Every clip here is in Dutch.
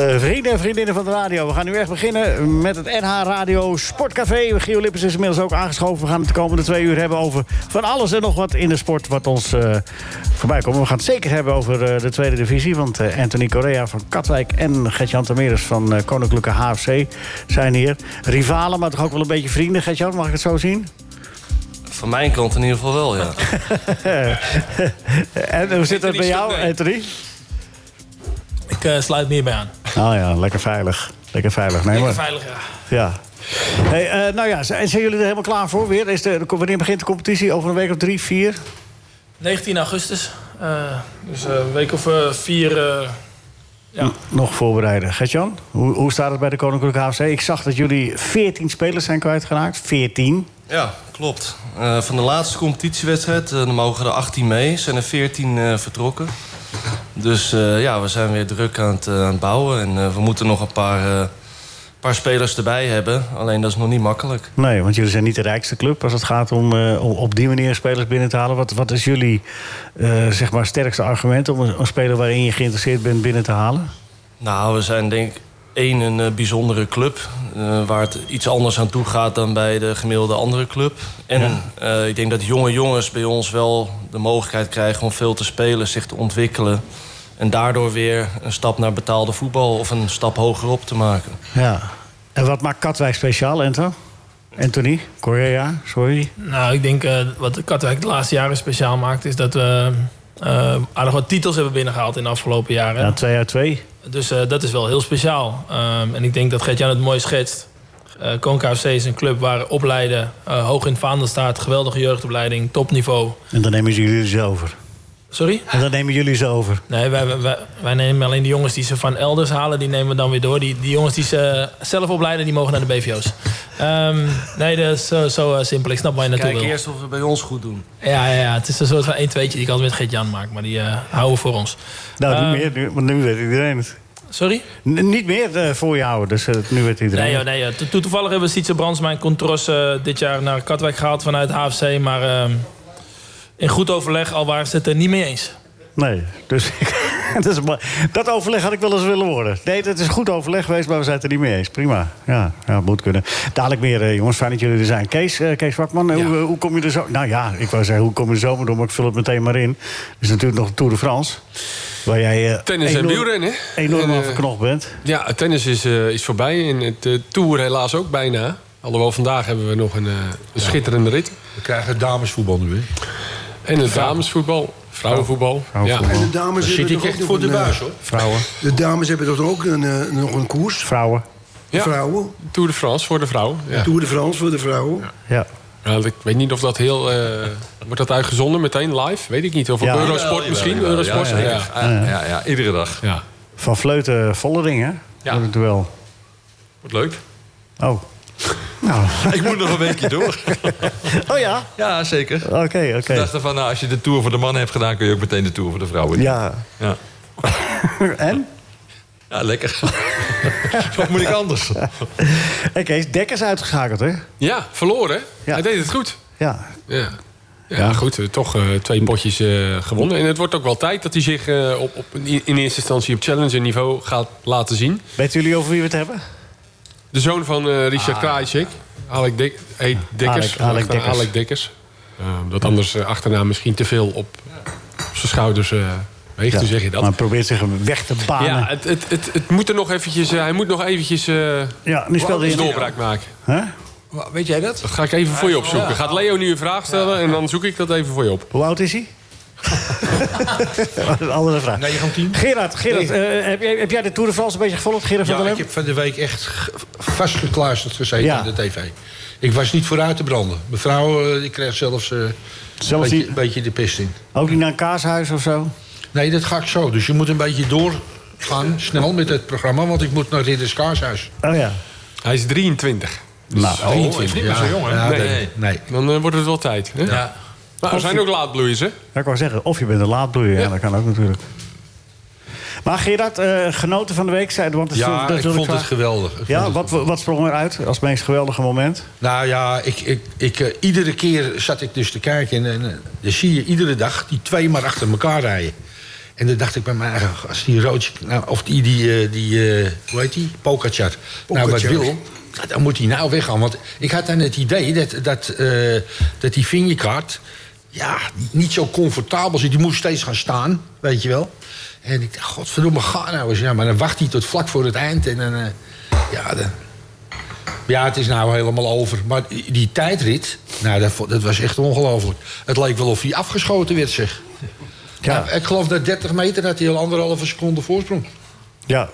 Uh, vrienden en vriendinnen van de radio, we gaan nu echt beginnen met het NH Radio Sportcafé. Gio Lippers is inmiddels ook aangeschoven. We gaan het de komende twee uur hebben over van alles en nog wat in de sport wat ons uh, voorbij komt. We gaan het zeker hebben over uh, de tweede divisie. Want Anthony Correa van Katwijk en Gertjan Tameres van Koninklijke HFC zijn hier. Rivalen, maar toch ook wel een beetje vrienden. Gertjan, mag ik het zo zien? Van mijn kant in ieder geval wel, ja. en hoe zit het bij jou, Anthony? Ik uh, sluit meer bij aan. Oh ja, lekker veilig. Lekker veilig. Nee, lekker maar... veilig, ja. Ja. Hey, uh, nou ja, zijn jullie er helemaal klaar voor weer? Is de, wanneer begint de competitie? Over een week of drie, vier? 19 augustus. Uh, dus een week of vier... ja. Nog voorbereiden. Gertjan, hoe, hoe staat het bij de Koninklijke HFC? Ik zag dat jullie 14 spelers zijn kwijtgeraakt. 14. Ja, klopt. Uh, van de laatste competitiewedstrijd, uh, er mogen er 18 mee. Zijn er 14 uh, vertrokken. Dus ja, we zijn weer druk aan het, aan het bouwen. En we moeten nog een paar, paar spelers erbij hebben. Alleen dat is nog niet makkelijk. Nee, want jullie zijn niet de rijkste club als het gaat om op die manier spelers binnen te halen. Wat, wat is jullie zeg maar sterkste argument om een, een speler waarin je geïnteresseerd bent binnen te halen? Nou, we zijn denk ik één een uh, bijzondere club. Uh, waar het iets anders aan toe gaat dan bij de gemiddelde andere club. En ja. uh, ik denk dat jonge jongens bij ons wel de mogelijkheid krijgen om veel te spelen, zich te ontwikkelen. En daardoor weer een stap naar betaalde voetbal of een stap hogerop te maken. Ja. En wat maakt Katwijk speciaal, Ento? Anthony, Korea, sorry. Nou, ik denk wat Katwijk de laatste jaren speciaal maakt, is dat we aardig wat titels hebben binnengehaald in de afgelopen jaren. Ja, twee uit twee. Dus uh, dat is wel heel speciaal. Um, en ik denk dat Gert-Jan het mooi schetst. Uh, Konka FC is een club waar opleiden uh, hoog in het vaandel staat. Geweldige jeugdopleiding, topniveau. En dan nemen jullie ze over? Sorry? En dan nemen jullie ze over? Nee, wij, wij, wij, nemen alleen de jongens die ze van elders halen... die nemen we dan weer door. Die, die jongens die ze zelf opleiden, die mogen naar de BVO's. Um, nee, dat is zo, zo simpel. Ik snap waar je naartoe Kijk wil. eerst of we bij ons goed doen. Ja, ja, ja. het is een soort van 1 2 die ik altijd met Gert-Jan maak. Maar die uh, houden we voor ons. Nou, niet uh, meer, nu, want nu weet iedereen het. Sorry? N niet meer uh, voor je houden, dus uh, nu weet iedereen. Nee, joh, nee joh. To toevallig hebben we Sietse Brandsma en Contros uh, dit jaar naar Katwijk gehaald vanuit HFC. Maar ehm, in goed overleg, al waren ze het er niet mee eens. Nee, dus dat, is, dat overleg had ik wel eens willen worden. Nee, het is goed overleg geweest, maar we zijn het er niet mee eens. Prima. Ja, ja moet kunnen. Dadelijk meer, jongens. Fijn dat jullie er zijn. Kees, Kees Wakman, ja. hoe, hoe, kom je er zo... Nou ja, ik wou zeggen, hoe kom je er zomaar door? Maar ik vul het meteen maar in. Er is natuurlijk nog de Tour de France. Waar jij tennis enorm, en wielrennen. enorm aan verknocht bent. Ja, tennis is, is voorbij. En het Tour helaas ook bijna. Alhoewel, vandaag hebben we nog een, een ja. schitterende rit. We krijgen damesvoetbal nu, hè? En het damesvoetbal. Vrouwenvoetbal. Vrouwenvoetbal. Ja. En de dames zit hebben ik echt voor de buis, hoor. Vrouwen. De dames hebben toch ook een, uh, nog een koers? Vrouwen. Ja. Vrouwen. Tour de France voor de vrouwen. Ja. Tour de France voor de vrouwen. Ja. Ja. ik weet niet of dat heel... Uh, wordt dat uitgezonden meteen live? Weet ik niet. Of op Eurosport misschien? Jawel, Eurosport? ja, ja, ja, ja, ja, iedere dag. Ja. Van Vleuten Vollering, hè? Ja. Het duel. Wordt leuk. Oh. Nou. ik moet nog een weekje door. oh ja? Ja, zeker. Oké, oké. Okay. Dachten van, nou, als je de Tour voor de mannen hebt gedaan... kun je ook meteen de Tour voor de vrouwen doen. Ja. ja. en? Ja, lekker. Wat moet ik anders? Oké, Kees, Dekkers uitgeschakeld, hè? Ja, verloren. Ja. Hij deed het goed. Ja. Ja. Ja, goed. Toch uh, twee potjes uh, gewonnen. En het wordt ook wel tijd dat hij zich uh, op, op, in eerste instantie op challenger niveau gaat laten zien. Weten jullie over wie we het hebben? De zoon van Richard ah. Krajicek. Alec, Dik hey, Dikkers. Alec. Uh, dat anders uh, achterna misschien te veel op zijn schouders weegt. Ja, hoe zeg je dat? Maar probeert zich weg te banen. Ja, het, het, het, het moet er nog eventjes... hij moet nog eventjes... ja, nu speelde je doorbraak maken. Huh? Weet jij dat? Dat ga ik even voor je opzoeken. Gaat Leo nu een vraag stellen en dan zoek ik dat even voor je op. Hoe oud is hij? een andere vraag. 19. Gerard, Gerard nee. uh, heb, jij, heb jij de Tour de France een beetje gevolgd? Gerard ja, van der ik heb van de week echt vastgekluisterd gezeten ja. in de tv. Ik was niet vooruit te branden. Mevrouw, uh, ik kreeg zelfs, uh, zelfs een beetje, die... beetje de pist in. Ook niet naar een kaashuis of zo? Nee, dat ga ik zo. Dus je moet een beetje doorgaan, snel met het programma... want ik moet naar Ridders Kaashuis. Oh ja. Hij is 23. Dus nou, 23. Oh, ja, zo jong, hè? Ja, nee. nee. nee. Dan uh, wordt het wel tijd. Hè? Ja. Maar er zijn ook laadbloeiers, hè? Ja, ik wou zeggen, of je bent een laadbloeier. Ja. ja, dat kan ook natuurlijk. Maar Gerard, eh, genoten van de week? zei- Want het is Ja, natuurlijk ik vond het vaak- geweldig. Ik Ja, het wat, wat sprong eruit als het meest geweldige moment? Nou ja, ik, ik, ik, eh, iedere keer zat ik dus te kijken. En, en eh, dan zie je iedere dag die twee maar achter elkaar rijden. En dan dacht ik bij mij, als die Roodje, nou, of die, die, eh, die eh, hoe heet die? Pogacar, nou wat wil, dan moet hij nou weggaan. Want ik had dan het idee dat, dat, eh, dat die vingerkaart ja, niet zo comfortabel zit. Die moest steeds gaan staan, weet je wel. En ik dacht, godverdomme, ga nou eens. Ja, maar dan wacht hij tot vlak voor het eind. En dan, ja, dan, ja, het is nou helemaal over. Maar die, tijdrit, nou, dat, dat was echt ongelooflijk. Het leek wel of hij afgeschoten werd, zeg. Ja. Ja. ik geloof dat 30 meter had hij al anderhalve seconde voorsprong. Ja.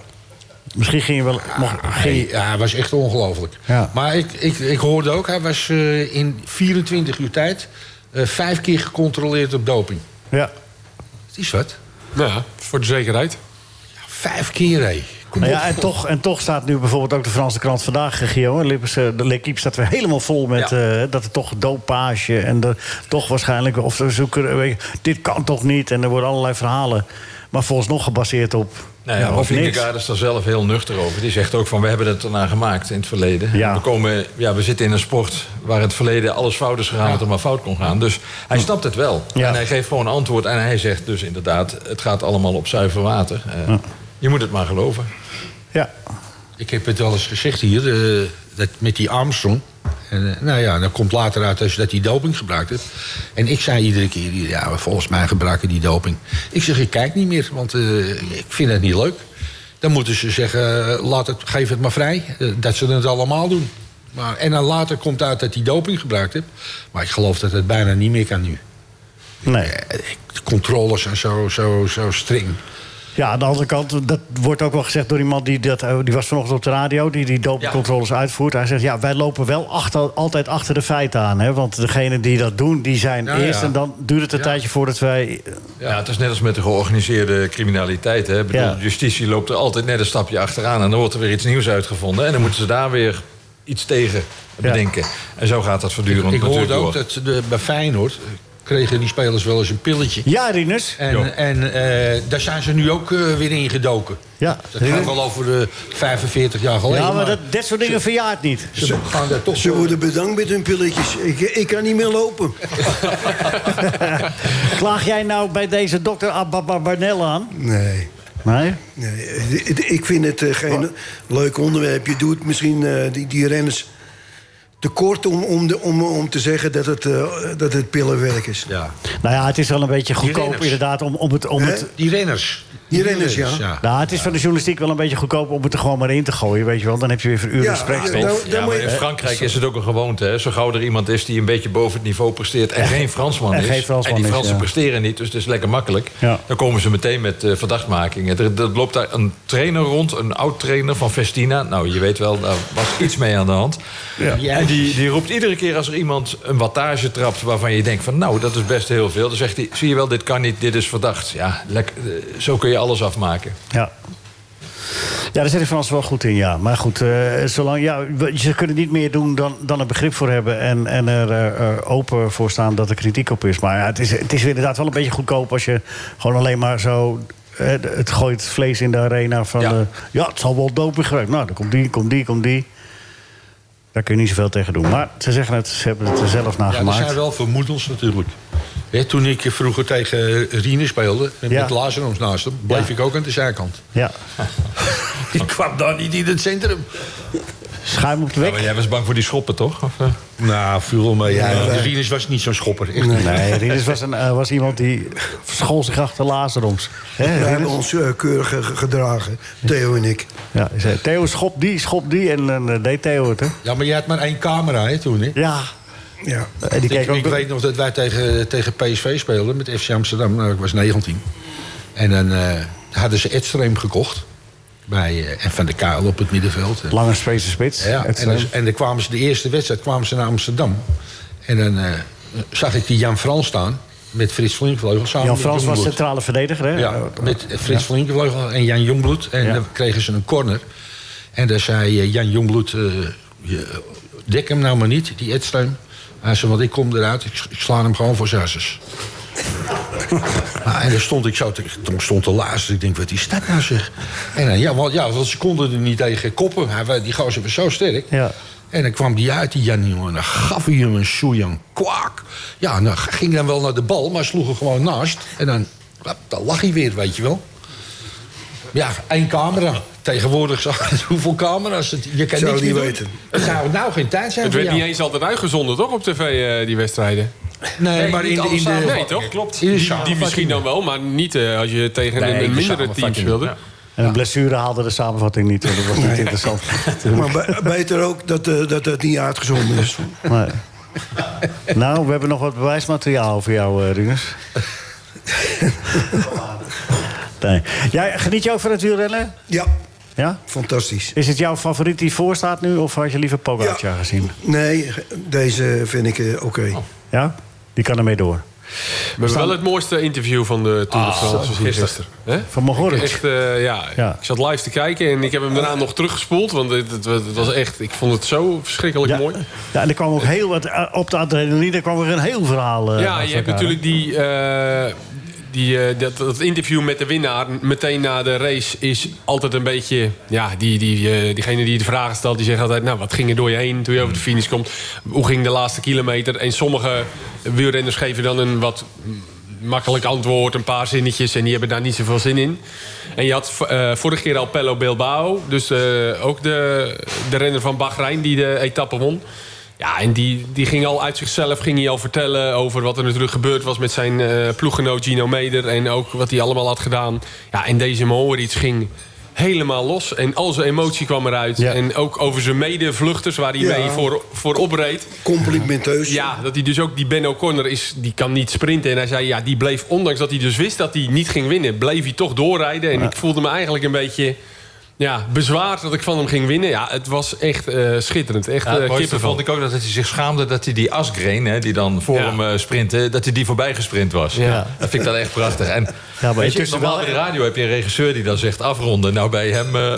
Misschien ging je wel... Mocht, ging Hey, je- ja, hij was echt ongelooflijk. Ja. Maar ik, ik, ik hoorde ook, hij was eh, in 24 uur tijd... eh, vijf keer gecontroleerd op doping. ja. Het is wat. Ja, voor de zekerheid. Vijf keer, hé. Nou ja, en toch, en toch staat nu bijvoorbeeld ook de Franse krant vandaag, Gio. Eh, De L'Equipe staat weer helemaal vol met eh, dat er toch dopage en er toch waarschijnlijk... of ze zoeken, eh, weet je, dit kan toch niet en er worden allerlei verhalen. Maar volgens nog gebaseerd op, Nou ja, ja, of. Vingegaard is daar zelf heel nuchter over. Die zegt ook van, we hebben het ernaar gemaakt in het verleden. Ja. We, komen, ja, we zitten in een sport waar in het verleden alles fout is gegaan... wat er maar fout kon gaan. Dus hij snapt het wel. Ja. En hij geeft gewoon antwoord. En hij zegt dus inderdaad, het gaat allemaal op zuiver water. Je moet het maar geloven. Ja, Ik heb het wel eens gezegd hier, eh, dat met die Armstrong. En, eh, nou ja, dan komt later uit dus dat hij doping gebruikt heeft. En ik zei iedere keer, ja, volgens mij gebruiken die doping. Ik zeg, ik kijk niet meer, want eh, ik vind het niet leuk. Dan moeten ze zeggen, laat het, geef het maar vrij. dat ze het allemaal doen. Maar, en dan later komt uit dat hij doping gebruikt heeft. Maar ik geloof dat het bijna niet meer kan nu. nee. De controles zijn zo, zo, zo streng. Ja, aan de andere kant, dat wordt ook wel gezegd door iemand die dat, eh, die was vanochtend op de radio, die die dopingcontroles uitvoert. Hij zegt, ja, wij lopen wel achter, altijd achter de feiten aan. Hè? Want degenen die dat doen, die zijn Ja, eerst. ja. En dan duurt het een Ja. tijdje voordat wij. Ja. het is net als met de georganiseerde criminaliteit. Hè. Ik bedoel, Ja. Justitie loopt er altijd net een stapje achteraan... en dan wordt er weer iets nieuws uitgevonden... en dan moeten ze daar weer iets tegen bedenken. En zo gaat dat voortdurend Ik natuurlijk hoorde ook door. dat de, bij Feyenoord eh, kregen die spelers wel eens een pilletje. Ja, Rinus. En, en eh, daar zijn ze nu ook eh, weer ingedoken. Ja, Dat gaat wel over de 45 jaar geleden. ja maar dat, dat soort dingen verjaart niet. ze gaan daar toch Ze worden bedankt met hun pilletjes. Ik, ik kan niet meer lopen. Klaag jij nou bij deze dokter Ababa Barnel aan? Nee. Nee? nee. Ik vind het eh, geen leuk onderwerp. Je doet misschien eh, die, die renners te kort om, om, de, om, om te zeggen dat het, eh, dat het pillenwerk is. Ja. Nou ja, het is wel een beetje goedkoop inderdaad om, om het... Om het Die renners. Die renners, ja. nou, het is van de journalistiek wel een beetje goedkoop om het er gewoon maar in te gooien, weet je wel. Dan heb je weer voor uren Ja, spreekstof. ja, nou, Ja, maar in Frankrijk is het ook een gewoonte. Hè? Zo gauw er iemand is die een beetje boven het niveau presteert... en geen Fransman en is, geen Fransman en die is, Fransen ja. presteren niet... dus het is lekker makkelijk... Ja. dan komen ze meteen met eh, verdachtmakingen. Er, er loopt daar een trainer rond, een oud-trainer van Festina. Nou, je weet wel, daar was iets mee aan de hand. Ja. En die, die roept iedere keer als er iemand een wattage trapt... waarvan je denkt van, nou, dat is best heel veel... dan zegt hij, zie je wel, dit kan niet, dit is verdacht. Ja, lekker, eh, zo kun je alles afmaken. Ja. Ja, daar zit de Frans wel goed in, ja. Maar goed, eh, zolang, ja, we- ze kunnen niet meer doen dan, dan er begrip voor hebben... en, en er eh, eh, open voor staan dat er kritiek op is. Maar ja, het, is, het is inderdaad wel een beetje goedkoop... als je gewoon alleen maar zo... eh, het gooit vlees in de arena van... Ja. Ja, het zal wel doping gebruikt. Nou, dan komt die, komt die, komt die. Daar kun je niet zoveel tegen doen. Maar ze zeggen het, ze hebben het er zelf naar Ja, er zijn wel vermoedens natuurlijk. Toen ik vroeger tegen Riene speelde, met Ja. met Lazarus naast hem... bleef Ja. ik ook aan de zijkant. Ja, Ik kwam daar niet in het centrum. schuim op de Ja, weg. maar jij was bang voor die schoppen, toch? Of, eh? Nou, viel wel mee. Ja, Rinus was niet zo'n schopper. Echt. Nee, Rinus was, een, eh, was iemand die verschool zich achter Lazaroms. Rinus? hebben ons eh, keurig ge- gedragen, Theo en ik. Ja, zei, Theo schop die, schop die. En dan deed Theo het, hè? Ja, maar je had maar één camera hè, toen, hè? Ja. Ja. En die Ik, keek ook... ik weet nog dat wij tegen, tegen PSV speelden met FC Amsterdam. Nou, ik was 19. En dan eh, hadden ze Edstreem gekocht. Bij, eh, en Van de Kuil op het middenveld. Lange Space spits. Ja, en, dan, eh, en dan kwamen ze de eerste wedstrijd kwamen ze naar Amsterdam. En dan eh, zag ik die Jan Frans staan. Met Frits Flinkvleugel samen Jan Frans was centrale verdediger, hè? Ja, met Frits Flinkvleugel en Jan Jongbloed. En Ja. dan kregen ze een corner. En daar zei eh, Jan Jongbloed... eh, je- dek hem nou maar niet, die Edstreum. Hij zei, want ik kom eruit, ik, ik sla hem gewoon voor zesses. Nou, en dan stond ik zo te, toen stond de laatste. Ik denk, wat is dat nou zeg? En dan, ja, want, ja, want ze konden er niet tegen koppen. Hij, die gozer was zo sterk. Ja. En dan kwam die uit, die Jan, jongen. En dan gaf hij hem een soejang kwak. Ja, en dan ging hij dan wel naar de bal, maar sloeg er gewoon naast. En dan, dan lag hij weer, weet je wel. Ja, één camera. Tegenwoordig zag je hoeveel camera's. Het, je kan Zou niks niet doen. weten. Het zou nou geen tijd zijn Het voor werd niet eens altijd uitgezonden, toch, op tv, eh, die wedstrijden? Nee, maar in de, in de, Nee, toch? Klopt. Die, misschien dan wel, maar niet eh, als je tegen Nee, een, de een mindere team speelde. ja. En een blessure haalde de samenvatting niet, want dat was niet interessant. Maar be- beter ook dat, eh, dat het niet uitgezonden is. Nee. Nou, we hebben nog wat bewijsmateriaal over jou, eh Rinus. nee. Jij, geniet je ook van het wielrennen? Ja, Ja? fantastisch. Is het jouw favoriet die voor staat nu, of had je liever Pogacar Ja. gezien? Nee, deze vind ik eh, oké. Ja? Die kan ermee door. We hebben wel het mooiste interview van de Tour de France gezien gisteren. Hè? Van Mogoric. Echt, eh, ja. Ja. Ik zat live te kijken en ik heb hem daarna nog teruggespoeld. Want het, het, het was echt, ik vond het zo verschrikkelijk Ja. mooi. Ja, en er kwam ook heel wat... eh, Op de adrenaline kwam er een heel verhaal eh, Ja, je hebt elkaar, natuurlijk die, eh, die, eh, dat, interview met de winnaar meteen na de race is altijd een beetje... Ja, die, die, eh, diegene die de vragen stelt, die zegt altijd... Nou, wat ging er door je heen toen je over de finish komt? Hoe ging de laatste kilometer? En sommige wielrenners geven dan een wat makkelijk antwoord, een paar zinnetjes... en die hebben daar niet zoveel zin in. En je had eh, vorige keer al Pello Bilbao, dus ook de, de renner van Bahrein die de etappe won... Ja, en die, die ging al uit zichzelf ging hij al vertellen over wat er natuurlijk gebeurd was met zijn eh ploeggenoot Gino Meder. En ook wat hij allemaal had gedaan. Ja, en deze Mohoric ging helemaal los. En al zijn emotie kwam eruit. Ja. En ook over zijn medevluchters waar hij Ja. mee voor, voor opreed. Complimenteus. Ja, dat hij dus ook, die Ben O'Connor is, die kan niet sprinten. En hij zei, ja, die bleef, ondanks dat hij dus wist dat hij niet ging winnen, bleef hij toch doorrijden. En ik voelde me eigenlijk een beetje, ja, bezwaard dat ik van hem ging winnen. Ja, het was echt eh, schitterend. Echt Ja, eh het mooiste kippenvel. vond ik ook dat hij zich schaamde dat hij die Asgreen, hè, die dan voor Ja. hem eh, sprintte, dat hij die voorbij gesprint was. Ja. Dat vind ik dan echt prachtig. En maar weet je, intussen normaal wel- bij de radio heb je een regisseur die dan zegt afronden. Nou, bij hem eh,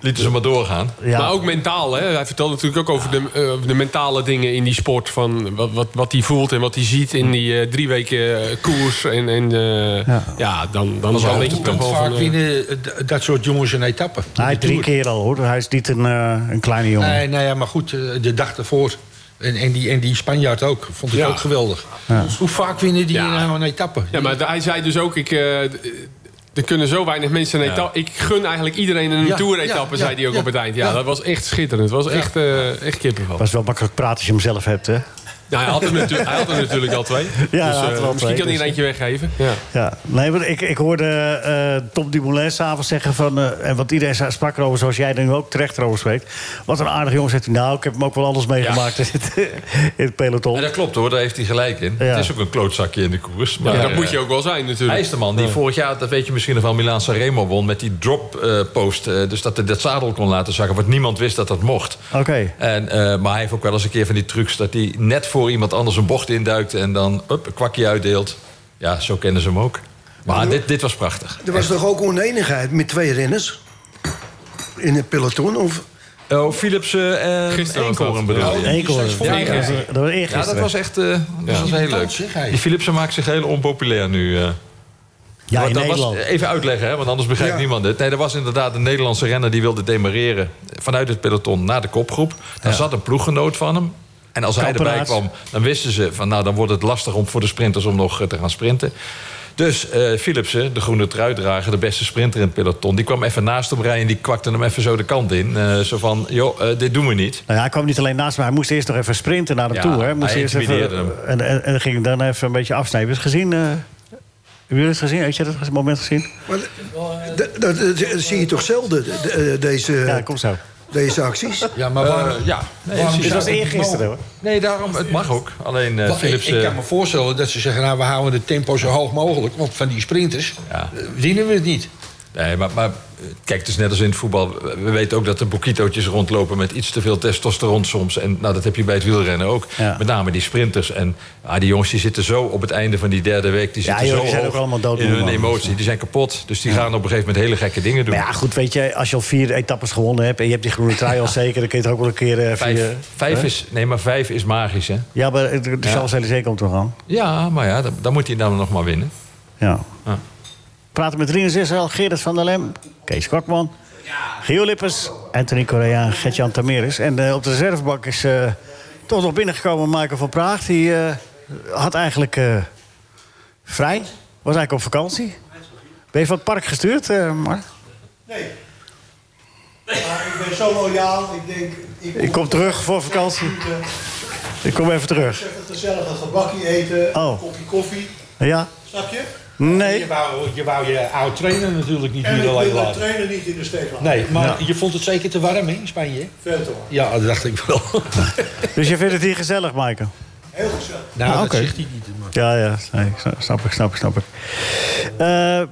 lieten ze maar doorgaan. Ja. Maar ook mentaal, hè? Hij vertelt natuurlijk ook over de, eh, de mentale dingen in die sport. Van wat, wat, wat hij voelt en wat hij ziet in die eh, drie weken eh, koers. En, en Ja. ja. dan, dan, Hoe dan weet je toch wel vaak van... winnen dat soort jongens een etappe? Hij heeft drie keer al, hoor. Hij is niet een, een kleine jongen. Nee, nee, ja, maar goed, de dag ervoor. En, en, die, en die Spanjaard ook. Vond ik Ja. ook geweldig. Hoe vaak winnen die Ja. nou een etappe? ja, maar hij zei dus ook... Ik, eh, er kunnen zo weinig mensen een etappe... Ik gun eigenlijk iedereen een Ja, tour-etappe, ja, zei hij ook ja, op het eind. Ja, ja. dat was echt schitterend. Het was echt, eh echt kippenvel. Dat is wel makkelijk praten als je hem zelf hebt, hè? Ja, hij, had er natu- hij had er natuurlijk al twee. dus had er eh, al misschien twee, kan hij dus- er eentje weggeven. Ja. Ja, nee, maar ik, ik hoorde eh Tom Dumoulin s'avonds zeggen van... eh, en wat iedereen sprak erover, zoals jij er nu ook terecht over spreekt. Wat een aardig jongen, zegt hij. Nou, ik heb hem ook wel anders meegemaakt in, het, in het peloton. En dat klopt hoor, daar heeft hij gelijk in. Ja. Het is ook een klootzakje in de koers. Maar Ja, dat moet je ook wel zijn natuurlijk. Hij is de man die vorig jaar, dat weet je misschien nog wel, Milaan Sanremo won met die drop eh, post. eh, dus dat hij dat zadel kon laten zakken, wat niemand wist dat dat mocht. Oké. En, eh, maar hij heeft ook wel eens een keer van die trucs dat hij net voor iemand anders een bocht induikt en dan up, een kwakje uitdeelt. Ja, zo kennen ze hem ook. Maar dit, dit was prachtig. Er was toch ook oneenigheid met twee renners? In het peloton? Of... Oh, Philipsen en Gisteren was Eekhoorn dat. bedoel je? Eekhoorn. Ja, Dat was- Dat was eergisteren. Ja, dat was echt eh, dat was heel leuk. Die Philipsen maakt zich heel onpopulair nu. eh. Ja, in dat Nederland. Was, even uitleggen, hè, want anders begrijpt Ja. niemand het. Nee, er was inderdaad een Nederlandse renner die wilde demareren... vanuit het peloton naar de kopgroep. Daar zat een ploeggenoot van hem. En als hij erbij kwam, dan wisten ze... van nou, dan wordt het lastig om voor de sprinters om nog eh, te gaan sprinten. Dus eh Philipsen, de groene truitdrager, de beste sprinter in het peloton... die kwam even naast hem rijden en die kwakte hem even zo de kant in. Eh, zo van, joh, dit doen we niet. Nou ja, hij kwam niet alleen naast me, hij moest eerst nog even sprinten naar hem Ja, toe. Hè. Moest hij eerst even, intimideerde en, en, en ging dan even een beetje afsnijden. Heb je het gezien? eh? Hebben jullie het gezien? Heb je dat moment gezien? Maar, dat, dat, dat zie je toch zelden, de- de- deze, Ja, kom zo. Deze acties? Ja, maar Eh, ja, nee, waarom het Dit was eergisteren hoor. Nee, daarom, het mag ook. Alleen eh ik, ik kan me voorstellen dat ze zeggen... nou, we houden het tempo zo hoog mogelijk. Want van die sprinters Ja. eh, winnen we het niet. Nee, maar, maar kijk, het is net als in het voetbal. We weten ook dat er boekitootjes rondlopen met iets te veel testosteron soms. En nou, dat heb je bij het wielrennen ook. Ja. Met name die sprinters. En ah, die jongens die zitten zo op het einde van die derde week. Die Ja, zitten zo die zijn ook allemaal doodmoe, in hun emotie. Die zijn kapot. Dus die gaan op een gegeven moment hele gekke dingen doen. Maar ja, goed, weet je, als je al vier etappes gewonnen hebt... en je hebt die groene trui al zeker... dan kun je het ook wel een keer... eh, vijf, vijf is, nee, maar vijf is magisch, hè? Ja, maar de, Ja. Champs-Élysées komt toch aan? Ja, maar ja, dan, dan moet hij dan nog maar winnen. Ja. Praten met Rinus Israël, Gerrit van der Lem, Kees Kortman, Gio Lippers, Anthony Correa en Gertjan Tameris. En eh, op de reservebank is eh, toch nog binnengekomen Michael van Praag. Die eh, had eigenlijk eh, vrij, was eigenlijk op vakantie. Ben je van het park gestuurd, eh Mark? Nee. Maar ik ben zo loyaal. Ik denk... Ik, Ik kom terug voor vakantie. Ik kom even terug. Even gezellig een gebakje eten, Oh. een kopje koffie. Ja? Snap je? Nee. Je wou, je wou je oud trainer natuurlijk niet En hier ik alleen wil de laten. trainer niet in de steek laten. Nee, maar Ja. je vond het zeker te warm hè, in Spanje? Veel te warm. Ja, dat dacht ik wel. Dus je vindt het hier gezellig, Michael? Heel gezellig. nou, Ah, dat oké. zegt hij niet. Maar. Ja, ja, nee, snap ik, snap ik, snap ik. Eh,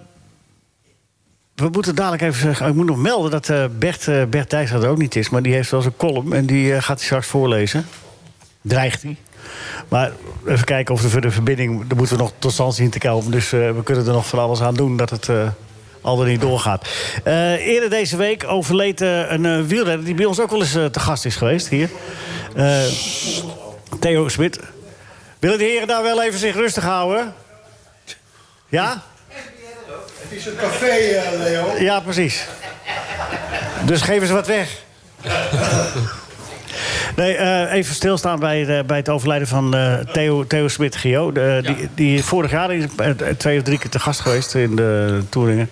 we moeten dadelijk even zeggen... Ik moet nog melden dat eh, Bert, eh Bert Dijs er ook niet is... maar die heeft wel een column en die gaat hij straks voorlezen. Dreigt hij. Maar even kijken of er voor de verbinding... daar moeten we nog tot stand zien te komen. Dus eh, we kunnen er nog van alles aan doen dat het... eh, al er niet doorgaat. Eh, eerder deze week overleed een wielrenner... die bij ons ook wel eens te gast is geweest hier. Theo Smit. Willen de heren daar wel even zich rustig houden? Ja? Het is een café, Leo. Ja, precies. Dus geven ze wat weg. Nee, eh, even stilstaan bij, de- bij het overlijden van eh, Theo, Theo Smit Gio. De, die, die vorig jaar is eh, twee of drie keer te gast geweest in de Toeringen.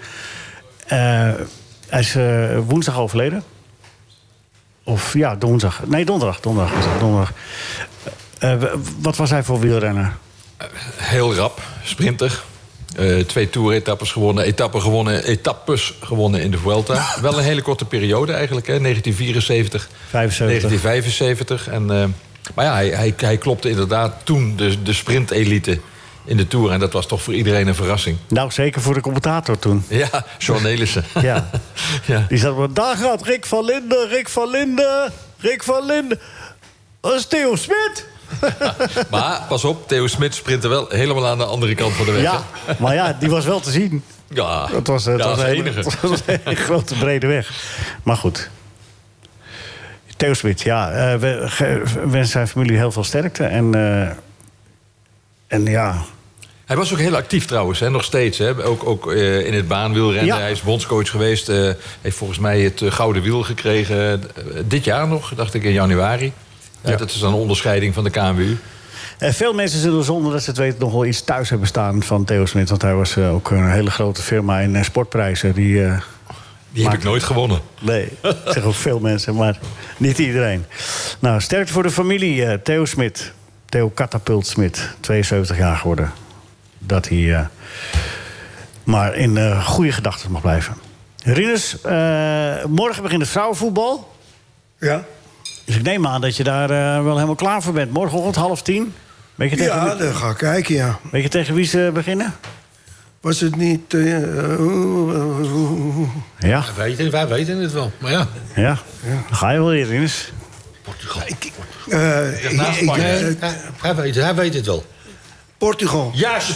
Hij is woensdag overleden. Of ja, woensdag. Nee, donderdag. Donderdag. donderdag. Wat was hij voor wielrenner? Heel rap, sprinter. Eh, twee toeretappes gewonnen, etappen gewonnen, etappes gewonnen in de Vuelta. Wel een hele korte periode eigenlijk, hè? 1974, 75. 1975. En, eh, maar ja, hij, hij, hij klopte inderdaad toen de, de sprintelite in de Tour. En dat was toch voor iedereen een verrassing. Nou, zeker voor de commentator toen. Ja, John. Ja. ja. Die zat maar, daar gaat Rick van Linden, Rick van Linden, Rick van Linden. Dat is Theo Smit. Maar pas op, Theo Smit sprintte wel helemaal aan de andere kant van de weg. Ja, maar ja, die was wel te zien. ja. Het was, het ja, was, een, enige. het was een grote, brede weg. Maar goed. Theo Smit, ja. eh, we wensen zijn familie heel veel sterkte. En, eh, en ja, Hij was ook heel actief trouwens, hè, nog steeds. Hè. Ook, ook eh, in het baanwielrennen. Ja. Hij is bondscoach geweest. eh, heeft volgens mij het eh, gouden wiel gekregen. eh, dit jaar nog, dacht ik in januari. Ja. Dat is dan een onderscheiding van de KNWU. Eh, veel mensen zullen zonder dat ze het weten nog wel iets thuis hebben staan van Theo Smit. Want hij was eh, ook een hele grote firma in eh, sportprijzen. Die, eh, Die heb ik nooit gewonnen. Nee, ik zeg ook veel mensen, maar niet iedereen. Nou, sterkte voor de familie. eh, Theo Smit. Theo Katapult Smit. 72 jaar geworden. Dat hij eh, maar in eh, goede gedachten mag blijven. Rinus, eh, morgen begint het vrouwenvoetbal. Ja? Dus ik neem aan dat je daar eh, wel helemaal klaar voor bent. Morgenochtend half tien. Weet je tegen, Ja, wie, dan ga ik kijken, ja. weet je tegen wie ze beginnen? Was het niet... eh, eh, Ja, Wij weten, wij weten het wel. Maar ja, ja. Dan ga je wel weer, Rinus. Portugal. eh, ik- ik- hij, weet, hij weet het wel. Portugal. Juist.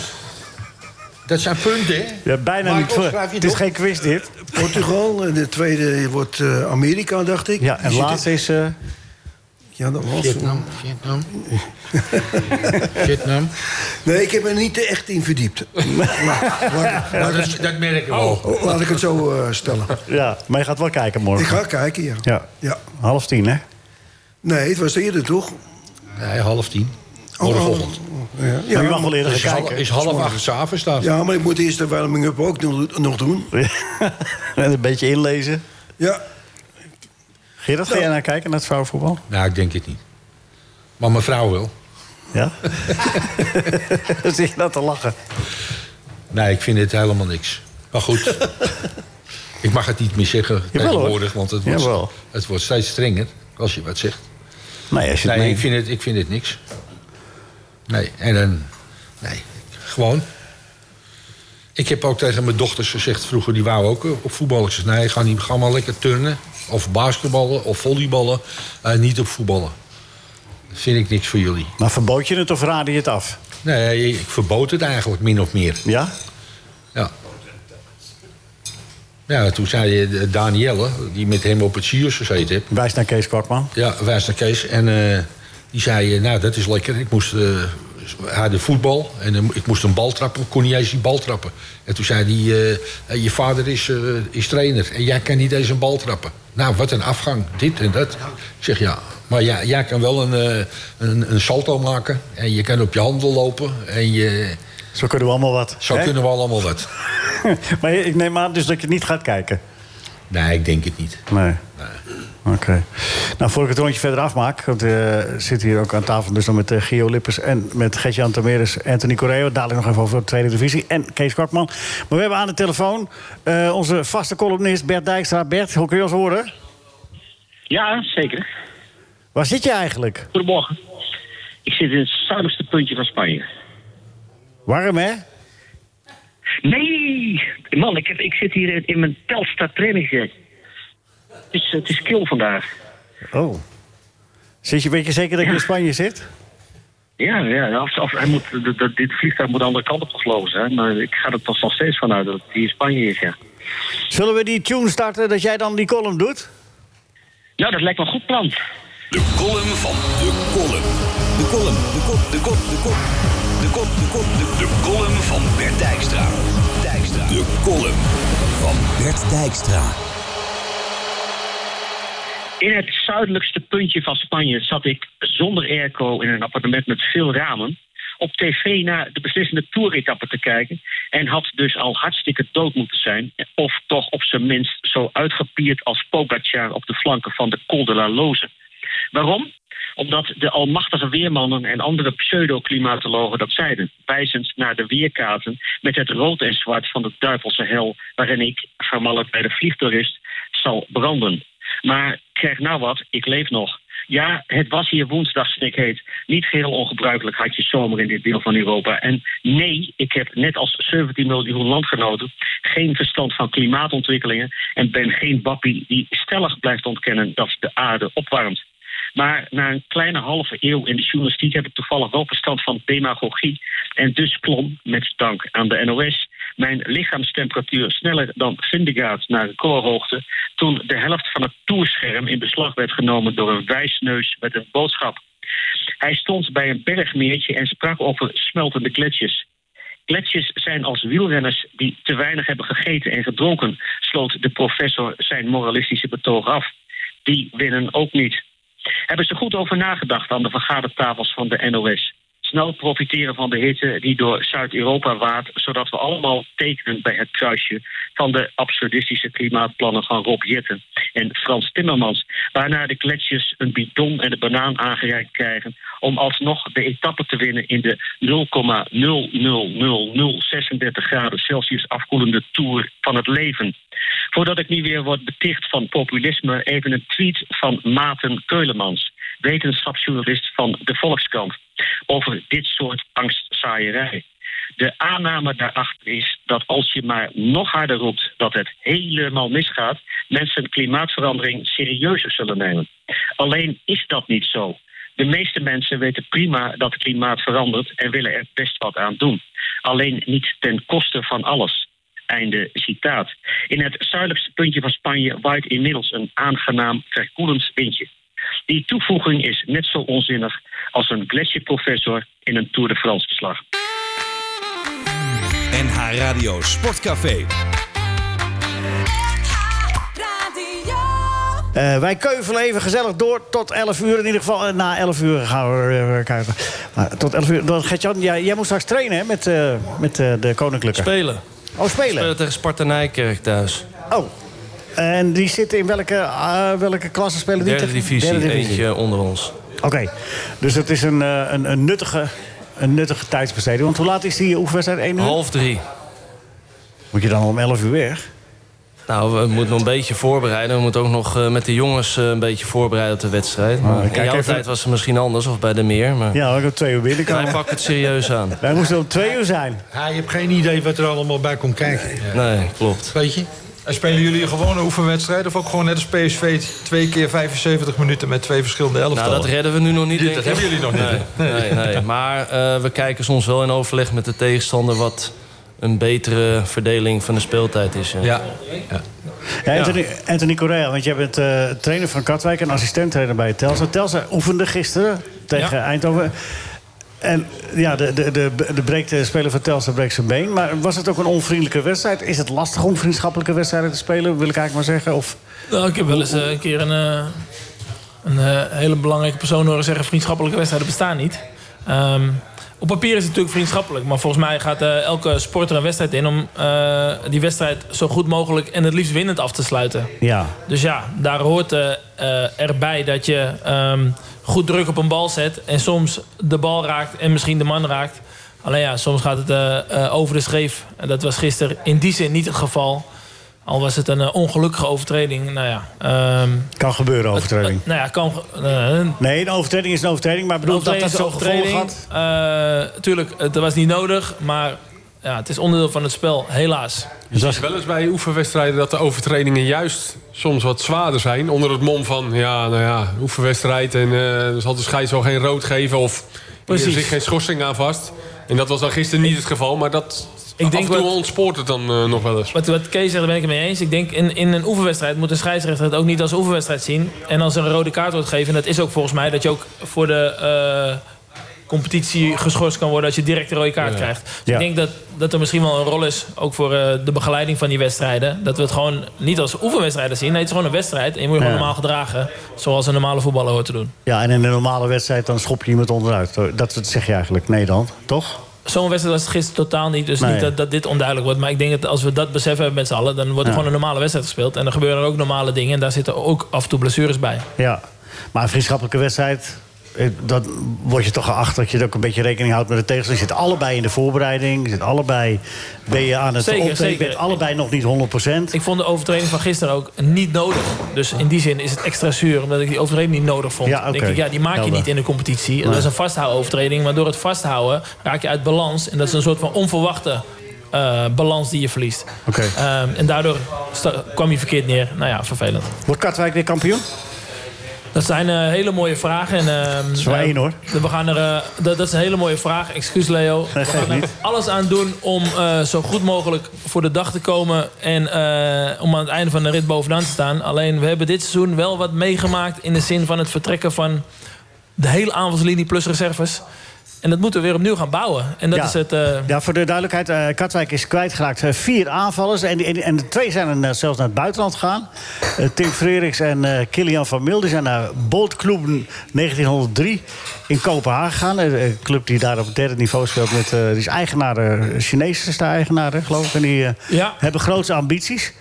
Dat zijn punten, hè? Ja, bijna Maar niet voor. Het is geen quiz, dit. Portugal. En de tweede wordt eh, Amerika, dacht ik. Ja, en laatste is... eh, Ja, dat was... Vietnam, Vietnam. Vietnam. Nee, ik heb er niet echt in verdiept. Laat- Ja, dat, dat merken we wel. oh, laat ik het zo eh, stellen. Ja, maar je gaat wel kijken morgen. Ik ga kijken, ja. Ja, ja. half tien, hè? Nee, het was eerder, toch? Nee, half tien. Oh, Morgenochtend. oh, Ja, maar ja, je mag wel eerder Is gaan half, kijken. is half acht s'avonds daar. ja, maar ik moet eerst de warming-up ook nog, doen. en een beetje inlezen. Ja, Gerard, ga jij naar kijken, naar het vrouwenvoetbal? Nou, ik denk het niet. Maar mijn vrouw wel. Ja? Dan zit je nou te lachen. Nee, ik vind het helemaal niks. Maar goed. ik mag het niet meer zeggen Jawel, tegenwoordig, want het wordt, Jawel. het wordt steeds strenger als je wat zegt. Nee, als je het Nee, meent. ik vind het, ik vind het niks. Nee, en dan... Nee, gewoon. Ik heb ook tegen mijn dochters gezegd vroeger, die wou ook eh, op voetballen. Ik zeg, nee, ga, niet, ga maar lekker turnen. Of basketballen, of volleyballen. eh, niet op voetballen. Dat vind ik niks voor jullie. Maar verbood je het of raadde je het af? Nee, ik verbood het eigenlijk, min of meer. Ja? Ja. Ja, toen zei eh, Danielle, die met hem op het Siers gezeten heeft... Wijs naar Kees Kortman. Ja, wijs naar Kees. En die zei, eh, nou, dat is lekker. Ik moest we hadden voetbal en ik moest een bal trappen. kon niet eens die bal trappen. En toen zei hij, eh, je vader is, is trainer en jij kan niet eens een bal trappen. Nou, wat een afgang, dit en dat. Ik zeg ja, maar ja, jij kan wel een, een, een salto maken. En je kan op je handen lopen. En je, Zo kunnen we allemaal wat. zo hè? kunnen we allemaal wat. maar ik neem aan dus dat je niet gaat kijken. Nee, ik denk het niet. Nee. Oké. Nou, voor ik het rondje verder afmaak... want we zitten hier ook aan tafel dus dan met eh, Gio Lippers... en met Gert-Jan Tameres, Anthony Correo. Dadelijk nog even over de tweede divisie. En Kees Kwakman. Maar we hebben aan de telefoon eh, onze vaste columnist Bert Dijkstra. Bert, hoe kun je ons horen? Ja, zeker. Waar zit je eigenlijk? Goedemorgen. Ik zit in het zuidelijkste puntje van Spanje. Warm, hè? Nee! Man, ik, heb, ik zit hier in, mijn Telstar trainingsjet. Het is, het is kil vandaag. Oh. Zit je, weet je zeker dat je in Spanje zit? Ja, ja of, of hij moet, dit vliegtuig moet de andere kant op gevlogen zijn. Maar ik ga er toch nog steeds vanuit dat het hier in Spanje is, ja. Zullen we die tune starten dat jij dan die column doet? Ja, dat lijkt me een goed plan. De column van de column. De column, de kop, de kop, de kop. De kop, de kop, de, de column van Bert Dijkstra. Dijkstra. De column van Bert Dijkstra. In het zuidelijkste puntje van Spanje zat ik zonder airco in een appartement met veel ramen. Op tv naar de beslissende toeretappe te kijken. En had dus al hartstikke dood moeten zijn. Of toch op zijn minst zo uitgepierd als Pogacar op de flanken van de Col de la Loze. Waarom? Omdat de almachtige weermannen en andere pseudo-klimatologen dat zeiden. Wijzend naar de weerkaarten met het rood en zwart van de duivelse hel... waarin ik, vermalkt bij de vliegtoerist, zal branden. Maar krijg nou wat, ik leef nog. Ja, het was hier woensdag snikheet. Niet geheel ongebruikelijk had je zomer in dit deel van Europa. En nee, ik heb net als 17 miljoen landgenoten geen verstand van klimaatontwikkelingen en ben geen bappie die stellig blijft ontkennen dat de aarde opwarmt. Maar na een kleine halve eeuw in de journalistiek heb ik toevallig wel verstand van demagogie. En dus klom, met dank aan de NOS, mijn lichaamstemperatuur sneller dan Vindegaard naar recordhoogte. toen de helft van het toerscherm in beslag werd genomen door een wijsneus met een boodschap. Hij stond bij een bergmeertje en sprak over smeltende gletsjers. Gletsjers zijn als wielrenners die te weinig hebben gegeten en gedronken, sloot de professor zijn moralistische betoog af. Die winnen ook niet. Hebben ze goed over nagedacht aan de vergadertafels van de NOS? Snel profiteren van de hitte die door Zuid-Europa waart, zodat we allemaal tekenen bij het kruisje van de absurdistische klimaatplannen van Rob Jetten en Frans Timmermans, waarna de gletsjers een bidon en een banaan aangereikt krijgen om alsnog de etappe te winnen in de 0,00036 graden Celsius afkoelende tour van het leven. Voordat ik nu weer word beticht van populisme, even een tweet van Maarten Keulemans, wetenschapsjournalist van de Volkskrant, over dit soort angstzaaierij. De aanname daarachter is dat als je maar nog harder roept dat het helemaal misgaat, mensen klimaatverandering serieuzer zullen nemen. Alleen is dat niet zo. De meeste mensen weten prima dat het klimaat verandert en willen er best wat aan doen. Alleen niet ten koste van alles. Einde citaat. In het zuidelijkste puntje van Spanje waait inmiddels een aangenaam verkoelend windje. Die toevoeging is net zo onzinnig als een gletsjerprofessor in een Tour de France verslag. NH Radio Sportcafé. Eh, wij keuvelen even gezellig door tot 11 uur. In ieder geval, eh, na 11 uur gaan we weer. Maar tot 11 uur. Dan, Gert-Jan, jij, jij moet straks trainen hè, met, eh, met eh, de Koninklijke. Spelen. Oh, spelen? Spelen tegen Sparta Nijkerk thuis. Oh. En die zitten in welke, eh, welke klasse spelen die? Derde tegen? divisie, Derde eentje onder ons. Oké, dus het is een, eh, een, een, nuttige, een nuttige tijdsbesteding. Want hoe laat is die oefenwedstrijd? 1 uur? Half drie. Moet je dan om 11 uur weg? Nou, we moeten nog een beetje voorbereiden. We moeten ook nog eh, met de jongens een beetje voorbereiden op de wedstrijd. Maar in kijk jouw even- tijd was het misschien anders, of bij de meer. Maar Ja, ik heb twee uur binnenkomen. wij pakken het serieus aan. Wij moesten om twee uur zijn. Ja, je hebt geen idee wat er allemaal bij komt kijken. Nee, klopt. Weet je? En spelen jullie een gewone oefenwedstrijd? Of ook gewoon net als PSV twee keer 75 minuten met twee verschillende elftallen? Nou, dat redden we nu nog niet, denk dat ik. hebben jullie nog niet, Nee, nee, nee. Maar eh, we kijken soms wel in overleg met de tegenstander... wat een betere verdeling van de speeltijd is. Ja. Ja, Anthony, Anthony Correa, want jij bent eh, trainer van Katwijk... en assistent-trainer bij Telsa. Telsa oefende gisteren tegen Ja. Eindhoven. En ja, de, de, de, de, breekt, de speler van Telstar breekt zijn been. Maar was het ook een onvriendelijke wedstrijd? Is het lastig om vriendschappelijke wedstrijden te spelen, wil ik eigenlijk maar zeggen? Of... Nou, ik heb wel eens eh, een keer een, eh, een eh, hele belangrijke persoon horen zeggen... vriendschappelijke wedstrijden bestaan niet. Ehm, op papier is het natuurlijk vriendschappelijk. Maar volgens mij gaat elke sporter een wedstrijd in... om die wedstrijd zo goed mogelijk en het liefst winnend af te sluiten. Ja. Dus ja, daar hoort erbij dat je... Ehm, goed druk op een bal zet... en soms de bal raakt en misschien de man raakt. Alleen ja, soms gaat het uh, uh, over de schreef. En dat was gisteren in die zin niet het geval. Al was het een uh, ongelukkige overtreding. Nou ja, um, kan gebeuren, overtreding. Het, nou ja, kan... nee, een overtreding is een overtreding. Maar bedoel dat dat zo'n gevolg had? tuurlijk, het was niet nodig. Maar ja, het is onderdeel van het spel, helaas. Je ziet wel eens bij oefenwedstrijden dat de overtredingen juist soms wat zwaarder zijn. Onder het mom van, ja, nou ja, oefenwedstrijd en uh, zal de scheids wel geen rood geven of er zit geen schorsing aan vast. En dat was dan gisteren niet het geval, maar dat ik denk af en toe ontspoort het dan uh, nog wel eens. Wat, wat Kees zegt, daar ben ik het mee eens. Ik denk in, in een oefenwedstrijd moet een scheidsrechter het ook niet als oefenwedstrijd zien. En als er een rode kaart wordt gegeven, en dat is ook volgens mij dat je ook voor de... Competitie geschorst kan worden als je direct een rode kaart krijgt. Dus ik denk dat, dat er misschien wel een rol is, ook voor uh, de begeleiding van die wedstrijden. Dat we het gewoon niet als oefenwedstrijden zien. Nee, het is gewoon een wedstrijd en je moet je gewoon normaal gedragen. Zoals een normale voetballer hoort te doen. Ja, en in een normale wedstrijd dan schop je iemand onderuit. Dat zeg je eigenlijk. Nee dan, toch? Zo'n wedstrijd was het gisteren totaal niet. Dus niet dat, dat, dit onduidelijk wordt. Maar ik denk dat als we dat beseffen hebben met z'n allen... dan wordt er gewoon een normale wedstrijd gespeeld. En dan gebeuren er ook normale dingen. En daar zitten ook af en toe blessures bij. Ja, maar een vriendschappelijke wedstrijd eh, dat word je toch geacht dat je ook een beetje rekening houdt met de tegenstander. Je zit allebei in de voorbereiding. Je zit allebei ben je aan het zeker, zeker. Je bent allebei nog niet 100%. Ik vond de overtreding van gisteren ook niet nodig. Dus in die zin is het extra zuur. Omdat ik die overtreding niet nodig vond. Ja, denk ik, ja, die maak je niet in de competitie. Dat is een vasthouden overtreding. Maar door het vasthouden raak je uit balans. En dat is een soort van onverwachte uh, balans die je verliest. Okay. Um, en daardoor kwam je verkeerd neer. Nou ja, vervelend. Wordt Katwijk weer kampioen? Dat zijn uh, hele mooie vragen. En, uh, dat is één hoor. We gaan er, uh, dat, dat, is een hele mooie vraag. Excuus Leo. We gaan er alles aan doen om zo goed mogelijk voor de dag te komen. En om aan het einde van de rit bovenaan te staan. Alleen we hebben dit seizoen wel wat meegemaakt. In de zin van het vertrekken van de hele aanvalslinie plus reserves. En dat moeten we weer opnieuw gaan bouwen. En dat ja. is het, uh... ja, voor de duidelijkheid, uh, Katwijk is kwijtgeraakt. Uh, vier aanvallers. En, en, en de twee zijn er zelfs naar het buitenland gegaan. Tim Freriks en Kilian van Mil. Die zijn naar Boltclub 1903 in Kopenhagen gegaan. Een club die daar op het derde niveau speelt. Met, die is eigenaar, Chinees is eigenaar, geloof ik. En die ja. hebben grote ambities.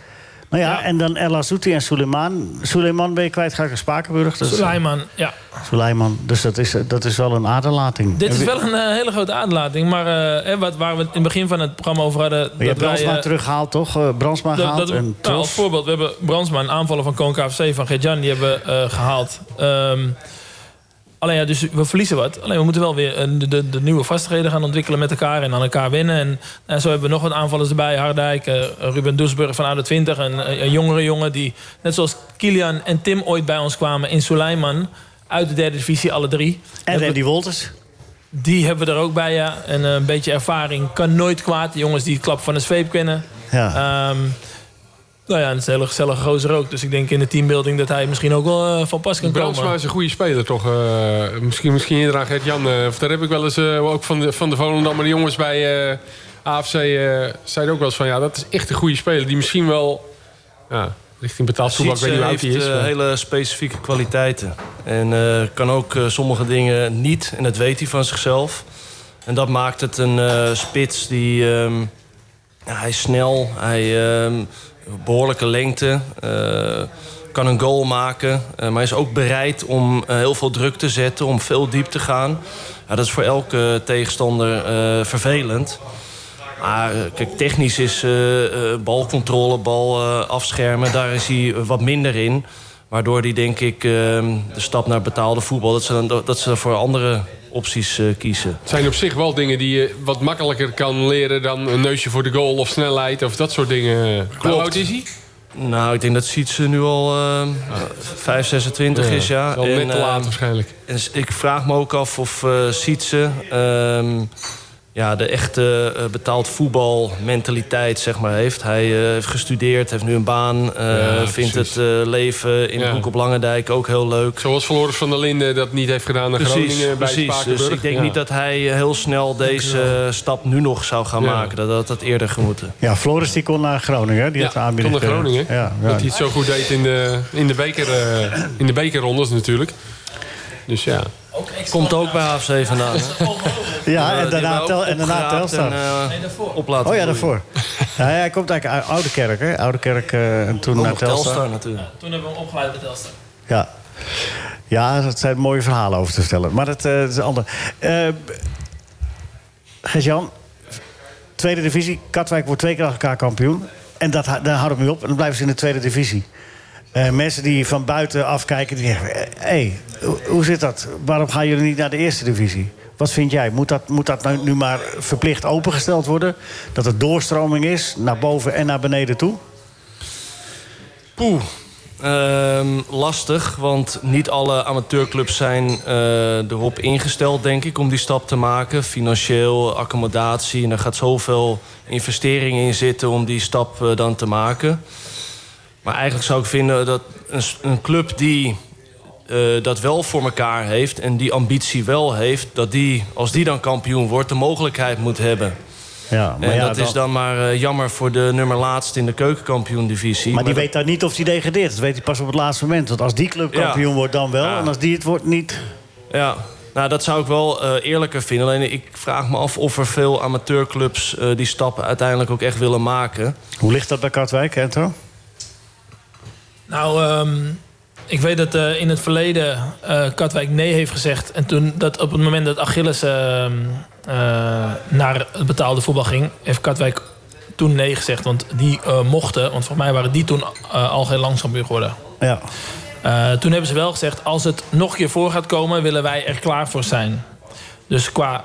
Nou ja, en dan El Azouti en Suleiman. Suleiman ben je kwijtgeraakt in Spakenburg. Dus, Suleiman, ja. Suleiman, dus dat is, dat is wel een aderlating. Dit is wel een uh, hele grote aderlating. Maar uh, wat, waar we het in het begin van het programma over hadden... Maar je hebt Bransma uh, teruggehaald, toch? Bransma gehaald dat, en nou, Als voorbeeld, we hebben Bransma, een aanvaller van Koon KFC, van Gejan, die hebben we gehaald. Um, Alleen ja, dus we verliezen wat. Alleen we moeten wel weer de, de, de, nieuwe vastigheden gaan ontwikkelen met elkaar en aan elkaar winnen. En, en zo hebben we nog wat aanvallers erbij. Hardijk, uh, Ruben Dusburg van de 20. Een, een jongere jongen die, net zoals Kilian en Tim ooit bij ons kwamen in Suleiman. Uit de derde divisie, alle drie. En Randy Wolters. Die hebben we er ook bij, ja. En uh, een beetje ervaring kan nooit kwaad. De jongens die het klap van de zweep kennen. Ja. Um, nou ja, het is een hele gezellige gozer ook. Dus ik denk in de teambuilding dat hij misschien ook wel uh, van pas kan Brandsma komen. is een goede speler, toch? Uh, misschien, misschien inderdaad Gert-Jan. Uh, daar heb ik wel eens ook van de, van de Volendammer de jongens bij AFC... zeiden ook wel eens van, ja, dat is echt een goede speler. Die misschien wel ja, richting betaald voetbal, ik weet niet hij is. heeft hele specifieke kwaliteiten. En kan ook sommige dingen niet. En dat weet hij van zichzelf. En dat maakt het een spits die... Um, ja, hij is snel, hij... Um, behoorlijke lengte. Uh, kan een goal maken. Uh, maar is ook bereid om uh, heel veel druk te zetten. Om veel diep te gaan. Ja, dat is voor elke tegenstander vervelend. Maar kijk, technisch is balcontrole, bal afschermen. Daar is hij wat minder in. Waardoor hij denk ik de stap naar betaalde voetbal... dat ze, dan, dat ze voor andere opties uh, kiezen. Het zijn op zich wel dingen die je wat makkelijker kan leren... dan een neusje voor de goal of snelheid of dat soort dingen. Klopt. Hoe oud is hij? Nou, ik denk dat Sietse nu al uh, 5, 26 ja, is, ja. Al net te laat waarschijnlijk. En ik vraag me ook af of uh, Sietse... Um, ja, de echte eh, betaald voetbalmentaliteit zeg maar, heeft. Hij eh, heeft gestudeerd, heeft nu een baan. eh, Ja, vindt precies. het eh, leven in de Ja. hoek op Langendijk ook heel leuk. Zoals Floris van der Linden dat niet heeft gedaan naar Precies, Groningen bij precies. Spakenburg. Dus ik denk Ja. niet dat hij heel snel deze stap nu nog zou gaan Ja. maken. Dat had dat eerder gemoeten. Ja, Floris die kon naar Groningen. hè? Die Ja, had aanbieding kon naar Groningen. Ja, ja. Dat hij het zo goed deed in de, in de, beker, eh, in de bekerrondes natuurlijk. Dus ja. Komt ook bij HFC vandaan. hè? Ja, en daarna, tel, en daarna Telstar. en, eh, Nee, daarvoor. op laten oh ja, daarvoor. ja, hij komt eigenlijk uit Oude Kerk, hè? Oude Kerk eh, en toen naar Telstar. Telstar natuurlijk. Toen hebben we hem opgeleid bij Telstar. Ja. ja, dat zijn mooie verhalen over te vertellen. Maar dat, eh, dat is ander. Eh Gert-Jan, tweede divisie. Katwijk wordt twee keer achter elkaar kampioen. En dat, daar houdt het mee op. En dan blijven ze in de tweede divisie. Eh, mensen die van buiten afkijken, die zeggen... hé, hey, hoe, zit dat? Waarom gaan jullie niet naar de eerste divisie? Wat vind jij? Moet dat, moet dat nou nu maar verplicht opengesteld worden? Dat er doorstroming is, naar boven en naar beneden toe? Poeh. Ehm, lastig, want niet alle amateurclubs zijn eh, erop ingesteld, denk ik, om die stap te maken. Financieel, accommodatie, en er gaat zoveel investeringen in zitten om die stap eh, dan te maken. Maar eigenlijk zou ik vinden dat een, een club die eh, dat wel voor elkaar heeft en die ambitie wel heeft, dat die, als die dan kampioen wordt, de mogelijkheid moet hebben. Ja, maar en ja, dat is dan- maar eh, jammer voor de nummer laatste in de keukenkampioen-divisie. Maar die dat- weet dan niet of hij degradeert. Dat weet hij pas op het laatste moment. Want als die club Ja. kampioen wordt, dan wel. Ja. En als die het wordt, niet. Ja, nou, dat zou ik wel eh, eerlijker vinden. Alleen ik vraag me af of er veel amateurclubs die stappen uiteindelijk ook echt willen maken. Hoe ligt dat bij Katwijk, Ento? Nou, ehm, ik weet dat eh, in het verleden eh, Katwijk nee heeft gezegd. En toen dat op het moment dat Achilles ehm, eh, naar het betaalde voetbal ging, heeft Katwijk toen nee gezegd. Want die mochten, want volgens mij waren die toen al geen langskampioen geworden. Ja. Toen hebben ze wel gezegd, als het nog een keer voor gaat komen, willen wij er klaar voor zijn. Dus qua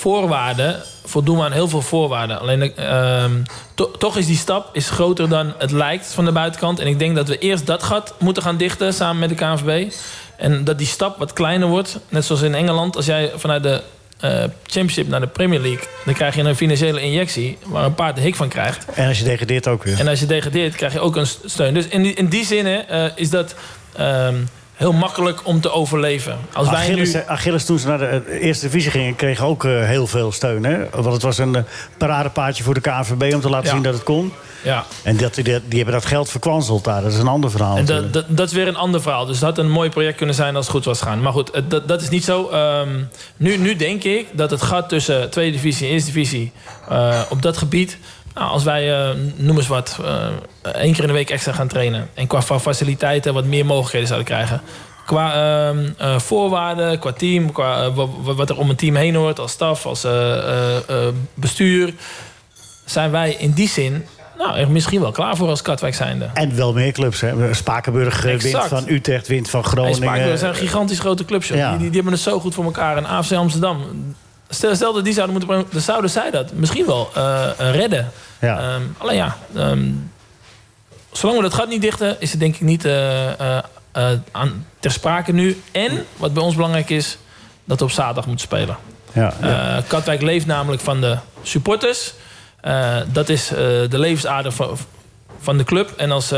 voorwaarden voldoen we aan heel veel voorwaarden. Alleen ehm, to- toch is die stap is groter dan het lijkt van de buitenkant. En ik denk dat we eerst dat gat moeten gaan dichten samen met de KNVB. En dat die stap wat kleiner wordt. Net zoals in Engeland. Als jij vanuit de eh, Championship naar de Premier League... dan krijg je een financiële injectie waar een paard de hik van krijgt. En als je degradeert ook weer. En als je degradeert, krijg je ook een steun. Dus in die, in die zin hè, eh, is dat ehm, heel makkelijk om te overleven. Als wij Achilles, nu... Achilles, toen ze naar de eh, eerste divisie gingen, kreeg ook eh, heel veel steun. Hè? Want het was een eh, paradepaardje voor de KNVB om te laten Ja. zien dat het kon. Ja. En dat, die, die hebben dat geld verkwanseld daar. Dat is een ander verhaal. En dat, dat, dat is weer een ander verhaal. Dus dat had een mooi project kunnen zijn als het goed was gaan. Maar goed, dat, dat is niet zo. Ehm, nu, nu denk ik dat het gat tussen tweede divisie en eerste divisie... op dat gebied... Nou, als wij, eh, noem eens wat, eh, één keer in de week extra gaan trainen... en qua fa- faciliteiten wat meer mogelijkheden zouden krijgen... Qua ehm, eh, voorwaarden, qua team, qua wa- wa- wat er om een team heen hoort... als staf, als bestuur... zijn wij in die zin nou, er misschien wel klaar voor als Katwijk zijnde. En wel meer clubs. Hè? Spakenburg eh, wint van Utrecht, wint van Hey, Groningen. Spakenburg zijn gigantisch grote clubs. Ja. Die, die, die hebben het zo goed voor elkaar. En AFC Amsterdam. Stel, stel dat die zouden moeten... brengen, Dan zouden zij dat misschien wel eh, eh, redden. Ja. Ehm, alleen ja... ehm, zolang we dat gat niet dichten... is het denk ik niet eh, aan, ter sprake nu. En, wat bij ons belangrijk is... dat we op zaterdag moeten spelen. Ja, Katwijk leeft namelijk van de supporters. Dat is de levensader van, van de club. En als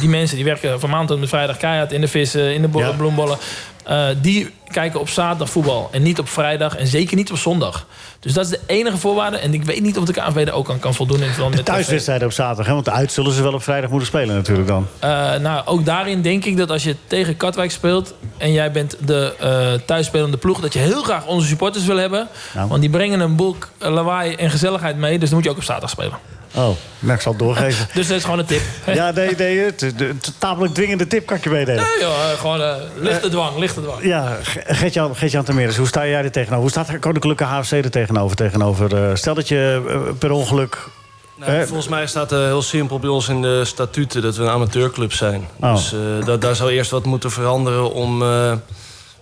die mensen die werken van maand tot met vrijdag keihard in de vissen, in de bo- Ja. bloembollen. Eh, die kijken op zaterdag voetbal en niet op vrijdag en zeker niet op zondag. Dus dat is de enige voorwaarde. En ik weet niet of de KNVB er ook aan kan voldoen in verband met Thuiswedstrijden op zaterdag. Hè? Want uit zullen ze wel op vrijdag moeten spelen natuurlijk dan. eh, nou, ook daarin denk ik dat als je tegen Katwijk speelt... en jij bent de eh thuisspelende ploeg... dat je heel graag onze supporters wil hebben. Nou. Want die brengen een boel lawaai en gezelligheid mee. Dus dan moet je ook op zaterdag spelen. Oh, nou, ik zal het doorgeven. Dus dat is gewoon een tip. ja, nee, nee, het, tamelijk dwingende tip kan ik je meedelen. Nee, joh, eh, gewoon eh, lichte dwang, lichte dwang. Ja, Ge- Gert-Jan Gert-Jan Termeres, hoe sta jij er tegenover? Hoe staat Koninklijke HFC er tegenover? tegenover eh, stel dat je eh, per ongeluk... Nou, volgens mij staat er heel simpel bij ons in de statuten dat we een amateurclub zijn. Oh. Dus eh, dat, daar zou eerst wat moeten veranderen om, eh,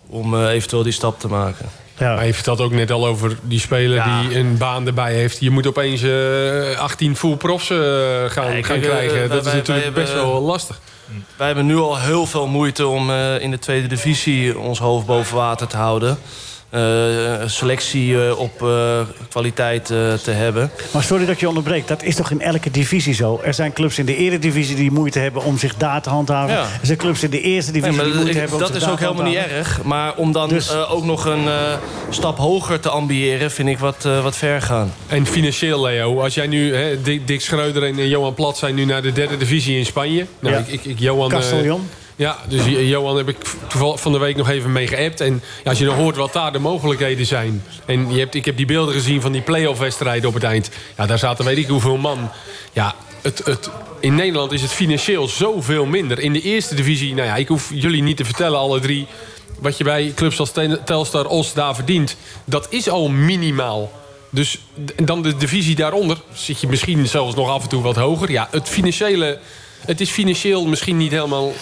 om eh, eventueel die stap te maken. Ja, Maar je vertelt ook net al over die speler Ja. die een baan erbij heeft. Je moet opeens eh 18 full profs eh, gaan, kijk, eh, krijgen. dat is natuurlijk wij best wel lastig. Wij hebben nu al heel veel moeite om eh, in de tweede divisie ons hoofd boven water te houden. Eh, selectie eh, op eh, kwaliteit eh, te hebben. Maar sorry dat je onderbreekt. Dat is toch in elke divisie zo? Er zijn clubs in de eredivisie die moeite hebben om zich daar te handhaven. Ja. Er zijn clubs in de eerste divisie Nee, die moeite ik- hebben om dat is ook helemaal niet erg. Maar om dan Dus- eh, ook nog een eh, stap hoger te ambiëren... vind ik wat, wat ver gaan. En financieel, Leo, als jij nu... Hè, Dick, Schreuder en Johan Plat zijn nu naar de derde divisie in Spanje. Nou, Ja. ik, ik, ik- Johan... Castellon. Ja, dus Jo- Johan heb ik toevallig van de week nog even mee geappt. En als je dan hoort wat daar de mogelijkheden zijn. En je hebt, ik heb die beelden gezien van die play-off wedstrijden op het eind. Ja, daar zaten weet ik hoeveel man. Ja, het, het, in Nederland is het financieel zoveel minder. In de eerste divisie, nou ja, ik hoef jullie niet te vertellen, alle drie... wat je bij clubs als Telstar, Os daar verdient. Dat is al minimaal. Dus dan de divisie daaronder zit je misschien zelfs nog af en toe wat hoger. Ja, het financiële... Het is financieel misschien niet helemaal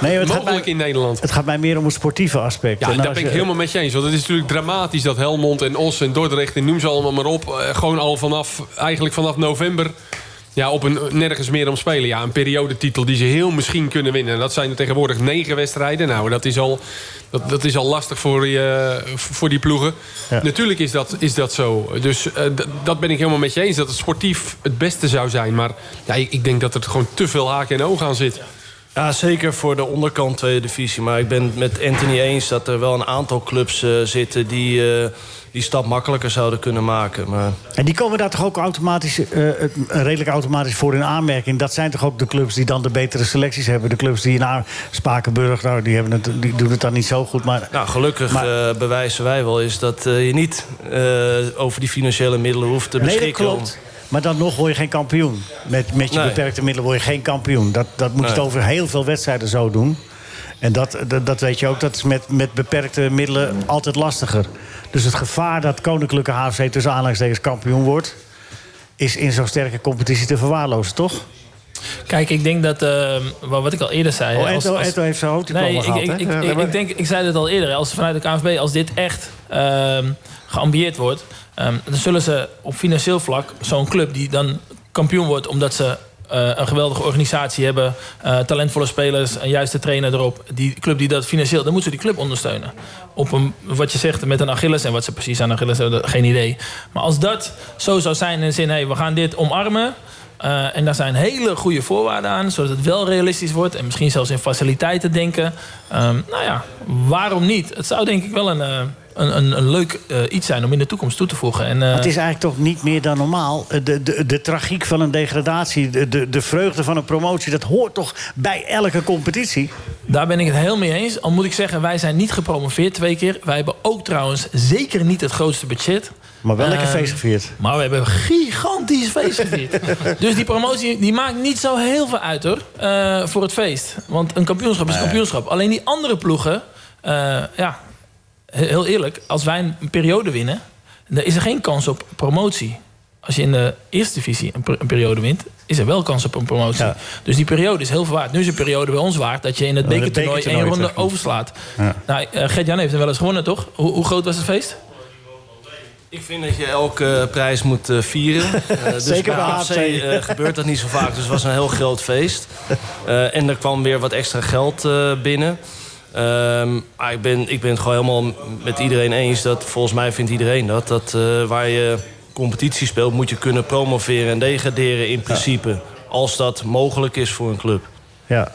Nee, het gaat mogelijk mij- in Nederland. Het gaat mij meer om het sportieve aspect. Ja, En daar ben ik helemaal met je eens. Want het is natuurlijk dramatisch dat Helmond en Os en Dordrecht... en noem ze allemaal maar op... eh, gewoon al vanaf, eigenlijk vanaf november... Ja, op een nergens meer om spelen. Ja, een periodetitel die ze heel misschien kunnen winnen. En dat zijn er tegenwoordig negen wedstrijden. Nou, dat is al, dat, dat is al lastig voor die, eh, voor die ploegen. Ja. Natuurlijk is dat, is dat zo. Dus eh, dat ben ik helemaal met je eens. Dat het sportief het beste zou zijn. Maar ja, ik, ik denk dat er gewoon te veel haken en ogen aan zit. Ja, zeker voor de onderkant tweede divisie. Maar ik ben het met Anthony eens dat er wel een aantal clubs eh, zitten... die eh, die stap makkelijker zouden kunnen maken. Maar En die komen daar toch ook automatisch, eh, redelijk automatisch voor in aanmerking. Dat zijn toch ook de clubs die dan de betere selecties hebben. De clubs die naar Spakenburg, nou, die, hebben het, die doen het dan niet zo goed. Maar nou, gelukkig Maar- bewijzen wij wel is dat je niet over die financiële middelen hoeft te nee, dat beschikken. Maar dan nog word je geen kampioen. Met, met je Nee. beperkte middelen word je geen kampioen. Dat, dat moet je het over heel veel wedstrijden zo doen. En dat, dat, dat weet je ook, dat is met, met beperkte middelen altijd lastiger. Dus het gevaar dat Koninklijke HFC tussen aanhalingstekens kampioen wordt... is in zo'n sterke competitie te verwaarlozen, toch? Kijk, ik denk dat, eh, wat wat ik al eerder zei... Oh, Eto, Eto heeft zijn hoofddiploma Nee, ik, gehad, ik, ik, denk, ik zei het al eerder, als vanuit de KNVB, als dit echt ehm geambieerd wordt, ehm, dan zullen ze op financieel vlak zo'n club die dan kampioen wordt omdat ze eh, een geweldige organisatie hebben, eh, talentvolle spelers, een juiste trainer erop, die club die dat financieel, dan moeten ze die club ondersteunen. Op een, wat je zegt met een Achilles en wat ze precies aan Achilles hebben, geen idee. Maar als dat zo zou zijn in de zin, hey, we gaan dit omarmen. Eh, en daar zijn hele goede voorwaarden aan, zodat het wel realistisch wordt. En misschien zelfs in faciliteiten denken. Ehm, nou ja, waarom niet? Het zou denk ik wel een, eh, een, een, een leuk eh, iets zijn om in de toekomst toe te voegen. En, Het is eigenlijk toch niet meer dan normaal. De, de, de tragiek van een degradatie, de, de, de vreugde van een promotie... dat hoort toch bij elke competitie? Daar ben ik het heel mee eens. Al moet ik zeggen, wij zijn niet gepromoveerd twee keer. Wij hebben ook trouwens zeker niet het grootste budget. Maar wel lekker Ehm, feest gevierd. Maar we hebben een gigantisch feest gevierd. dus die promotie die maakt niet zo heel veel uit hoor. eh, voor het feest. Want een kampioenschap is een kampioenschap. Alleen die andere ploegen, eh, ja, he- heel eerlijk, als wij een periode winnen, dan is er geen kans op promotie. Als je in de eerste divisie een, per- een periode wint, is er wel kans op een promotie. Ja. Dus die periode is heel veel waard. Nu is een periode bij ons waard dat je in het bekertoernooi één ronde overslaat. Ja. Nou, eh, Gert-Jan heeft hem wel eens gewonnen, toch? Hoe, hoe groot was het feest? Ik vind dat je elke prijs moet eh, vieren. Eh, dus Zeker bij AFC eh, gebeurt dat niet zo vaak. Dus het was een heel groot feest. En er kwam weer wat extra geld binnen. Ehm, maar ik, ben, ik ben het gewoon helemaal met iedereen eens. Dat, volgens mij vindt iedereen dat. Dat waar je competitie speelt, moet je kunnen promoveren en degraderen in principe. Als dat mogelijk is voor een club. Ja.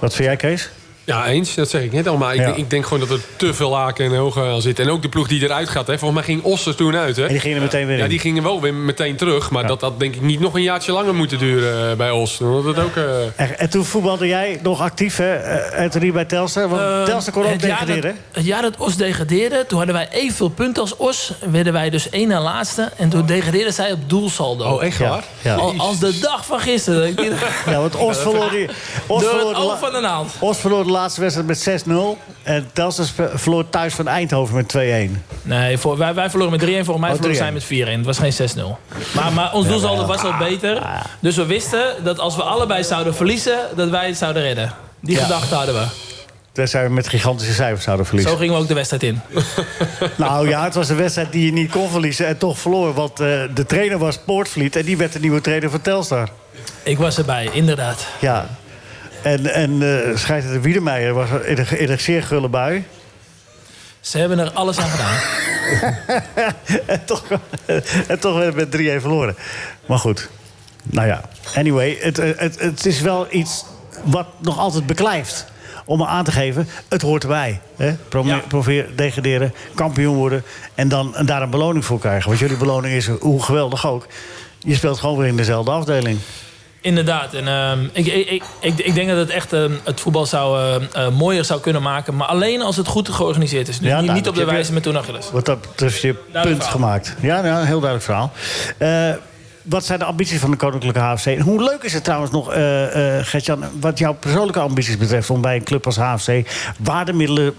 Wat vind jij, Kees? Ja, eens. Dat zeg ik net al. Maar ik, Ja. denk, ik denk gewoon dat er te veel haken en ogen aan zitten. En ook de ploeg die eruit gaat. Hè. Volgens mij ging Oster toen uit. Hè. En die gingen er meteen weer in. Ja, die gingen wel weer meteen terug. Maar dat had denk ik niet nog een jaartje langer moeten duren eh, bij Os. Het ook... eh, En, en toen voetbalde jij nog actief, hè, eh, Anthony, bij Telstar? Want Telstar kon ook het jaar degraderen. dat- Het jaar dat Os degradeerde, toen hadden wij evenveel punten als Os. Werden wij dus één na laatste. En toen degradeerden zij op doelsaldo. Oh, echt Ja. waar? Ja. Al, als de dag van gisteren. Ja, want Os verloor, die, Os, Door verloor het oog van de naald. Os verloor de laatste wedstrijd met 6-0. En Telstar spe- verloor thuis van Eindhoven met 2-1. Nee, voor, wij, wij verloren met 3-1. Volgens mij Oh, verloren zij 3-1. met 4-1. Het was geen 6-0. Maar, maar ons doelsaldo was al beter. Dus we wisten dat als we allebei zouden verliezen... dat wij het zouden redden. Die Ja. gedachte hadden we. Zijn we met gigantische cijfers zouden verliezen. Zo gingen we ook de wedstrijd in. Nou ja, het was een wedstrijd die je niet kon verliezen en toch verloor. Want eh, de trainer was Poortvliet en die werd de nieuwe trainer van Telstar. Ik was erbij, inderdaad. Ja. En, en eh scheidsrechter Wiedemeijer was in een, in een zeer gulle bui. Ze hebben er alles aan gedaan. en, toch, en toch werd het met 3-1 verloren. Maar goed, nou ja. Anyway, het, het, het is wel iets wat nog altijd beklijft. Om me aan te geven, het hoort erbij. Hè? Probeer, probeer degraderen, kampioen worden... en, dan, en daar een beloning voor krijgen. Want jullie beloning is, hoe geweldig ook... je speelt gewoon weer in dezelfde afdeling. Inderdaad. En, ehm, ik, ik, ik, ik denk dat het echt ehm, het voetbal zou, eh, eh, mooier zou kunnen maken. Maar alleen als het goed georganiseerd is. Dus Ja, niet, nou, niet op de wijze je- met Toen Achilles. Wat dat betreft je punt verhaal. gemaakt. Ja, ja, een heel duidelijk verhaal. Eh, wat zijn de ambities van de Koninklijke HFC? En hoe leuk is het trouwens nog, eh eh Gertjan... wat jouw persoonlijke ambities betreft... om bij een club als HFC... waar de middelen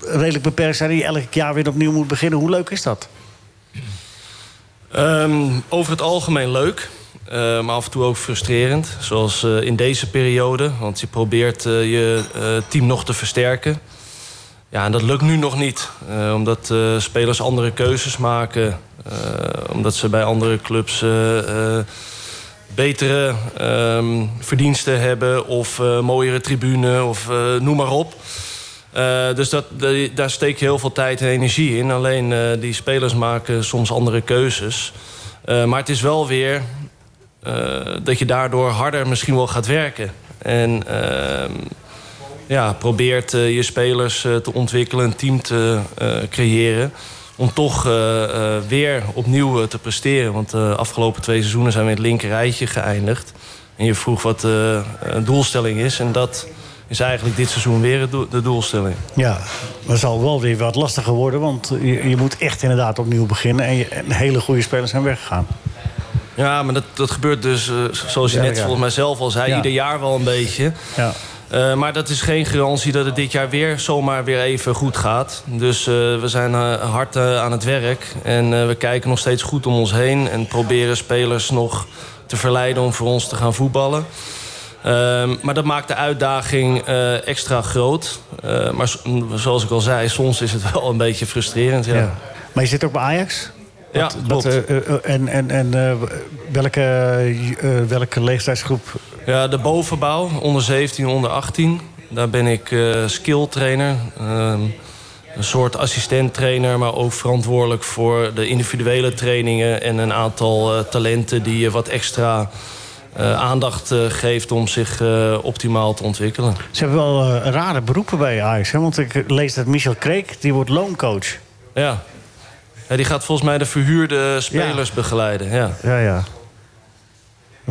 redelijk beperkt zijn... en je elk jaar weer opnieuw moet beginnen. Hoe leuk is dat? Ehm, over het algemeen leuk. Eh, maar af en toe ook frustrerend. Zoals eh, in deze periode. Want je probeert eh, je team nog te versterken. Ja, en dat lukt nu nog niet. Omdat spelers andere keuzes maken. omdat ze bij andere clubs betere ehm, verdiensten hebben. Of mooiere tribune. Of noem maar op. Dus dat, daar steek je heel veel tijd en energie in. Alleen die spelers maken soms andere keuzes. Maar het is wel weer dat je daardoor harder misschien wel gaat werken. En ehm, ja, probeert eh, je spelers eh, te ontwikkelen, een team te eh, creëren. Om toch eh, eh, weer opnieuw eh, te presteren. Want de afgelopen twee seizoenen zijn we in het linker rijtje geëindigd. En je vroeg wat de doelstelling is. En dat is eigenlijk dit seizoen weer de doelstelling. Ja, dat zal wel weer wat lastiger worden... want je, je moet echt inderdaad opnieuw beginnen... en, je, en hele goede spelers zijn weggegaan. Ja, maar dat, dat gebeurt dus, eh, zoals je Ja, net ja. volgens mij zelf al zei, ieder jaar wel een beetje. Ja. Eh, maar dat is geen garantie dat het dit jaar weer zomaar weer even goed gaat. Dus eh, we zijn hard aan het werk. En we kijken nog steeds goed om ons heen. En proberen spelers nog te verleiden om voor ons te gaan voetballen. Ehm, maar dat maakt de uitdaging extra groot. Maar zoals ik al zei, soms is het wel een beetje frustrerend. Ja. Ja. Maar je zit ook bij Ajax? Ja, klopt. wat, eh, eh, en en, en eh, welke, eh, welke leeftijdsgroep? Ja, de bovenbouw, onder 17, onder 18. Daar ben ik eh skill trainer. Ehm, een soort assistent trainer, maar ook verantwoordelijk voor de individuele trainingen en een aantal eh, talenten die je wat extra eh, aandacht eh, geeft om zich eh, optimaal te ontwikkelen. Ze hebben wel eh, rare beroepen bij Ajax. Hè? Want ik lees dat Michel Kreek, die wordt looncoach. Ja. Ja, die gaat volgens mij de verhuurde spelers begeleiden. Ja. Ja, ja.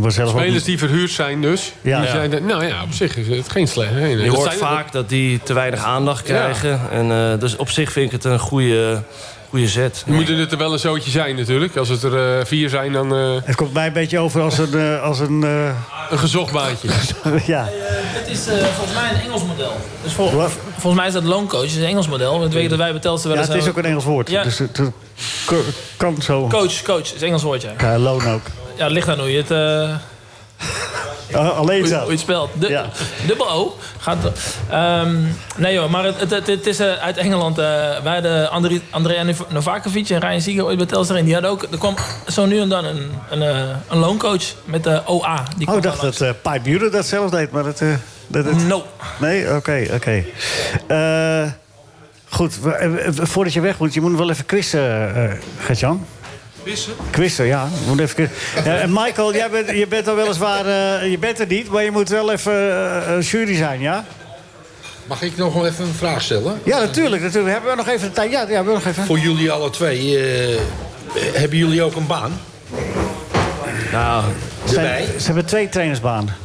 Spelers die verhuurd zijn dus. Ja. Die zijn, nou ja, op zich is het geen slecht. nee, nee. Je hoort vaak dat die te weinig aandacht krijgen. En, eh, dus op zich vind ik het een goede, goede zet. Je moet het er wel een zootje zijn natuurlijk. Als het er eh, vier zijn, dan... eh, Het komt mij een beetje over als een... eh, als een, eh, een gezocht baantje. ja. Het is eh, volgens mij een Engels model. Dus vol- volgens mij is dat looncoach, is een Engels model. Dat weet je dat wij betelsten wel ja, eens het is ook een Engels woord. Ja. Dus het, het kan zo. Coach, coach, is een Engels woordje. Ja, loon ook. Ja, het ligt aan hoe je het... alleen zo. hoe het spelt. Du- Dubbel O. Gaat, Ehm, nee joh, maar het, het, het, is eh, uit Engeland. eh wij hadden André, Andrea Nov- Novakovic en Ryan Seeger ooit bij Telstar. En die hadden ook, er kwam zo nu en dan een, een, eh, een looncoach met de OA. Die Oh, ik dacht dat eh Pipe Buren dat zelf deed, maar dat... dat het... No. Nee? Oké, oké. Eh, goed, voordat je weg moet, je moet wel even quizzen, eh Gert-Jan. Quizzen? Quizzen, ja. Moet even en Michael, jij bent, je bent al weliswaar... eh, je bent er niet, maar je moet wel even eh, jury zijn, ja? Mag ik nog wel even een vraag stellen? Ja, natuurlijk. natuurlijk. Hebben we nog even de tijd? Ja, ja, hebben we nog even. Voor jullie alle twee. eh, hebben jullie ook een baan? Nou, ze hebben twee trainersbanen.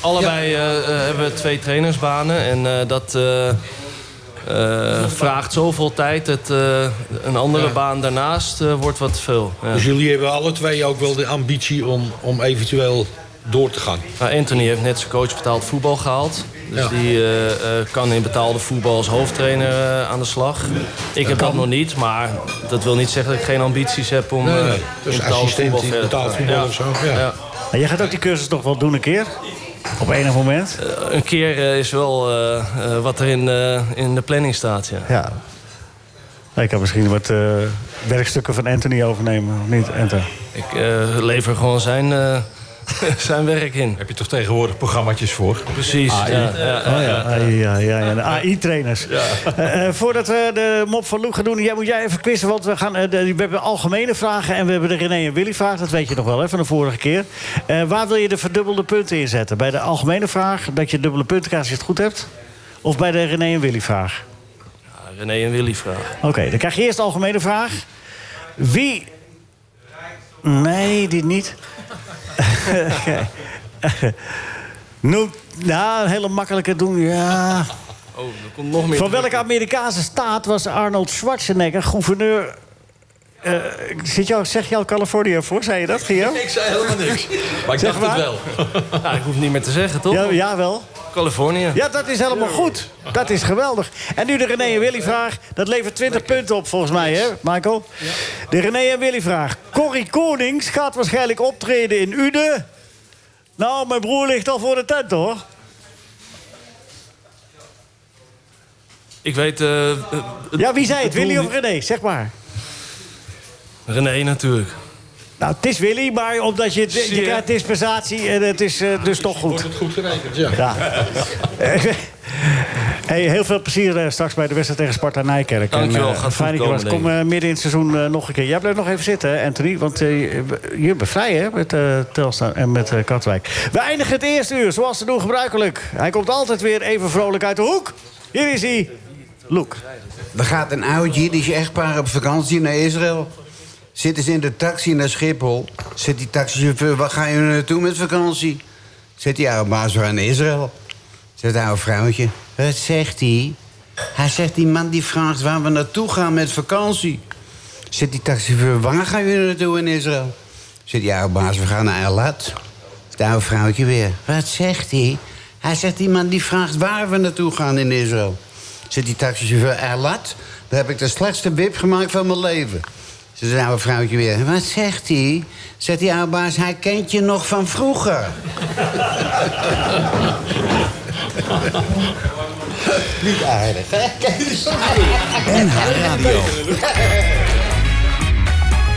Allebei hebben we twee trainersbanen. En eh, dat eh, eh, vraagt zoveel tijd. Dat eh, een andere baan daarnaast eh, wordt wat te veel. Ja. Dus jullie hebben alle twee ook wel de ambitie om, om eventueel door te gaan. Nou, Anthony heeft net zijn coach betaald voetbal gehaald. Dus Ja. die eh, eh, kan in betaalde voetbal als hoofdtrainer eh, aan de slag. Ik heb dat nog niet, maar dat wil niet zeggen dat ik geen ambities heb om Nee, nee. eh, Dus in betaalde assistent voetbal in betaald gaan. voetbal Ja. of zo, ja. En jij gaat ook die cursus toch wel doen een keer? Op enig moment? Eh, een keer eh, is wel eh, wat er in, in de planning staat, ja. Ja. Ik kan misschien wat werkstukken van Anthony overnemen, of niet, Enter? Ik lever gewoon zijn, zijn werk in. Heb je toch tegenwoordig programmaatjes voor? Precies. ja, ja, Oh ja, ja, ja, ja, de AI-trainers. Voordat we de mop van Loek gaan doen, jij moet jij even quizzen. Want we, gaan, eh, de- we hebben algemene vragen en we hebben de René en Willy vraag. Dat weet je nog wel hè, van de vorige keer. Eh, waar wil je de verdubbelde punten inzetten? Bij de algemene vraag, dat je dubbele punten krijgt als je het goed hebt? Of bij de René en Willy vraag? René en Willy vraag. Oké, dan krijg je eerst de algemene vraag. Wie... Nee, die niet. Noem... Nou, een hele makkelijke doen. Ja. Oh, er komt nog meer. Van welke Amerikaanse staat was Arnold Schwarzenegger gouverneur... eh, zit jou, zeg je al Californië voor? Zei je dat, Gio? Ik zei helemaal niks. Maar ik Zeg dacht het wel. Nou, ik hoef het niet meer te zeggen, toch? Ja, ja, wel. Californië. Ja, dat is helemaal goed. Dat is geweldig. En nu de René en Willy vraag. Dat levert 20 punten op volgens mij, hè, Michael? De René en Willy vraag. Corrie Konings gaat waarschijnlijk optreden in Uden. Nou, mijn broer ligt al voor de tent, hoor. Ik weet... eh, eh, Ja, wie zei het? Willy of. René? Zeg maar. René natuurlijk. Nou, het is Willy, maar omdat je, je je? krijgt dispensatie en het is eh, dus toch goed. Wordt het goed gerekend, ja. Ja. hey, heel veel plezier eh, straks bij de wedstrijd tegen Sparta Nijkerk. Dankjewel, En, eh, gaat fijn goed komen, Kom eh, midden in het seizoen nog een keer. Jij blijft nog even zitten, Anthony. Want eh, je- je bent vrij, hè, met eh Telstar en met Katwijk. We eindigen het eerste uur, zoals te doen gebruikelijk. Hij komt altijd weer even vrolijk uit de hoek. Hier is hij, Loek. Er gaat een oud Jiddisch echtpaar op vakantie naar Israël. Zitten ze in de taxi naar Schiphol. Zet die taxichauffeur, waar ga je naartoe met vakantie? Zet die oude baas, we gaan naar Israël. Zet het oude vrouwtje. Wat zegt hij? Hij zegt, die man die vraagt waar we naartoe gaan met vakantie. Zet die taxichauffeur, waar ga je naartoe in Israël? Zet die oude baas, we gaan naar Eilat. Het oude vrouwtje weer. Wat zegt hij? Hij zegt, die man die vraagt waar we naartoe gaan in Israël. Zit die taxichauffeur Eilat? Daar heb ik de slechtste wip gemaakt van mijn leven. Zegt het oude vrouwtje weer. Wat zegt hij? Zegt die oude baas, hij kent je nog van vroeger. Niet aardig, hè? NH Radio.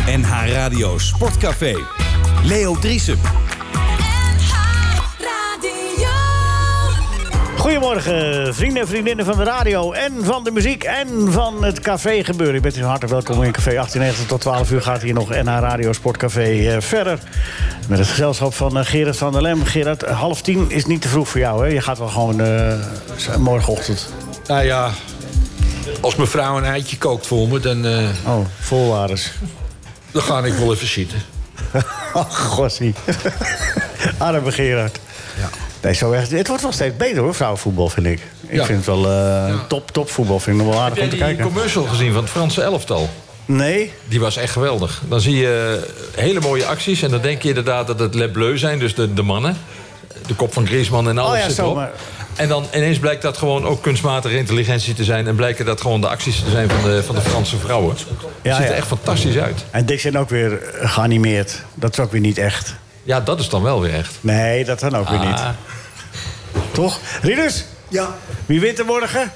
NH Radio Sportcafé. Leo Driesen. Goedemorgen, vrienden en vriendinnen van de radio en van de muziek en van het café gebeuren. Ik bent u hartelijk welkom in Café 1890 tot 12 uur gaat hier nog NH Radio Sportcafé eh, verder. Met het gezelschap van eh, Gerard van der Lem. Gerard, half tien is niet te vroeg voor jou, hè? Je gaat wel gewoon eh, morgenochtend. Nou ja, als mijn vrouw een eitje kookt voor me, dan, eh, Oh, volwaardes. dan ga ik wel even zitten. Ach, gossie. Arme Gerard. Ja. Nee, zo echt, het wordt wel steeds beter hoor, vrouwenvoetbal, vind ik. Ik Ja. vind het wel eh, top, top voetbal. Vind ik nog wel aardig Heb om te die kijken. commercial gezien van het Franse elftal? Nee? Die was echt geweldig. Dan zie je hele mooie acties. En dan denk je inderdaad dat het Le Bleu zijn, dus de, de mannen. De kop van Griezmann en alles Oh ja, zit erop. maar- En dan ineens blijkt dat gewoon ook kunstmatige intelligentie te zijn. En blijken dat gewoon de acties te zijn van de, van de Franse vrouwen. Ja, ziet er ja. echt fantastisch uit. En dit zijn ook weer eh, geanimeerd. Dat is ook weer niet echt. Ja, dat is dan wel weer echt. Nee, dat dan ook weer niet. Ah. Toch? Rieders, Ja, wie wint er morgen?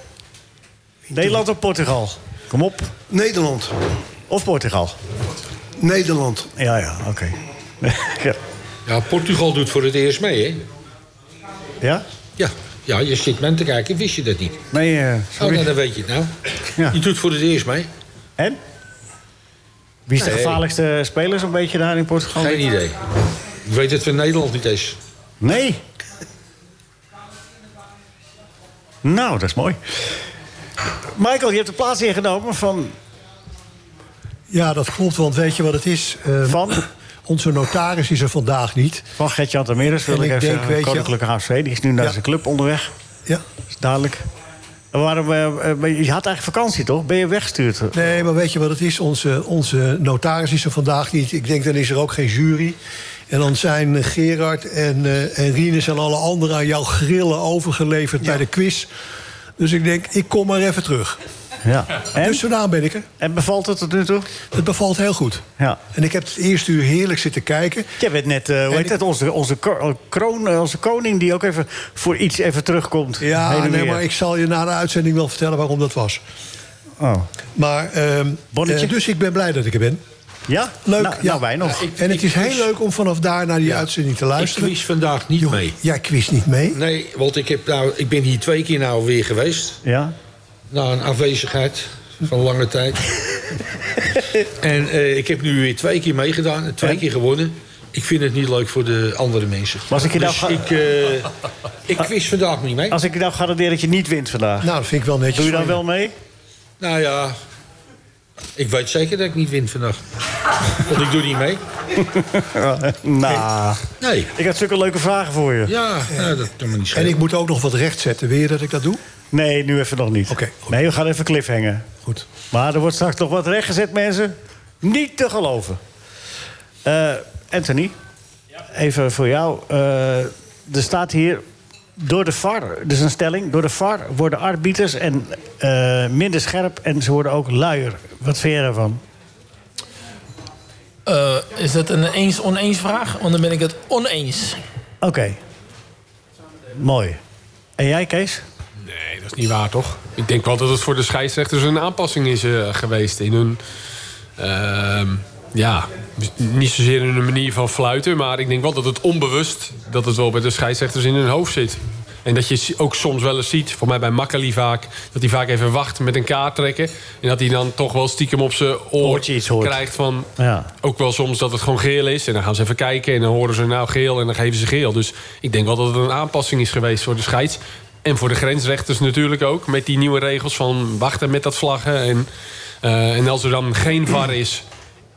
Nederland of Portugal? Kom op. Nederland. Of Portugal? Nederland. Ja, ja, oké. ja. Ja, Portugal doet voor het eerst mee, hè? ja? Ja, ja je zit men te kijken, wist je dat niet? Nee, eh, Oh, nou, dan weet je het nou. Ja. Die doet voor het eerst mee. En? Wie is de Nee. gevaarlijkste speler zo'n beetje daar in Portugal? Geen idee. Ik weet het van Nederland niet eens. Nee. Nou, dat is mooi. Michael, je hebt de plaats ingenomen van... Ja, dat klopt, want weet je wat het is? Eh, Van? Onze notaris is er vandaag niet. Van Gert-Jan Tameres, wil ik ik even denk, zeggen. weet je- Koninklijke HFC, die is nu naar Ja. zijn club onderweg. Ja. Dat is duidelijk. Waarom, eh, eh, je had eigenlijk vakantie, toch? Ben je weggestuurd? Nee, maar weet je wat het is? Onze, onze notaris is er vandaag niet. Ik denk, dan is er ook geen jury. En dan zijn Gerard en, eh en Rinus en alle anderen aan jouw grillen overgeleverd bij de quiz. Dus ik denk, ik kom maar even terug. Ja. En? Dus vandaar ben ik er. En bevalt het tot nu toe? Het bevalt heel goed. Ja. En ik heb het eerste uur heerlijk zitten kijken. Jij bent net, eh, hoe En heet ik- onze, onze, kro- kroon, eh, onze koning... die ook even voor iets even terugkomt. Ja, nee, weer. maar ik zal je na de uitzending wel vertellen waarom dat was. Oh. Maar, Bonnetje? eh, dus ik ben blij dat ik er ben. Ja? Leuk. Nou, ja. nou, wij nog. Ja, ik- en het is heel leuk om vanaf daar naar die uitzending te Ik luisteren. quiz vandaag niet mee. Jij quiz niet mee? Nee, want ik, heb nou, ik ben hier twee keer nou weer geweest. Ja? Na een afwezigheid van lange tijd. en eh, ik heb nu weer twee keer meegedaan. Twee En? keer gewonnen. Ik vind het niet leuk voor de andere mensen. Maar als ik je nou dus ga- ik, eh, ik quiz vandaag niet mee. Als ik je nou garandeer dat je niet wint vandaag. Nou, dat vind ik wel netjes. Doe je dan wel mee? Nou ja, ik weet zeker dat ik niet win vandaag. Want ik doe niet mee. nou, Nee. ik had zulke leuke vragen voor je. Ja, nou, dat kan me niet En schelen. ik moet ook nog wat rechtzetten. Wil je dat ik dat doe? Nee, nu even nog niet. Oké. Nee, we gaan even cliffhangen. Goed. Maar er wordt straks nog wat rechtgezet, mensen. Niet te geloven. Eh, Anthony, even voor jou. Eh, er staat hier... Door de VAR, dus een stelling... door de VAR worden arbiters en, eh, minder scherp... en ze worden ook luier. Wat vind je daarvan? Eh, is dat een eens-oneens vraag? Want dan ben ik het oneens. Oké. Mooi. En jij, Kees? Nee, dat is niet waar, toch? Ik denk wel dat het voor de scheidsrechters een aanpassing is eh, geweest in hun... ja, niet zozeer in hun manier van fluiten... maar ik denk wel dat het onbewust... dat het wel bij de scheidsrechters in hun hoofd zit. En dat je ook soms wel eens ziet, voor mij bij Makkeli vaak... dat hij vaak even wacht met een kaart trekken... en dat hij dan toch wel stiekem op zijn oor iets krijgt van... Ja. Ook wel soms dat het gewoon geel is. En dan gaan ze even kijken en dan horen ze nou geel en dan geven ze geel. Dus ik denk wel dat het een aanpassing is geweest voor de scheids. En voor de grensrechters natuurlijk ook. Met die nieuwe regels van wachten met dat vlaggen. En, eh, en als er dan geen VAR is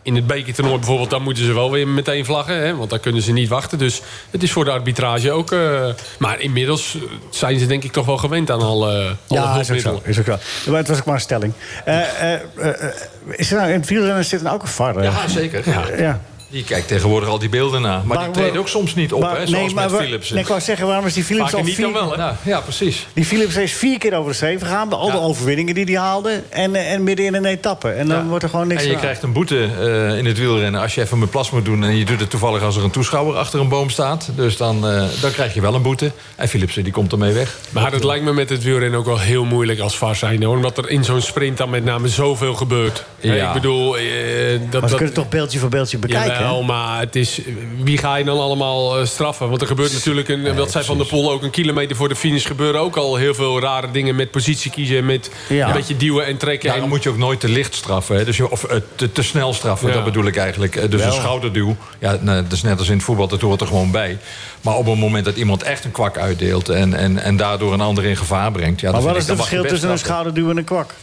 in het bekertoernooi bijvoorbeeld... dan moeten ze wel weer meteen vlaggen. Hè, want dan kunnen ze niet wachten. Dus het is voor de arbitrage ook... eh, maar inmiddels zijn ze denk ik toch wel gewend aan alle, alle Ja, is ook zo. Is ook zo. Maar het was ook maar een stelling. Eh, eh, eh, eh, is er nou, in het wielrennen zit er ook een VAR? eh? Ja, zeker. Ja. ja. Die kijkt tegenwoordig al die beelden na. Maar, Maar die treedt we- ook soms niet op, Maar- hè, zoals met we- Philips. Nee, ik wou zeggen, waarom is die Philips Vaker al niet vier... dan wel, hè? Nou, ja, precies. Die Philips is vier keer over de streep gegaan. Al de Ja. overwinningen die hij haalde. En, eh, en midden in een etappe. En dan Ja. wordt er gewoon niks En je krijgt een boete eh, in het wielrennen als je even met plas moet doen... en je doet het toevallig als er een toeschouwer achter een boom staat. Dus dan, eh, dan krijg je wel een boete. En Philipsen die komt ermee weg. Maar het lijkt me met het wielrennen ook wel heel moeilijk als VAR zijn. Hoor, omdat er in zo'n sprint dan met name zoveel gebeurt. Ja. Ik bedoel... dat, Maar ze dat, kunnen toch beeldje voor beeldje bekijken? Jawel, maar het is, wie ga je dan allemaal eh, straffen? Want er gebeurt natuurlijk, een, wat zei Van der Poel ook... een kilometer voor de finish gebeuren ook al heel veel rare dingen... met positie kiezen, met Ja. een beetje duwen en trekken. Daarom En- moet je ook nooit te licht straffen. Hè? Dus je, of eh, te, te snel straffen, Ja. dat bedoel ik eigenlijk. Eh, Dus Wel. een schouderduw, ja, nou, dat is net als in het voetbal, dat hoort er gewoon bij. Maar op het moment dat iemand echt een kwak uitdeelt... en, en, en daardoor een ander in gevaar brengt... Ja, maar dan wat is het dan verschil tussen een schouderduw en een kwak?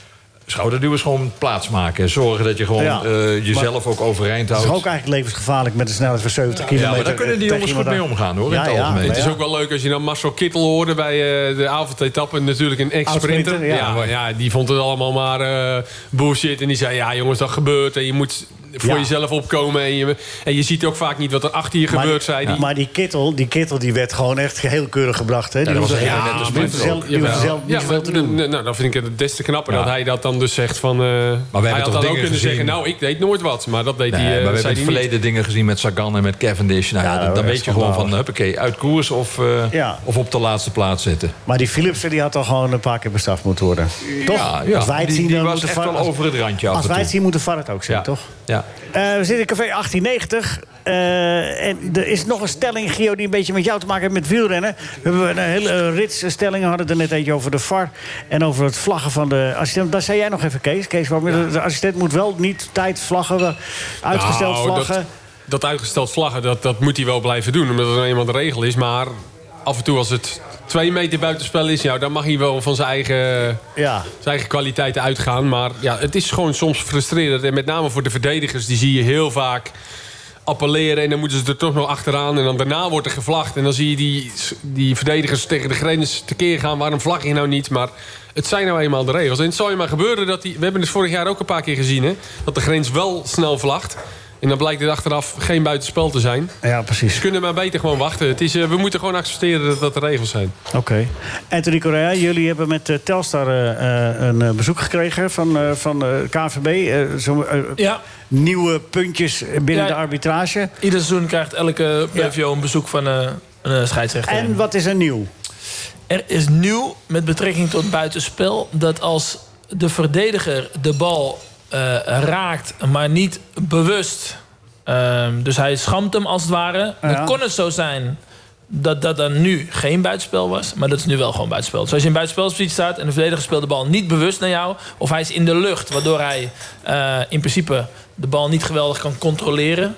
Schouderduw is gewoon plaatsmaken. Zorgen dat je gewoon Ja. eh, jezelf ook overeind Het is houdt. ook eigenlijk levensgevaarlijk met een snelheid van 70 kilometer. Ja, maar daar kunnen die jongens goed mee aan. omgaan, hoor, in het ja, algemeen. Het is ook wel leuk als je dan Marcel Kittel hoorde bij eh, de avondetappe. Natuurlijk een ex-sprinter. Ja. ja, die vond het allemaal maar eh, bullshit. En die zei, ja jongens, dat gebeurt. En je moet voor Ja. jezelf opkomen. En je, en je ziet ook vaak niet wat er achter je Maar gebeurt, die- zei hij. Maar die kittel, die kittel die werd gewoon echt heel keurig gebracht. Hè? Die was ja, die hoefde sprinter zelf- die zelf niet maar, te doen. n- nou, dan vind ik het des te knapper Ja. dat hij dat dan dus zegt van... eh, hij hebben had toch dan ook dingen kunnen gezien. zeggen, nou, ik deed nooit wat. Maar dat deed Nee, hij, eh, maar we zei hebben in het hij niet. verleden dingen gezien met Sagan en met Cavendish. Nou, ja, Ja, dan, weet je gewoon van, huppakee, uit koers of, eh, of op de laatste plaats zitten. Maar die Philipsen die had toch gewoon een paar keer bestraft moeten worden. Toch? Ja, ja. Als wij het Die- zien, die dan was moet de echt VAR- wel over het randje af Als wij het zien, moet de VAR het ook zien, Ja. toch? Ja. Eh, we zitten in café 1890. eh, en er is nog een stelling, Gio, die een beetje met jou te maken heeft met wielrennen. We hebben een hele rits stellingen. We hadden het er net eentje over de VAR. En over het vlaggen van de assistent. Daar zei jij nog even, Kees. Kees waarom, de, de assistent moet wel niet tijd vlaggen. Uitgesteld Nou, vlaggen. Dat, dat uitgesteld vlaggen, dat, dat moet hij wel blijven doen. Omdat het nou eenmaal de regel is. Maar af en toe als het twee meter buitenspel is... Ja, dan mag hij wel van zijn eigen, Ja. zijn eigen kwaliteiten uitgaan. Maar ja, het is gewoon soms frustrerend. En met name voor de verdedigers, die zie je heel vaak appelleren... en dan moeten ze er toch nog achteraan. En dan daarna wordt er gevlacht. En dan zie je die, die verdedigers tegen de grens tekeer gaan. Waarom vlag je nou niet? Maar het zijn nou eenmaal de regels. En het zou je maar gebeuren dat die... We hebben het vorig jaar ook een paar keer gezien, hè? Dat de grens wel snel vlagt. En dan blijkt het achteraf geen buitenspel te zijn. Ja, precies. Ze kunnen maar beter gewoon wachten. Het is, eh, we moeten gewoon accepteren dat dat de regels zijn. Oké. Anthony Correa, jullie hebben met eh, Telstar eh, een bezoek gekregen van, eh, van eh, KVB. eh, zo, Ja. Nieuwe puntjes binnen Ja. de arbitrage. Ieder seizoen krijgt elke Ja. BVO een bezoek van eh, een scheidsrechter. En wat is er nieuw? Er is nieuw met betrekking tot buitenspel dat als de verdediger de bal raakt, maar niet bewust. Ehm, dus hij schamt hem als het ware. Ja. Dan kon het zo zijn dat dat dan nu geen buitenspel was. Maar dat is nu wel gewoon buitenspel. Dus als je in buitenspelpositie staat en de verdediger speelt de bal niet bewust naar jou... of hij is in de lucht, waardoor hij eh, in principe de bal niet geweldig kan controleren...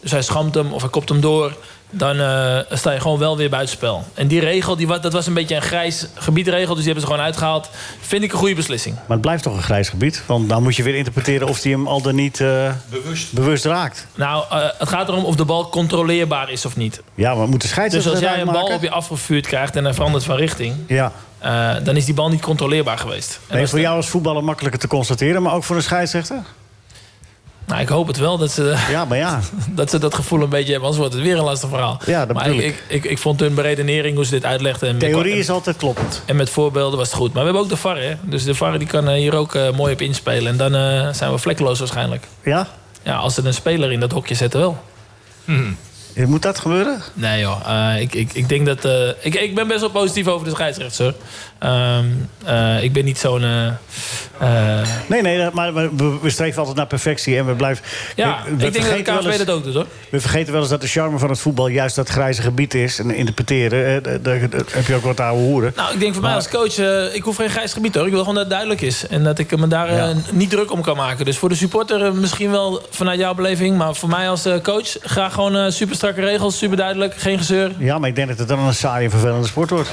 dus hij schamt hem of hij kopt hem door... dan eh, sta je gewoon wel weer buitenspel. En die regel, die, dat was een beetje een grijs gebiedregel... dus die hebben ze gewoon uitgehaald. Vind ik een goede beslissing. Maar het blijft toch een grijs gebied? Want dan moet je weer interpreteren of hij hem al dan niet eh, bewust. raakt. Nou, eh, het gaat erom of de bal controleerbaar is of niet. Ja, maar moet de Dus scheidsrechter als dat jij een bal op je afgevuurd krijgt en hij verandert van richting... Ja. eh, dan is die bal niet controleerbaar geweest. En Nee, als voor de- jou als voetballer makkelijker te constateren, maar ook voor een scheidsrechter? Nou, ik hoop het wel dat ze, Ja, maar ja. dat ze dat gevoel een beetje hebben. Anders wordt het weer een lastig verhaal. Ja, dat maar ik, ik. ik, ik, ik vond hun beredenering, hoe ze dit uitlegden... En Theorie is altijd kloppend. En met voorbeelden was het goed. Maar we hebben ook de VAR, hè? Dus de VAR die kan eh, hier ook eh, mooi op inspelen. En dan eh, zijn we vlekkeloos waarschijnlijk. Ja? Ja, als ze een speler in dat hokje zetten wel. Moet dat gebeuren? Nee joh, Eh, ik, ik, ik denk dat... eh, ik, ik ben best wel positief over de scheidsrechter, Ehm, eh, ik ben niet zo'n... eh, eh, Nee, nee, maar we, we- streven altijd naar perfectie en we blijven... ja, we ik denk dat de KNVB dat ook doet, hoor. We vergeten wel eens dat de charme van het voetbal juist dat grijze gebied is. En interpreteren, daar- daar daar heb je ook wat oude hoeren. Nou, ik denk voor mij als coach, ik hoef geen grijs gebied hoor. Ik wil gewoon dat het duidelijk is. En dat ik me daar Ja. niet druk om kan maken. Dus voor de supporter misschien wel vanuit jouw beleving. Maar voor mij als coach, graag gewoon super strakke regels, super duidelijk, geen gezeur. Ja, maar ik denk dat het dan een saaie en vervelende sport wordt.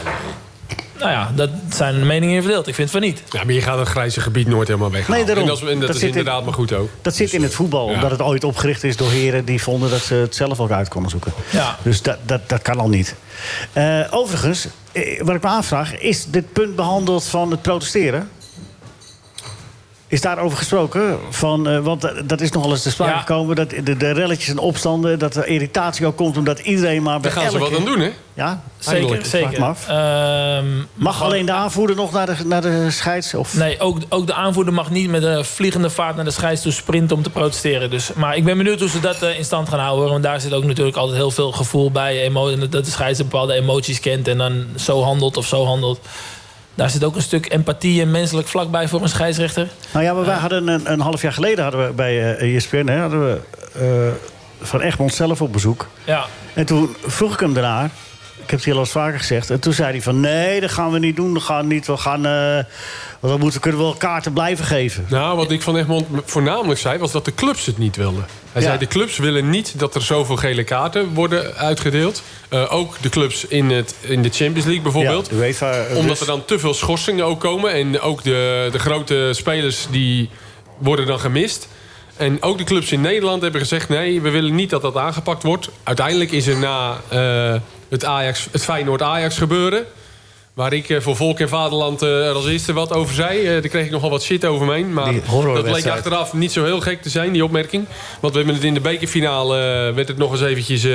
Nou ja, dat zijn de meningen in verdeeld. Ik vind van niet. Ja, maar je gaat het grijze gebied nooit helemaal weghalen. Nee, daarom. En dat is, en dat Dat is zit in- inderdaad maar goed ook. Dat zit in het voetbal, ja. omdat het ooit opgericht is door heren die vonden dat ze het zelf ook uit konden zoeken. Ja. Dus dat, dat, dat kan al niet. Eh, overigens, eh, wat ik me aanvraag, is dit punt behandeld van het protesteren? Is daarover gesproken? Van, eh, want eh, dat is nogal eens te sprake Ja. gekomen. Dat de, de relletjes en opstanden, dat er irritatie ook komt omdat iedereen maar bij Daar gaan ze wat aan doen, hè? Ja, Zeker, zeker. Ehm, Mag alleen de aanvoerder nog naar de, naar de scheids? Of? Nee, ook, ook de aanvoerder mag niet met een vliegende vaart naar de scheids toe sprinten om te protesteren. Dus, maar ik ben benieuwd hoe ze dat eh, in stand gaan houden. Want daar zit ook natuurlijk altijd heel veel gevoel bij. Dat de scheids bepaalde emoties kent en dan zo handelt of zo handelt. Daar zit ook een stuk empathie en menselijk vlak bij voor een scheidsrechter. Nou ja, maar wij hadden een, een half jaar geleden hadden we bij eh ESPN hè, hadden we, eh, van Egmond zelf op bezoek. Ja. En toen vroeg ik hem daarna. Ik heb het hier al eens vaker gezegd. En toen zei hij van nee, dat gaan we niet doen. Dat gaan we niet. We gaan. want dan moeten, kunnen we wel kaarten blijven geven. Nou, wat ik van Egmond voornamelijk zei, was dat de clubs het niet wilden. Hij Ja. zei, de clubs willen niet dat er zoveel gele kaarten worden uitgedeeld. Eh, ook de clubs in, het, in de Champions League bijvoorbeeld. Ja, UEFA, eh, Omdat dus- er dan te veel schorsingen ook komen. En ook de, de grote spelers die worden dan gemist. En ook de clubs in Nederland hebben gezegd... nee, we willen niet dat dat aangepakt wordt. Uiteindelijk is er na het, Ajax, het Feyenoord-Ajax gebeuren... waar ik eh, voor Volk en Vaderland eh, er als eerste wat over zei... eh, daar kreeg ik nogal wat shit over me heen. Maar dat bleek achteraf niet zo heel gek te zijn, die opmerking. Want we hebben het in de bekerfinale... werd het nog eens eventjes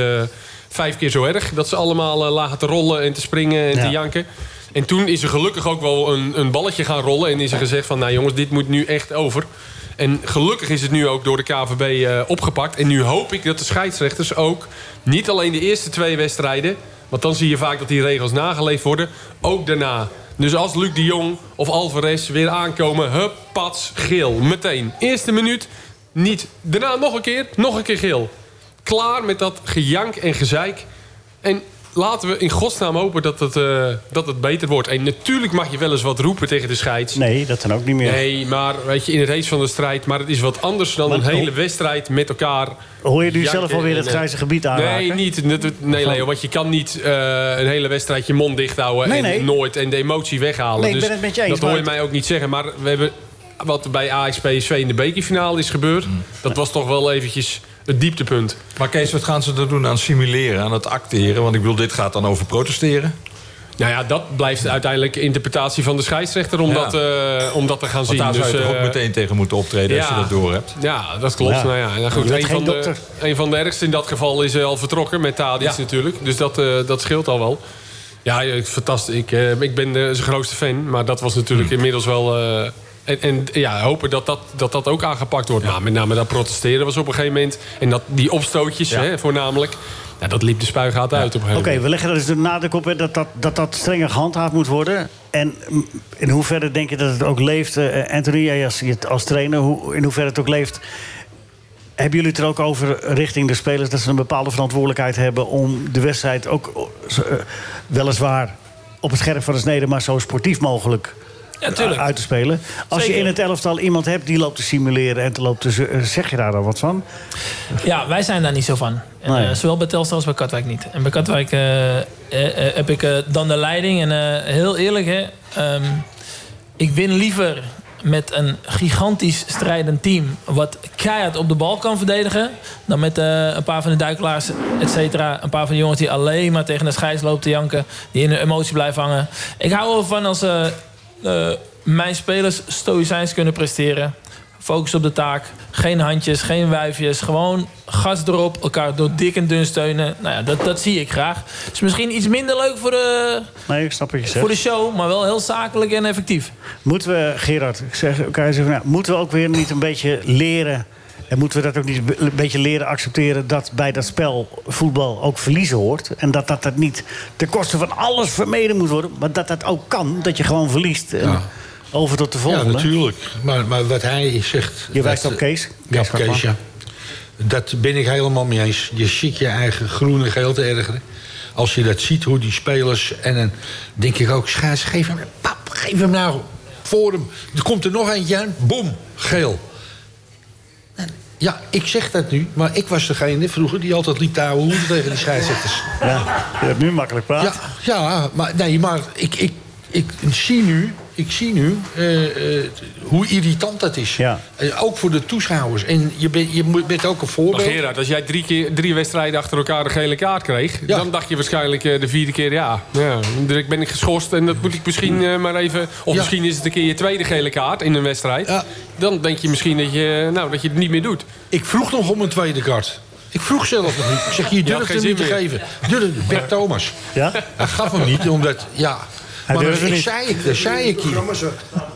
vijf keer zo erg... dat ze allemaal lagen te rollen en te springen en Ja. te janken. En toen is er gelukkig ook wel een, een balletje gaan rollen... en is er gezegd van, nou jongens, dit moet nu echt over... En gelukkig is het nu ook door de KVB eh, opgepakt. En nu hoop ik dat de scheidsrechters ook... niet alleen de eerste twee wedstrijden... want dan zie je vaak dat die regels nageleefd worden... ook daarna. Dus als Luc de Jong of Alvarez weer aankomen... hup, pats, geel, meteen. Eerste minuut, niet. Daarna nog een keer, nog een keer geel. Klaar met dat gejank en gezeik. En laten we in godsnaam hopen dat het, eh, dat het beter wordt. En natuurlijk mag je wel eens wat roepen tegen de scheids. Nee, dat dan ook niet meer. Nee, maar weet je, in het race van de strijd. Maar het is wat anders dan Maar een hele wedstrijd met elkaar. Hoor je nu zelf alweer het eh, grijze gebied aanraken? Nee, niet. Nee, Leo, want je kan niet eh, een hele wedstrijd je mond dicht houden. Nee, en nooit en de emotie weghalen. Nee, ik dus ben het met je eens, Dat hoor je mij ook niet zeggen. Maar we hebben wat bij Ajax PSV in de bekerfinale is gebeurd. Mm. Dat was toch wel eventjes het dieptepunt. Maar Kees, wat gaan ze er doen aan simuleren, aan het acteren? Want ik bedoel, dit gaat dan over protesteren. Nou ja, dat blijft uiteindelijk de interpretatie van de scheidsrechter om, Ja. dat, eh, om dat te gaan Want zien. daar zou je Dus, toch ook eh, meteen tegen moeten optreden als je dat door hebt. Ja, dat klopt. Ja. Nou ja, nou goed, een, van de, een van de ergste in dat geval is eh, al vertrokken met Tadic Ja. natuurlijk. Dus dat, eh, dat scheelt al wel. Ja, fantastisch. Ik, eh, ik ben zijn grootste fan. Maar dat was natuurlijk inmiddels wel... eh, en, en ja, hopen dat dat, dat dat ook aangepakt wordt. Ja, met name dat protesteren was op een gegeven moment... en dat, die opstootjes Ja. hè, voornamelijk... Ja, dat liep de spuigaat uit op een Oké, gegeven moment. we leggen er dus de nadruk op hè, dat dat, dat dat strenger gehandhaafd moet worden. En in hoeverre denk je dat het ook leeft, eh, Anthony, jij als, als trainer, hoe, in hoeverre het ook leeft... Hebben jullie het er ook over richting de spelers dat ze een bepaalde verantwoordelijkheid hebben om de wedstrijd ook eh, weliswaar op het scherp van de snede, maar zo sportief mogelijk Ja, uit te spelen? Als je in het elftal iemand hebt die loopt te simuleren en te loopt te eh, zeg je daar dan wat van? Ja, wij zijn daar niet zo van. En, Nee. eh, zowel bij Telstar als bij Katwijk niet. En bij Katwijk eh, heb ik dan de leiding. En heel eerlijk, hè, ehm, ik win liever met een gigantisch strijdend team... wat keihard op de bal kan verdedigen... dan met een paar van de duikelaars, et cetera. Een paar van de jongens die alleen maar tegen de scheids lopen te janken... die in hun emotie blijven hangen. Ik hou ervan als eh, mijn spelers stoïcijns kunnen presteren... Focus op de taak. Geen handjes, geen wijfjes. Gewoon gas erop. Elkaar door dik en dun steunen. Nou ja, dat, dat zie ik graag. Het is misschien iets minder leuk voor de, Nee, ik snap wat je zegt. voor de show. Maar wel heel zakelijk en effectief. Moeten we, Gerard, ik zeg, zeggen, nou, moeten we ook weer niet een beetje leren... en moeten we dat ook niet een beetje leren accepteren... dat bij dat spel voetbal ook verliezen hoort... en dat dat, dat niet ten koste van alles vermeden moet worden... maar dat dat ook kan, dat je gewoon verliest. Ja. Over tot de Ja, volgende. natuurlijk. Maar, maar wat hij zegt... Je wijst dat- op Kees. Ja, Kees op Kees, ja. Dat ben ik helemaal mee eens. Je ziet je eigen groen en geel te ergeren. Als je dat ziet, hoe die spelers... En dan denk ik ook, schaats, geef hem... Pap, geef hem nou voor hem. Er komt er nog eentje aan. Boom, geel. Ja, ik zeg dat nu, maar ik was degene vroeger die altijd liep te ouwe hoeden tegen die scheidsrechters. Ja, je hebt nu makkelijk praten. Ja, ja maar, nee, maar ik, ik, ik zie nu, ik zie nu eh, eh, hoe irritant dat is. Ja. Eh, ook voor de toeschouwers. En je, bent je moet- bent ook een Maar voorbeeld. Gerard, als jij drie, keer, drie wedstrijden achter elkaar de gele kaart kreeg... dan dacht je waarschijnlijk eh, de vierde keer... ja, ja direct ben ik geschorst en dat moet ik misschien eh, maar even... of Ja. misschien is het een keer je tweede gele kaart in een wedstrijd. Dan denk je misschien dat je, nou, dat je het niet meer doet. Ik vroeg nog om een tweede kaart. Ik vroeg zelf nog niet. Ik zeg, je durft hem niet te geven. Durf, Bert Thomas. Ja? Hij gaf hem niet, omdat... Ja. Maar durfde ik niet. zei, dat zei ik je.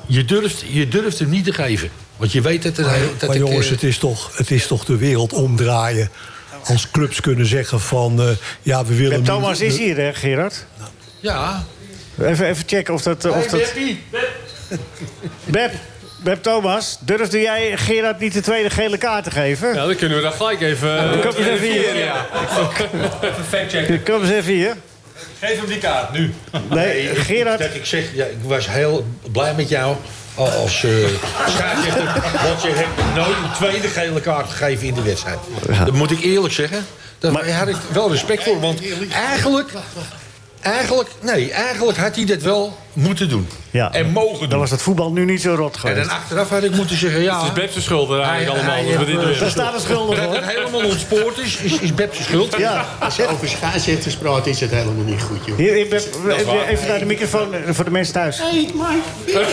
Je durft, je durft hem niet te geven. Want je weet dat, het, dat maar ik... jongens, eh, het is, toch, het is toch de wereld omdraaien. Als clubs kunnen zeggen van... eh, ja, we willen... Beb nu- Thomas is hier, hè, Gerard? Ja. Even, even checken of dat... Of dat... Beb, Beb Thomas, durfde jij Gerard niet de tweede gele kaart te geven? Ja, dan kunnen we dat gelijk even... eh, Kom eens even hier. Ja. Even factchecken. Kom eens even hier. Geef hem die kaart, nu. Nee, Gerard... Dat ik zeg, ja, ik was heel blij met jou als uh, scheidsrechter. want je hebt nooit een tweede gele kaart gegeven in de wedstrijd. Dat moet ik eerlijk zeggen. Daar had ik wel respect voor. Want eigenlijk, eigenlijk, nee, eigenlijk had hij dat wel moeten doen. Ja, en mogen doen. Dan was het voetbal nu niet zo rot En geweest. dan achteraf had ik moeten zeggen, ja... Het is Beb's schuld eigenlijk Hij- allemaal. hij- dat we dit. Daar staat een schuldig Dat hoor. het helemaal ontspoord is, is, is Beb's schuld. Ja. Als je over scheidsrechters praat, is het helemaal niet goed, joh. Hier, hier, Beb, even naar de microfoon eh, voor de mensen thuis. Hey, Mike.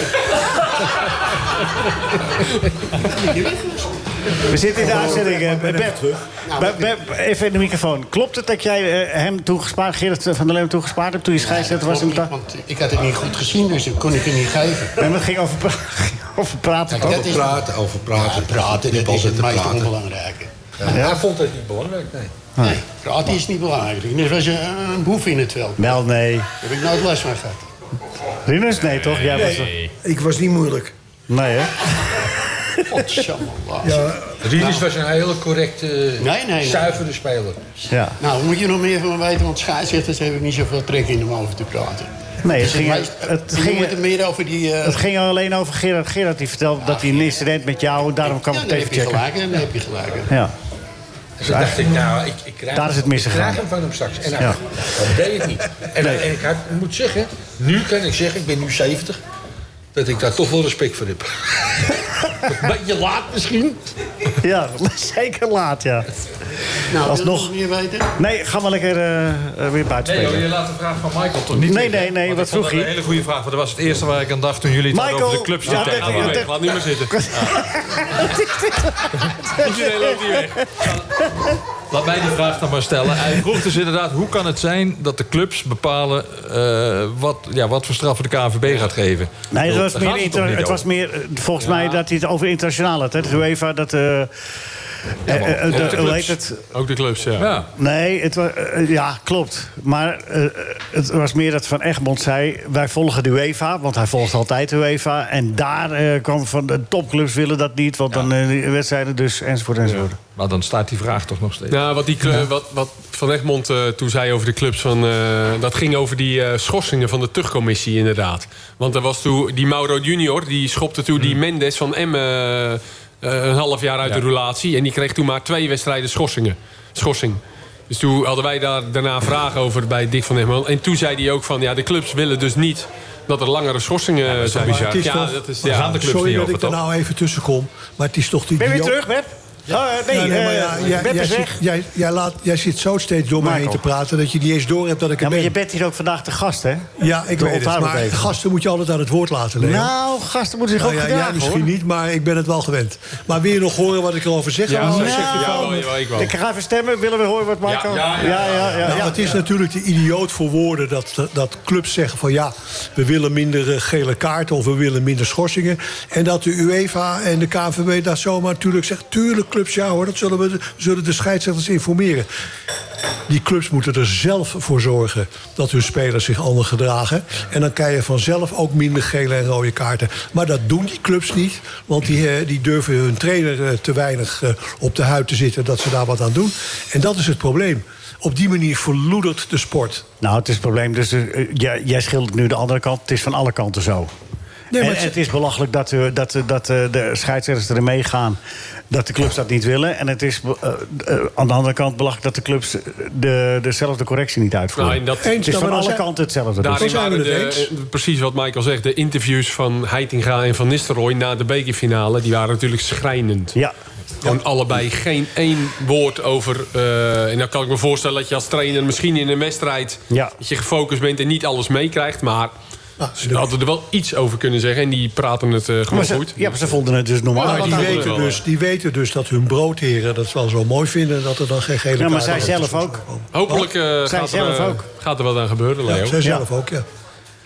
We zitten in de uitzending. eh, Beb, even in de microfoon. Klopt het dat jij eh, hem toegespaard, Gerrit van der Leeuwen toegespaard hebt toen je scheidsrechter was? in want ik had het niet goed gezien, dus dat kon ik hem niet geven. Nee, maar het ging over, pra- over praten. Kijk, is- Praten, over praten. Ja, praten, dat is het meest onbelangrijke. Ja, Hij vond het niet belangrijk, nee. Nee, praten is niet belangrijk. Net was je een boef in het veld. Wel, nee. Daar heb ik nooit last van gehad. Rinus? Nee, toch? Jij was Ik was niet moeilijk. Nee, hè? Godsamme. Ja, Rinus was een hele correcte, Nee, nee. zuivere speler. Ja. Nou, moet je nog meer van me weten, want scheidsrechters hebben niet zoveel trek in om over te praten. Nee, het Dus ging, meest- het, ging, het meer over die... eh, het ging alleen over Gerard. Gerard die vertelde dat hij een incident met jou... daarom kwam ja, ik dan het heb even je checken. gelijk, dan heb je gelijk. Ja. Dus toen dacht ik, nou, ik, ik krijg, Daar is het misgegaan. Ik krijg hem van hem straks. En hij Ja. dat deed het niet. En, en ik had, moet zeggen, nu kan ik zeggen, ik ben nu 70... dat ik daar toch wel respect voor heb. Een beetje laat misschien. Ja, zeker laat, ja. Nou, Alsnog. wil je nog meer weten? Nee, ga maar lekker eh, eh, weer buiten Nee, joh, spelen. je laat de vraag van Michael toch niet Nee, nee, nee, wat vroeg dat hij? een hele goede vraag. Want dat was het eerste waar ik aan dacht toen jullie het over de clubs Ja, elkaar dat- Laat nu maar zitten. Iedereen loopt hier weg. Laat mij die vraag dan maar stellen. Hij vroeg dus inderdaad, hoe kan het zijn dat de clubs bepalen eh, wat, ja, wat voor straffen de KNVB gaat geven? Nee, het was, meer, het was meer eh, volgens mij dat hij het over internationaal had. Hè? De UEFA, dat, Ook de- clubs. heet het? Ook de clubs, ja. Ja. Nee, het was, eh, ja, klopt. Maar eh, het was meer dat Van Egmond zei... wij volgen de UEFA, want hij volgt altijd de UEFA. En daar eh, kwam van de topclubs willen dat niet... want dan wedstrijden dus, enzovoort, enzovoort. Maar dan staat die vraag toch nog steeds. Nou, wat, die, clu- wat, wat Van Egmond toen zei over de clubs... Van, dat ging over die schorsingen van de tuchtcommissie inderdaad. Want er was toen die Mauro junior... die schopte toen die Mendes van Emmen... eh, een half jaar uit de relatie. En die kreeg toen maar twee wedstrijden schorsingen. schorsing. Dus toen hadden wij daar daarna vragen over bij Dick van Egmond. En toen zei hij ook van... ja, de clubs willen dus niet dat er langere schorsingen zijn. Het is ja, dat is, ja, gaan de Sorry dat ik er nou even tussen kom. Maar het is toch die... Ben je weer terug, Beb? Nee, eh, ja, jij, jij, is zit, weg. jij, jij, laat, jij zit zo steeds door mij heen Michael. te praten... dat je niet eens door hebt dat ik er Ja, maar ben. je bent hier ook vandaag de gast, hè? Ja, ik weet het. Maar even. gasten moet je altijd aan het woord laten, Leo. Nou, gasten moeten zich Nou ook ja, gedragen, misschien hoor. niet, maar ik ben het wel gewend. Maar wil je nog horen wat ik erover zeg? Ja, nou, zeg je van- wel, ik wel. Ik ga even stemmen. Willen we horen wat Marco... Ja, ja, ja, ja. ja, Nou, ja. het is natuurlijk de idioot voor woorden dat, dat clubs zeggen van ja, we willen minder eh, gele kaarten of we willen minder schorsingen. En dat de UEFA en de KNVB daar zomaar natuurlijk zegt, tuurlijk clubs, ja hoor, dat zullen we zullen de scheidsrechters informeren. Die clubs moeten er zelf voor zorgen dat hun spelers zich anders gedragen. En dan krijg je vanzelf ook minder gele en rode kaarten. Maar dat doen die clubs niet, want die, eh, die durven hun trainer eh, te weinig eh, op de huid te zitten dat ze daar wat aan doen. En dat is het probleem. Op die manier verloedert de sport. Nou, het is het probleem. Dus, jij, jij schildert nu de andere kant. Het is van alle kanten zo. Nee, maar en, het- het is belachelijk dat, dat, dat eh, de scheidsrechters erin meegaan. Dat de clubs dat niet willen. En het is eh, eh, aan de andere kant belachelijk dat de clubs de, dezelfde correctie niet uitvoeren. Nou, en dat- het is van alle kanten hetzelfde. dus. Daarin zijn we waren het eens. eh, precies wat Michael zegt. De interviews van Heitinga en Van Nistelrooy na de bekerfinale... die waren natuurlijk schrijnend. Ja. Gewoon allebei geen één woord over... eh, en dan kan ik me voorstellen dat je als trainer misschien in een wedstrijd... Ja. dat je gefocust bent en niet alles meekrijgt. Maar ze hadden er wel iets over kunnen zeggen. En die praten het eh, gewoon ze, goed. ja, maar ze vonden het dus normaal. Die, weten wel, dus, die weten dus dat hun broodheren dat wel zo mooi vinden... dat er dan geen gele Ja, maar zij zelf ook. Hopelijk eh, Zij gaat, zelf er, eh, ook. gaat er wat aan gebeuren, Leo. Ja, zij zelf ook, ja.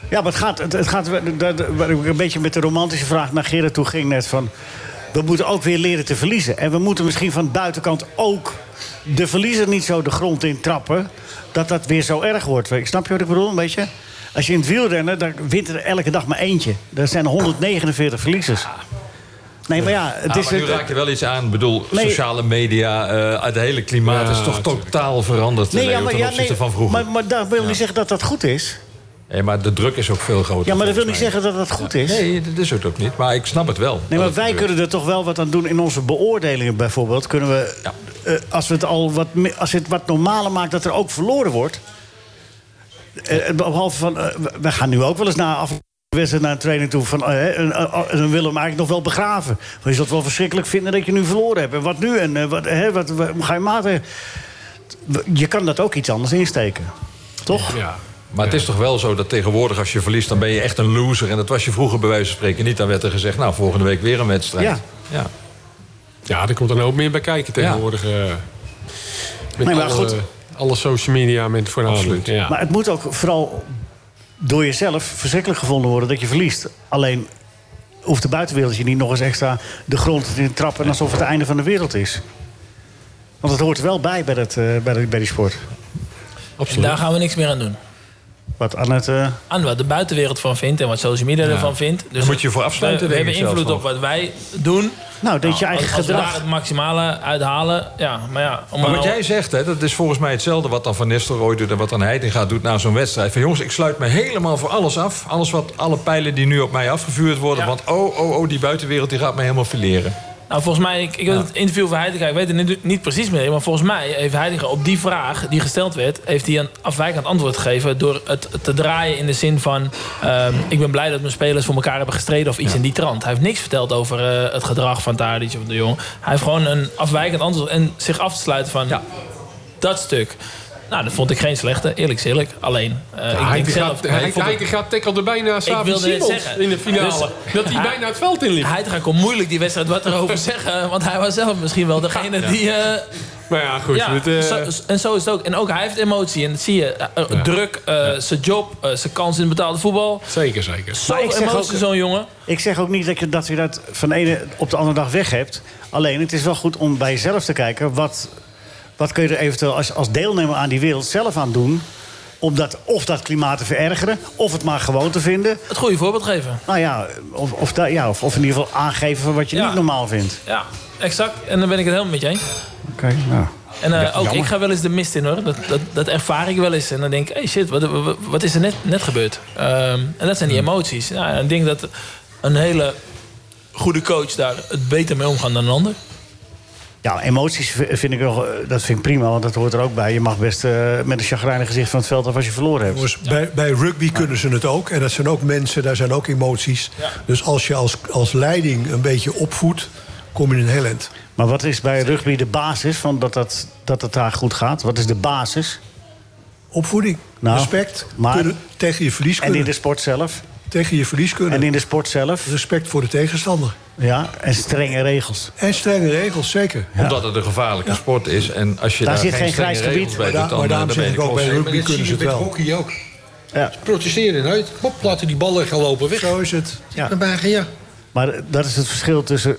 Ja, maar het gaat, het, het gaat dat- dat- waar ik een beetje met de romantische vraag naar Gerrit toe ging net van... we moeten ook weer leren te verliezen. En we moeten misschien van de buitenkant ook de verliezer niet zo de grond in trappen... dat dat weer zo erg wordt. Ik snap je wat ik bedoel, een beetje? Als je in het wielrennen, dan wint er elke dag maar eentje. Er zijn 149 verliezers. Nee, maar ja, het is... maar nu het- raak je wel iets aan. Ik bedoel, Nee. sociale media, eh, het hele klimaat Ja, is toch totaal veranderd Nee, Leo, ja, maar, ten ja, opzichte nee, van vroeger. maar, maar dat wil niet zeggen dat dat goed is. Nee, maar de druk is ook veel groter. Ja, maar dat wil niet mij. zeggen dat dat goed is. Nee, dat is het ook niet. Maar ik snap het wel. Nee, maar wij kunnen er toch wel wat aan doen in onze beoordelingen bijvoorbeeld. Kunnen we, Ja. eh, als, we het al wat, als je het wat normaler maakt dat er ook verloren wordt. Eh, eh, behalve van, eh, we- gaan nu ook wel eens na af wedstrijd naar een training toe. Van, en, dan willen we hem eigenlijk nog wel begraven. Want je zult wel verschrikkelijk vinden dat je nu verloren hebt. En wat nu? En wat, hè, wat, wat- ga je maten? Je kan dat ook iets anders insteken. Toch? Ja. Maar het is toch wel zo dat tegenwoordig als je verliest... dan ben je echt een loser. En dat was je vroeger bij wijze van spreken niet. Dan werd er gezegd, nou, volgende week weer een wedstrijd. Ja. ja. Ja, er komt er ook meer bij kijken tegenwoordig. met Nee, maar alle, goed. Alle social media met voornamelijk. Absoluut. Ja. Maar het moet ook vooral door jezelf verschrikkelijk gevonden worden dat je verliest. Alleen hoeft de buitenwereld je niet nog eens extra de grond in te trappen... alsof het het einde van de wereld is. Want het hoort er wel bij bij, dat, eh, bij, de- bij die sport. En daar gaan we niks meer aan doen. Wat aan het... eh, Aan wat de buitenwereld van vindt en wat social media ervan vindt. Dus Daar moet je voor afsluiten, We, hebben invloed op wat wij doen. nou, dat je eigen als, als we gedrag... daar het maximale uithalen. Ja, maar ja, om Maar nou- wat jij zegt, hè, dat is volgens mij hetzelfde wat dan Van Nistelrooy doet... en wat dan Heitinga doet na zo'n wedstrijd. Van jongens, ik sluit me helemaal voor alles af. Alles wat, alle pijlen die nu op mij afgevuurd worden. Ja. Want oh, oh, oh, die buitenwereld die gaat mij helemaal fileren. Nou, volgens mij, ik, ik het interview van Heitinga, ik weet het niet, niet precies meer, maar volgens mij heeft Heitinga op die vraag die gesteld werd, heeft hij een afwijkend antwoord gegeven door het te draaien in de zin van, ehm, ik ben blij dat mijn spelers voor elkaar hebben gestreden of iets in die trant. Hij heeft niks verteld over eh, het gedrag van Tadic of de Jong. Hij heeft gewoon een afwijkend antwoord en zich af te sluiten van dat stuk. Nou, dat vond ik geen slechte, eerlijk is eerlijk. Alleen, eh, ik hij denk zelf... hij, ik hij gaat tackle bijna Savi Simons zeggen. in de finale. Dus- dat hij hij- bijna het veld in liep. Hij gaat kon moeilijk die wedstrijd wat erover zeggen. Want hij was zelf misschien wel degene Ja. die... eh, Maar ja, goed. ja, het, eh, zo- en zo is het ook. En ook hij heeft emotie. En dat zie je. Druk, eh, zijn job, eh, zijn kans in het betaalde voetbal. Zeker, zeker. Zo emotie, ook- zo'n jongen. Ik zeg ook niet dat je, dat je dat van de ene op de andere dag weg hebt. Alleen het is wel goed om bij jezelf te kijken. Wat, wat kun je er eventueel als, als deelnemer aan die wereld zelf aan doen. Om dat, of dat klimaat te verergeren, of het maar gewoon te vinden. Het goede voorbeeld geven. Nou ja, of, of, da- ja, of, of in ieder geval aangeven van wat je Ja. niet normaal vindt. Ja, exact. En dan ben ik het helemaal met je eens. Oké, nou. En eh, Ja, ook jammer. ik ga wel eens de mist in hoor. Dat, dat, dat ervaar ik wel eens. En dan denk ik, hey shit, wat, wat, wat is er net, net gebeurd? Ehm, en dat zijn die emoties. Ja, en ik denk dat een hele goede coach daar het beter mee omgaan dan een ander. Ja, emoties vind ik wel, eh, dat vind ik prima, want dat hoort er ook bij. Je mag best eh, met een chagrijnig gezicht van het veld af als je verloren hebt. Jongens, bij, bij rugby kunnen ze het ook. En dat zijn ook mensen, daar zijn ook emoties. Dus als je als, als leiding een beetje opvoedt, kom je in een heel eind. Maar wat is bij rugby de basis van dat, dat, dat het daar goed gaat? Wat is de basis? Opvoeding, Nou, respect, maar- kunnen, tegen je verlies En kunnen. in de sport zelf? Tegen je verlies kunnen. En in de sport zelf? Respect voor de tegenstander. Ja, en strenge regels. En strenge regels, zeker. Omdat het een gevaarlijke sport is. En als je Daar daar, zit geen strenge grijs regels gebied. bij Maar doet, dan, maar daarom zeg ik ook bij rugby kunnen je ze het wel. hockey ook. Ja. Ze protesteren uit. Hop, laten die ballen gaan lopen weg. Zo is het. Ja. Dan ben je, ja. Maar dat is het verschil tussen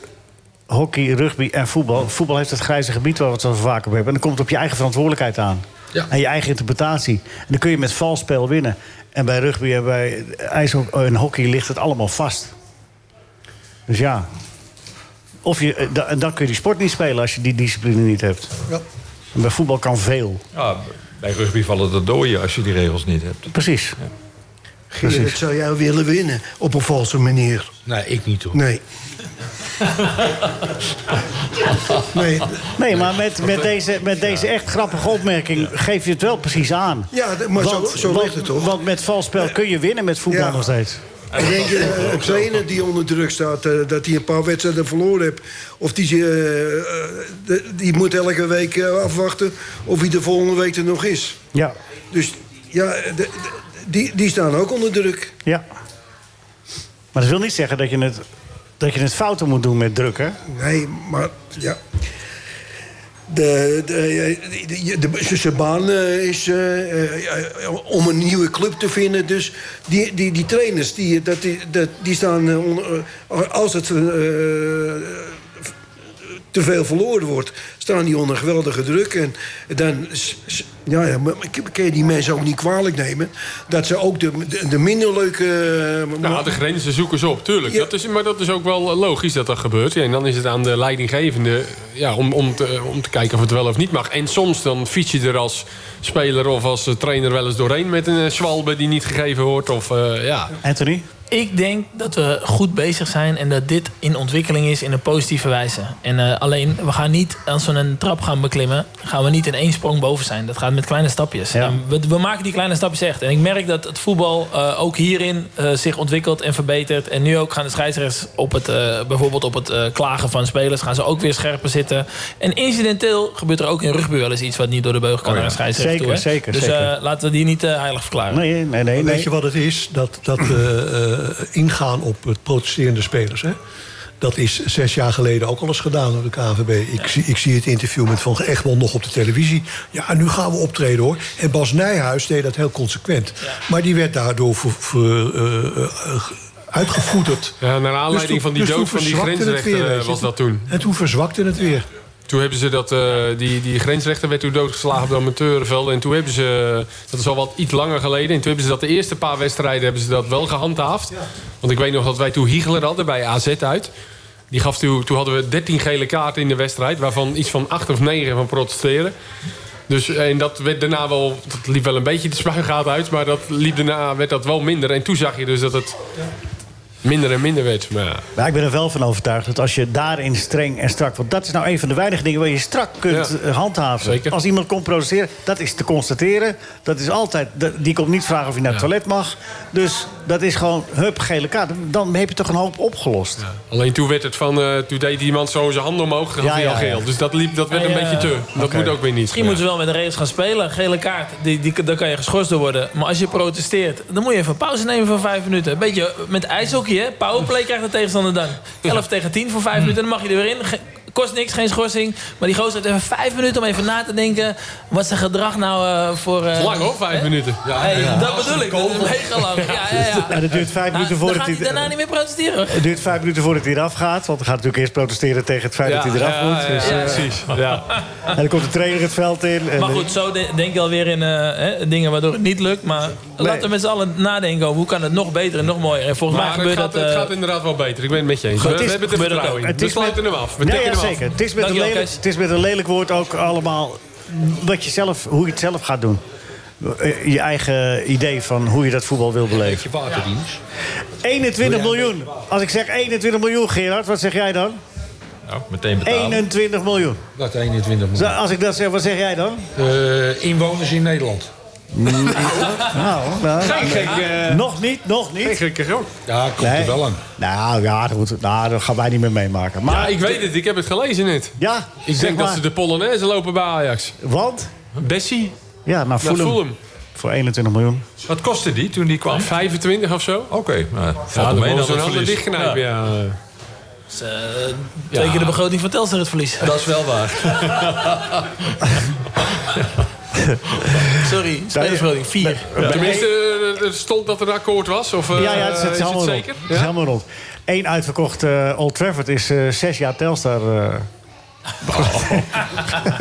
hockey, rugby en voetbal. Voetbal heeft het grijze gebied waar we het zo vaak over hebben. En dan komt het op je eigen verantwoordelijkheid aan. Ja. En je eigen interpretatie. En dan kun je met vals spel winnen. En bij rugby en bij ijs en hockey ligt het allemaal vast. Dus ja. Of je, eh, da- en dan kun je die sport niet spelen als je die discipline niet hebt. Ja. En bij voetbal kan veel. Ja, bij rugby vallen er dooien als je die regels niet hebt. Precies. Gerrit, zou jij willen winnen op een valse manier? Nee, ik niet hoor. Nee. nee. Nee, maar met, met, deze, met deze echt grappige opmerking geef je het wel precies aan. Ja, maar zo- Want- zo ligt het toch? Want met vals spel kun je winnen met voetbal Ja. nog steeds. Ik denk eh, een trainer die onder druk staat, eh, dat hij een paar wedstrijden verloren heeft. Of die, eh, die moet elke week afwachten of hij de volgende week er nog is. Ja. Dus ja, de- de- die, die staan ook onder druk. Ja. Maar dat wil niet zeggen dat je het, dat je het fouten moet doen met druk, hè? Nee, maar ja. De, de, de, de, baan eh, is eh, eh, om een nieuwe club te vinden. Dus die, die, die trainers, die, dat, die, die staan... als het te veel verloren wordt, staan die onder geweldige druk. En dan ja, ja, maar kan je die mensen ook niet kwalijk nemen... dat ze ook de, de, de minder leuke... eh, Nou, de grenzen zoeken ze op, tuurlijk. Ja. Dat is, maar dat is ook wel logisch dat dat gebeurt. Ja, en dan is het aan de leidinggevende ja, om, om, te, om te kijken of het wel of niet mag. En soms dan fiets je er als speler of als eh, trainer wel eens doorheen... met een eh, zwalbe die niet gegeven wordt. Of, eh, ja. Anthony? Ik denk dat we goed bezig zijn en dat dit in ontwikkeling is in een positieve wijze. En eh, alleen, we gaan niet, als we een trap gaan beklimmen, gaan we niet in één sprong boven zijn. Dat gaat met kleine stapjes. Ja. We, we maken die kleine stapjes echt. En ik merk dat het voetbal eh, ook hierin eh, zich ontwikkelt en verbetert. En nu ook gaan de scheidsrechters op het, eh, bijvoorbeeld op het eh, klagen van spelers, gaan ze ook weer scherper zitten. En incidenteel gebeurt er ook in rugby wel eens iets wat niet door de beugel kan Oh ja. naar een scheidsrechter Zeker, toe. hè. zeker, Dus zeker. eh, laten we die niet eh, heilig verklaren. Nee, nee, nee. Weet nee. je wat het is? Dat, dat ingaan op het protesterende spelers. Hè? Dat is zes jaar geleden ook al eens gedaan door de KNVB. Ik, zie, ik zie het interview met Van Egmond nog op de televisie. Ja, nu gaan we optreden hoor. En Bas Nijhuis deed dat heel consequent. Maar die werd daardoor ver- ver- eh, eh, uitgevoederd. Ja, naar aanleiding toen- van die dus dood van die grensrechter weer, eh, was dat toen. En toen verzwakte het weer. Toen hebben ze dat, eh, die, die grensrechter werd toen doodgeslagen op de amateurveld. En toen hebben ze, dat is al wat iets langer geleden. En toen hebben ze dat de eerste paar wedstrijden hebben ze dat wel gehandhaafd. Want ik weet nog dat wij toen Hiegler hadden bij AZ uit. Die gaf toen, toen hadden we 13 gele kaarten in de wedstrijd. Waarvan iets van 8 of 9 van protesteren. Dus, en dat werd daarna wel, dat liep wel een beetje de spuigaat uit. Maar dat liep daarna werd dat wel minder. En toen zag je dus dat het minder en minder werd. Maar ja. Maar ik ben er wel van overtuigd dat als je daarin streng en strak... want dat is nou een van de weinige dingen waar je strak kunt Ja. eh, handhaven. Zeker. Als iemand komt protesteren, dat is te constateren. Dat is altijd, die komt niet vragen of je naar het Ja. toilet mag. Dus dat is gewoon, hup, gele kaart. Dan heb je toch een hoop opgelost. Alleen toen werd het van, eh, toen deed iemand zo zijn handen omhoog, dan Ja, had hij ja, al geel. ja. Dus dat, liep, dat werd Ja, een ja, beetje te. ja. Dat moet ook weer niet. Misschien moeten ze wel met de regels gaan spelen. Gele kaart, die, die, daar kan je geschorst door worden. Maar als je protesteert, dan moet je even pauze nemen van vijf minuten. Een beetje met ijshockey, hè? Powerplay krijgt de tegenstander dan. 11 tegen 10 voor vijf minuten, dan mag je er weer in. Kost niks, geen schorsing. Maar die gozer heeft even vijf minuten om even na te denken... wat zijn gedrag nou eh, voor... eh, Lang hoor, vijf hè? minuten. Hey, Dat bedoel ik, dat is mega lang. Ja, ja, ja. En het duurt vijf minuten dan voordat gaat hij... daarna niet meer protesteren. Het duurt vijf minuten voordat hij eraf gaat. Want hij gaat natuurlijk eerst protesteren tegen het feit dat hij eraf ja, moet. ja, Dus, ja, eh, precies. Ja. En dan komt de trainer het veld in. En Maar goed, zo de- denk je alweer in eh, hè, dingen waardoor het niet lukt. Maar laten we met z'n allen nadenken over hoe kan het nog beter en nog mooier. En volgens mij Maar het gebeurt gaat, dat... het gaat inderdaad wel beter. Ik ben het met je eens. Goed, We, het is- we hebben er gebeurt ook vertrouwen in. Het We is sluiten hem af. We Ja, tikken ja, hem af. Zeker. Het is, met een lelijk, het is met een lelijk woord ook allemaal wat je zelf, hoe je het zelf gaat doen. Eh, Je eigen idee van hoe je dat voetbal wil beleven. Beetje waterdienst. 21 miljoen. Als ik zeg 21 miljoen, Gerard, wat zeg jij dan? Nou, meteen betalen. 21 miljoen. Wat 21 Zo, miljoen. Als ik dat zeg, wat zeg jij dan? Eh, inwoners in Nederland. Nou, nou, Geen gek, eh, nog niet, nog geen niet. gekke gok. Ja, komt Nee. er wel aan. Nou ja, dat, moet, nou, dat gaan wij niet meer meemaken. Maar Ja, ik weet het. Ik heb het gelezen net. Ja, Ik zeg denk dat ze de Polonaise lopen bij Ajax. Want? Bessie Ja, naar Fulham. Fulham. Voor 21 miljoen. Wat kostte die toen die kwam? 25 of zo. Oké, nou, Ja, dan mee zo'n handen verlies. dichtknijpen, ja. is, eh, twee keer de begroting van Telstar het verlies. Dat is wel waar. Sorry, spelersbegroting 4. Tenminste, eh, er stond dat er een akkoord was. Of, eh, ja, ja, het is, het is is helemaal het rond. zeker? Het is helemaal rond. Eén uitverkocht eh, Old Trafford is eh, zes jaar Telstar. Eh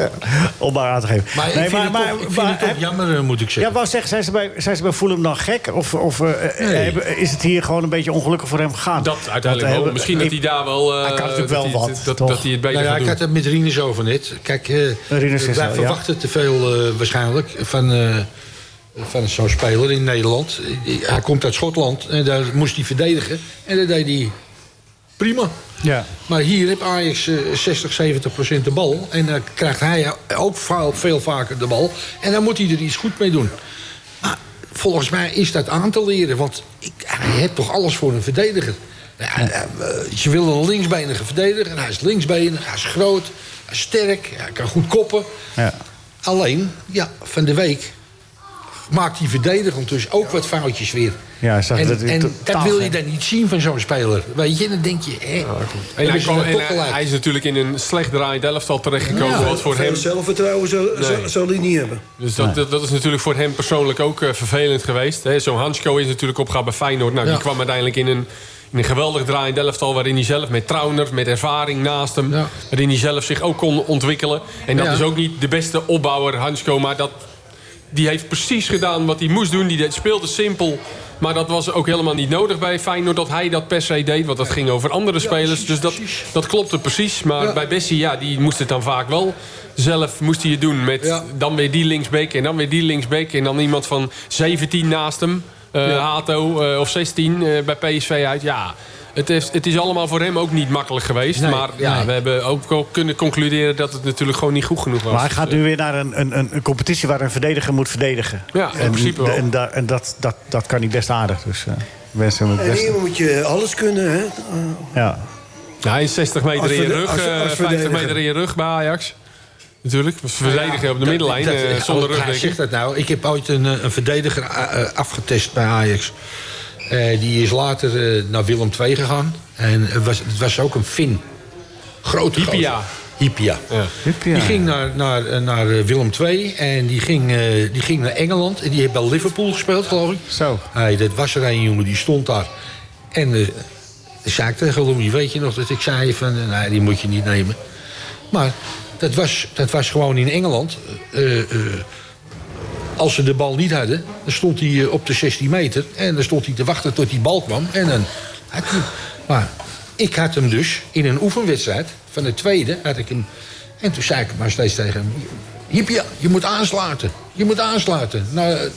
om maar aan te geven. Maar ik vind het toch, ik vind het toch jammer, eh, moet ik Ja, zeggen. wou zeggen, zijn ze bij, zijn ze bij Fulham dan gek? Of, of eh, Nee. hebben- is het hier gewoon een beetje ongelukkig voor hem gegaan? Dat uiteindelijk wel. eh, Misschien dat hij daar wel... eh, Hij kan natuurlijk dat wel hij- wat, Dat, hij het beter Nou ja, gaat ik had het met Rinus over net. Kijk, eh, is wij ja. verwachten te veel eh, waarschijnlijk van, eh, van zo'n speler in Nederland. Hij komt uit Schotland en daar moest hij verdedigen. En dat deed hij prima. Ja. Maar hier heeft Ajax eh, 60, 70 procent de bal. En dan krijgt hij ook veel, vaker de bal. En dan moet hij er iets goed mee doen. Maar volgens mij is dat aan te leren. Want ik, hij heeft toch alles voor een verdediger. Ja, eh, je wil een linksbenige verdediger. Hij is linksbenig, hij is groot, hij is sterk, hij kan goed koppen. Ja. Alleen, ja, van de week maakt die verdediger dus ook wat foutjes weer. Ja, zag en dat en dat wil je dan niet zien van zo'n speler. Weet je, dan denk je, hè, En, hij, kwam- en hij, is natuurlijk in een slecht draaiend elftal terechtgekomen. wat voor Veel hem, zelfvertrouwen zal, Nee. zal hij niet hebben. dus dat, dat, dat is natuurlijk voor hem persoonlijk ook eh, vervelend geweest. hè. Zo'n Hansko is natuurlijk opgegaan bij Feyenoord. Nou, Ja. Die kwam uiteindelijk in een, in een geweldig draaiend elftal... waarin hij zelf met Trauner, met ervaring naast hem... Ja. waarin hij zelf zich ook kon ontwikkelen. En dat Ja. is ook niet de beste opbouwer, Hansko... maar dat, die heeft precies gedaan wat hij moest doen. Die speelde simpel... Maar dat was ook helemaal niet nodig bij Feyenoord dat hij dat per se deed. Want dat ging over andere spelers. precies, dus dat, precies. dat klopte precies. Maar Ja. bij Bessie, ja, die moest het dan vaak wel zelf moest hij het doen. Met Ja. dan weer die linksbeek en dan weer die linksbeek. En dan iemand van 17 naast hem. eh. Hato eh, of 16 eh, bij PSV uit. Ja, het is, het is allemaal voor hem ook niet makkelijk geweest. Nee, maar ja, nee. we hebben ook wel kunnen concluderen dat het natuurlijk gewoon niet goed genoeg was. Maar hij gaat nu weer naar een, een, een- een competitie waar een verdediger moet verdedigen. Ja, in en, principe wel. En, da- en dat, dat, dat kan niet best aardig. Dus uh, wensen hem het En beste. hier moet je alles kunnen, hè? Ja. Ja, hij is 60 meter Als in je rug, als- eh, als 50 verdediger. meter in je rug bij Ajax. Natuurlijk, verdedigen op de middenlijn Dat- eh, dat- zonder Hij rugdekking. zegt dat nou. Ik heb ooit een, eh, een verdediger eh, eh, afgetest bij Ajax. Eh, die is later eh, naar Willem II gegaan. En het was, het was ook een Fin. Grote Hypia. gozer. Hypia. Ja. Hypia. Die ging naar, naar, eh, naar Willem II en die ging, eh, die ging naar Engeland. En die heeft bij Liverpool gespeeld, geloof ik. Zo. Hey, dat was er een jongen, die stond daar. En eh zei ik tegen Louis, weet je nog dat ik zei van... nee, die moet je niet nemen. Maar dat was, dat was gewoon in Engeland. eh, eh, als ze de bal niet hadden, dan stond hij eh, op de 16 meter. En dan stond hij te wachten tot die bal kwam. En dan had hij- maar ik had hem dus in een oefenwedstrijd van de tweede. Had ik hem, en toen zei ik maar steeds tegen hem... Hiepje, je moet aansluiten. Je moet aansluiten. Nou, een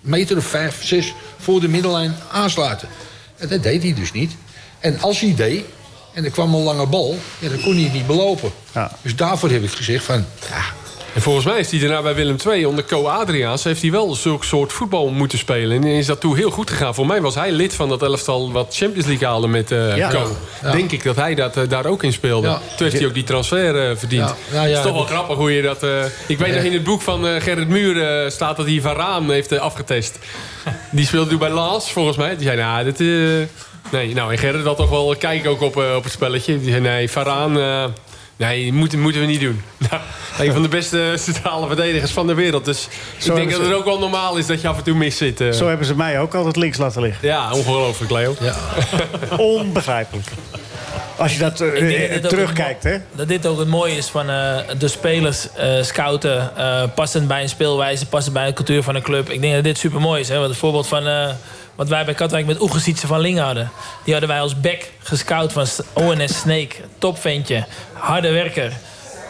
meter of vijf, zes voor de middellijn aansluiten. En dat deed hij dus niet. En als hij deed, en er kwam een lange bal... Ja, dan kon hij het niet belopen. Ja. Dus daarvoor heb ik gezegd van... Ja, En volgens mij is hij daarna bij Willem II onder Co Adriaans... heeft hij wel zulk soort voetbal moeten spelen. En is dat toen heel goed gegaan. Voor mij was hij lid van dat elftal wat Champions League haalde met Ja. Co. Ja. Denk ik dat hij dat, eh, daar ook in speelde. Ja. Toen heeft hij ook die transfer eh, verdiend. Het is toch wel grappig hoe je dat... ik weet nog in het boek van Gerrit Muur staat dat hij Varaan heeft afgetest. Die speelde toen bij Lens, volgens mij. Die zei, nou, dit... nee, nou, en Gerrit had toch wel kijk ook op, op het spelletje. Die zei, nee, Varaan... nee, moeten, moeten we niet doen. Een van de beste centrale verdedigers van de wereld. Dus ik denk dat ze- het ook wel normaal is dat je af en toe mis zit. eh. Zo hebben ze mij ook altijd links laten liggen. Ja, ongelooflijk, Leo. Ja. Onbegrijpelijk. Als je dat eh, dat terugkijkt, hè? Dat dit ook het mooie is van eh, de spelers eh, scouten. eh, passend bij een speelwijze, passend bij de cultuur van een club. Ik denk dat dit super mooi is. Hè? Want het voorbeeld van eh, wat wij bij Katwijk met Oegesietse van Lingen hadden. Die hadden wij als back gescout van ONS Snake. Topventje, harde werker.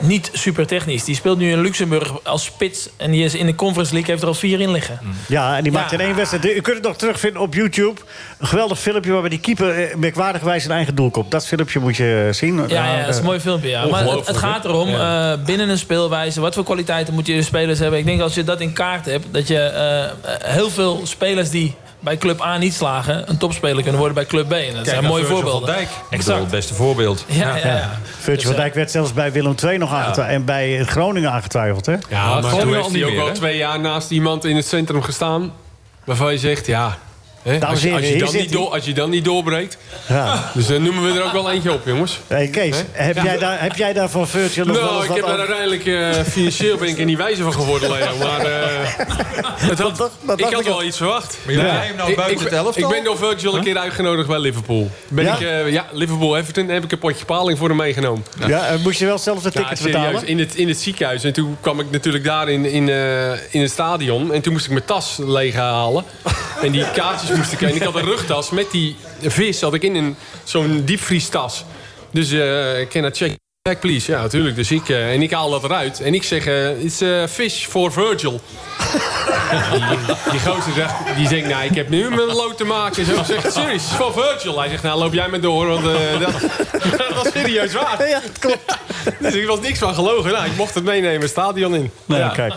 Niet super technisch. Die speelt nu in Luxemburg als spits. En die is in de Conference League, heeft er al vier in liggen. Ja, en die Ja. maakt in één wedstrijd. U kunt het nog terugvinden op YouTube. Een geweldig filmpje waarbij die keeper eh, merkwaardigwijs zijn eigen doel komt. Dat filmpje moet je eh, zien. Ja, ja, dat is een mooi filmpje. Ja. Maar het, gaat erom, Ja. eh, binnen een speelwijze... wat voor kwaliteiten moet je de spelers hebben. Ik denk als je dat in kaart hebt... dat je eh, heel veel spelers die bij club A niet slagen... een topspeler kunnen worden bij club B. En dat Kijk zijn naar mooie Virgil voorbeelden. van Dijk. Ik bedoel, Exact. het beste voorbeeld. Ja, ja, ja. Virgil Dus, van eh, Dijk werd zelfs bij Willem II nog aangetwijfeld. En bij Groningen aangetwijfeld, hè? Ja, maar toen heeft hij ook wel twee jaar naast iemand in het centrum gestaan... waarvan je zegt, ja... Hè, Dames als, je, als, je dan niet door, als je dan niet doorbreekt... Ja. Dus dan noemen we er ook wel eentje op, jongens. Hey Kees, Hè? heb, Ja. jij daar, heb jij daar van Virgil nog wel Nou, ik heb daar uiteindelijk eh, financieel ben ik er niet wijzer van geworden, Leo. Maar eh, het had, ik had ik wel al. iets verwacht. Maar jij hem nou Ik- buiten ik, het elftal? Ik ben door Virgil een keer uitgenodigd bij Liverpool. Ben Ja? ik, eh, ja, Liverpool-Everton heb ik een potje paling voor hem meegenomen. Ja, en moest je wel zelf de Ja, ticket serieus, betalen? in het, in het ziekenhuis. En toen kwam ik natuurlijk daar in, in, eh, in het stadion. En toen moest ik mijn tas leeghalen. en die kaartjes ik... Had een rugtas met die vis had ik in een, zo'n diepvriestas. Dus eh ik kan dat checken. Back please, ja natuurlijk. Dus ik, eh, en ik haal dat eruit. En ik zeg, eh it's a fish for Virgil. die, die gozer zegt, die zegt, nou ik heb nu met een lood te maken. Zo zegt, serieus, it's for Virgil. Hij zegt, nou loop jij maar door, want eh, dat, dat was serieus waar. Ja, dat klopt. Dus ik was niks van gelogen. Nou, ik mocht het meenemen, het stadion in. Nee, Ja. kijk.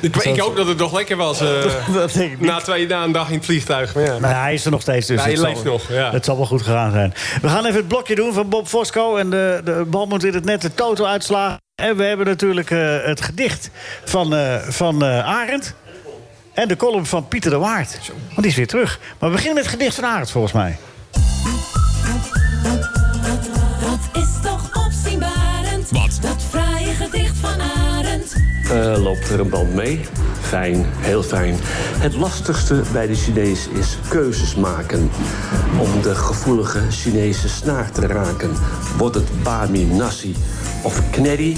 Ik, ik hoop dat het nog lekker was. eh, Dat denk ik niet. na twee dagen een dag in het vliegtuig. Maar ja. Nou, hij is er nog steeds, dus Hij het zal- leeft nog, ja. Het zal wel goed gegaan zijn. We gaan even het blokje doen van Bob Fosco. En de, de bal in het net de toto uitslagen. En we hebben natuurlijk eh, het gedicht van, eh van eh, Arend. En de column van Pieter de Waard. Want die is weer terug. Maar we beginnen met het gedicht van Arend, volgens mij. Eh, loopt er een band mee? Fijn, heel fijn. Het lastigste bij de Chinees is keuzes maken. Om de gevoelige Chinese snaar te raken. Wordt het bami nasi of knerry?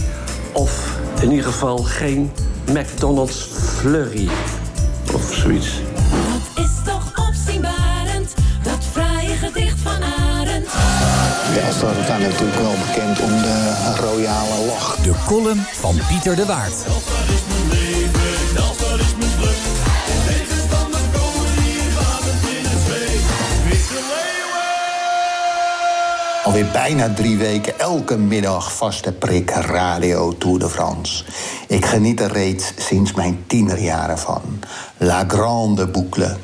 Of in ieder geval geen McDonald's flurry? Of zoiets. Telstar staat natuurlijk wel bekend om de royale lach. De column van Pieter de Waard. Alweer bijna drie weken elke middag vaste prik Radio Tour de France. Ik geniet er reeds sinds mijn tienerjaren van. La Grande Boucle.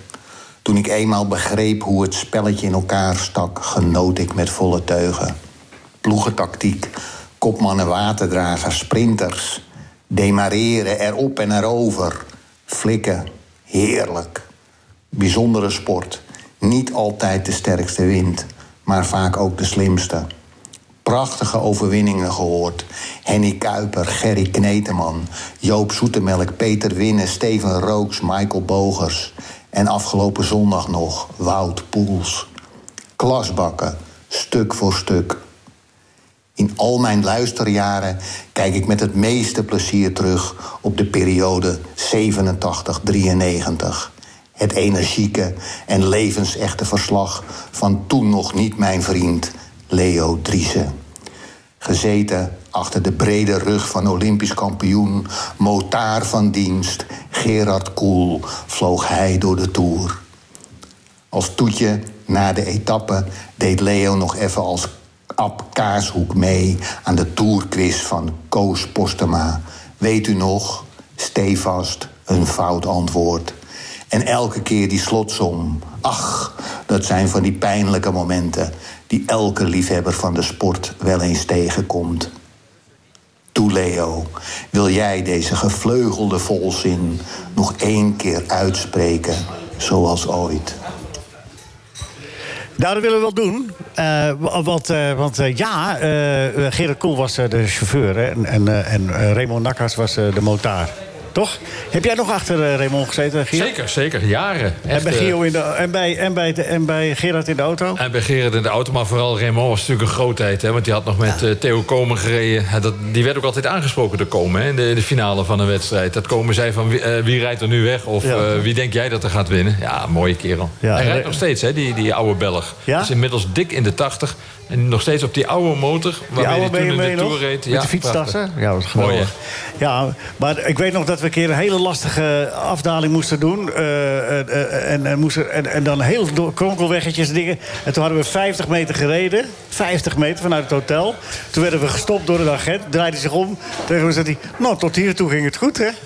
Toen ik eenmaal begreep hoe het spelletje in elkaar stak, genoot ik met volle teugen. Ploegentactiek, kopmannen, waterdragers, sprinters. Demareren, erop en erover. Flikken, heerlijk. Bijzondere sport. Niet altijd de sterkste wint, maar vaak ook de slimste. Prachtige overwinningen gehoord. Henny Kuiper, Gerry Kneteman, Joop Zoetemelk, Peter Winnen, Steven Rooks, Michael Bogers. En afgelopen zondag nog Wout Poels. Klasbakken, stuk voor stuk. In al mijn luisterjaren kijk ik met het meeste plezier terug op de periode 87-93. Het energieke en levensechte verslag van toen nog niet mijn vriend Leo Driessen. Gezeten achter de brede rug van Olympisch kampioen Motaar van dienst Gerard Koel vloog hij door de Tour. Als toetje na de etappe deed Leo nog even als Ab Kaarshoek mee aan de tourquiz van Koos Postema. Weet u nog? Stevast, een fout antwoord. En elke keer die slotsom. Ach, dat zijn van die pijnlijke momenten... die elke liefhebber van de sport wel eens tegenkomt. Toe, Leo, wil jij deze gevleugelde volzin... nog één keer uitspreken, zoals ooit? Nou, dat willen we wel doen. Eh, wa- want eh, want eh, ja, Gerard Kool was de chauffeur en, en, en Raymond Nakkas was de motaar. Toch? Heb jij nog achter eh, Raymond gezeten, Gio? Zeker, zeker. Jaren. En bij, eh, Gio in de, en, bij, en, bij de- en bij Gerard in de auto? En bij Gerard in de auto, maar vooral Raymond was natuurlijk een grootheid. Hè, want die had nog met eh, Theo Komen gereden. Dat, die werd ook altijd aangesproken door Komen hè, in, de, in de finale van een wedstrijd. Dat Komen zei van wie, wie rijdt er nu weg? Of Ja. wie denk jij dat er gaat winnen? Ja, mooie kerel. Ja, Hij rijdt nog steeds, hè, die, die oude Belg. Is inmiddels dik in de 80. En nog steeds op die oude motor. Die Waarmee oude hij toen in de? Tour reed. Met de fietstassen? Ja, wat geweldig. Mooi, ja, maar ik weet nog dat we een keer een hele lastige afdaling moesten doen. eh, eh, en, en, moesten, en, en dan heel door kronkelweggetjes en dingen. En toen hadden we 50 meter gereden. 50 meter vanuit het hotel. Toen werden we gestopt door een agent. Draaide zich om. Tegen me zei hij... Nou, tot hier toe ging het goed, hè?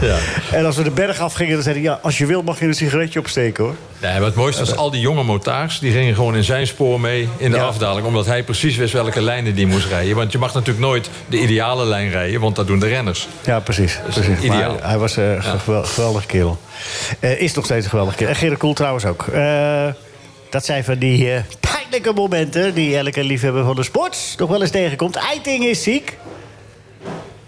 Ja. En als we de berg afgingen, dan zei hij... Ja, als je wil mag je een sigaretje opsteken, hoor. Nee, maar het mooiste was al die jonge motaars... die gingen gewoon in zijn spoor mee in de Ja. afdaling... omdat hij precies wist welke lijnen die moest rijden. Want je mag natuurlijk nooit de ideale lijn rijden... want dat doen de renners. Ja, precies. Dus precies. Maar ideaal. hij, hij was eh, een gewel- geweldige kerel. Eh, is nog steeds een geweldige kerel. En Gerrit Koel trouwens ook. Eh, dat zijn van die pijnlijke momenten... die elke liefhebber van de sport nog wel eens tegenkomt. Eiting is ziek.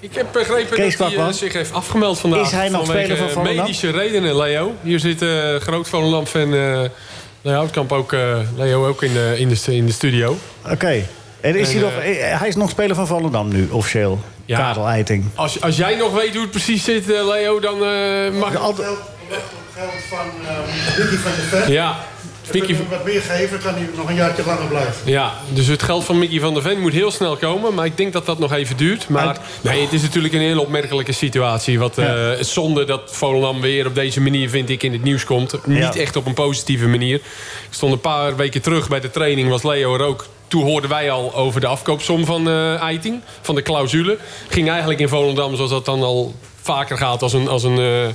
Ik heb begrepen Kees dat hij Kwakman. eh, zich heeft afgemeld vandaag. Is hij nog speler van Volendam? medische redenen, Leo. Hier zit eh groot Volendam-fan eh Leo Houtkamp ook, eh, Leo ook in de, in de, in de studio. Oké. En is En, hij, nog, hij is nog speler van Volendam nu, officieel. Ja. Karel Eiting. Als, als jij nog weet hoe het precies zit, Leo, dan eh, mag... geld van Ricky van de Vet. Ja, Mickey, wat meer geven, kan hij nog een jaartje langer blijven. Ja, dus het geld van Mickey van der Ven moet heel snel komen. Maar ik denk dat dat nog even duurt. Maar nee, het is natuurlijk een hele opmerkelijke situatie. Wat, eh, het is zonde dat Volendam weer op deze manier, vind ik, in het nieuws komt. Niet Ja. echt op een positieve manier. Ik stond een paar weken terug bij de training, was Leo er ook. Toen hoorden wij al over de afkoopsom van eh Eiting, van de clausule. Ging eigenlijk in Volendam, zoals dat dan al vaker gaat, als een... Als een eh,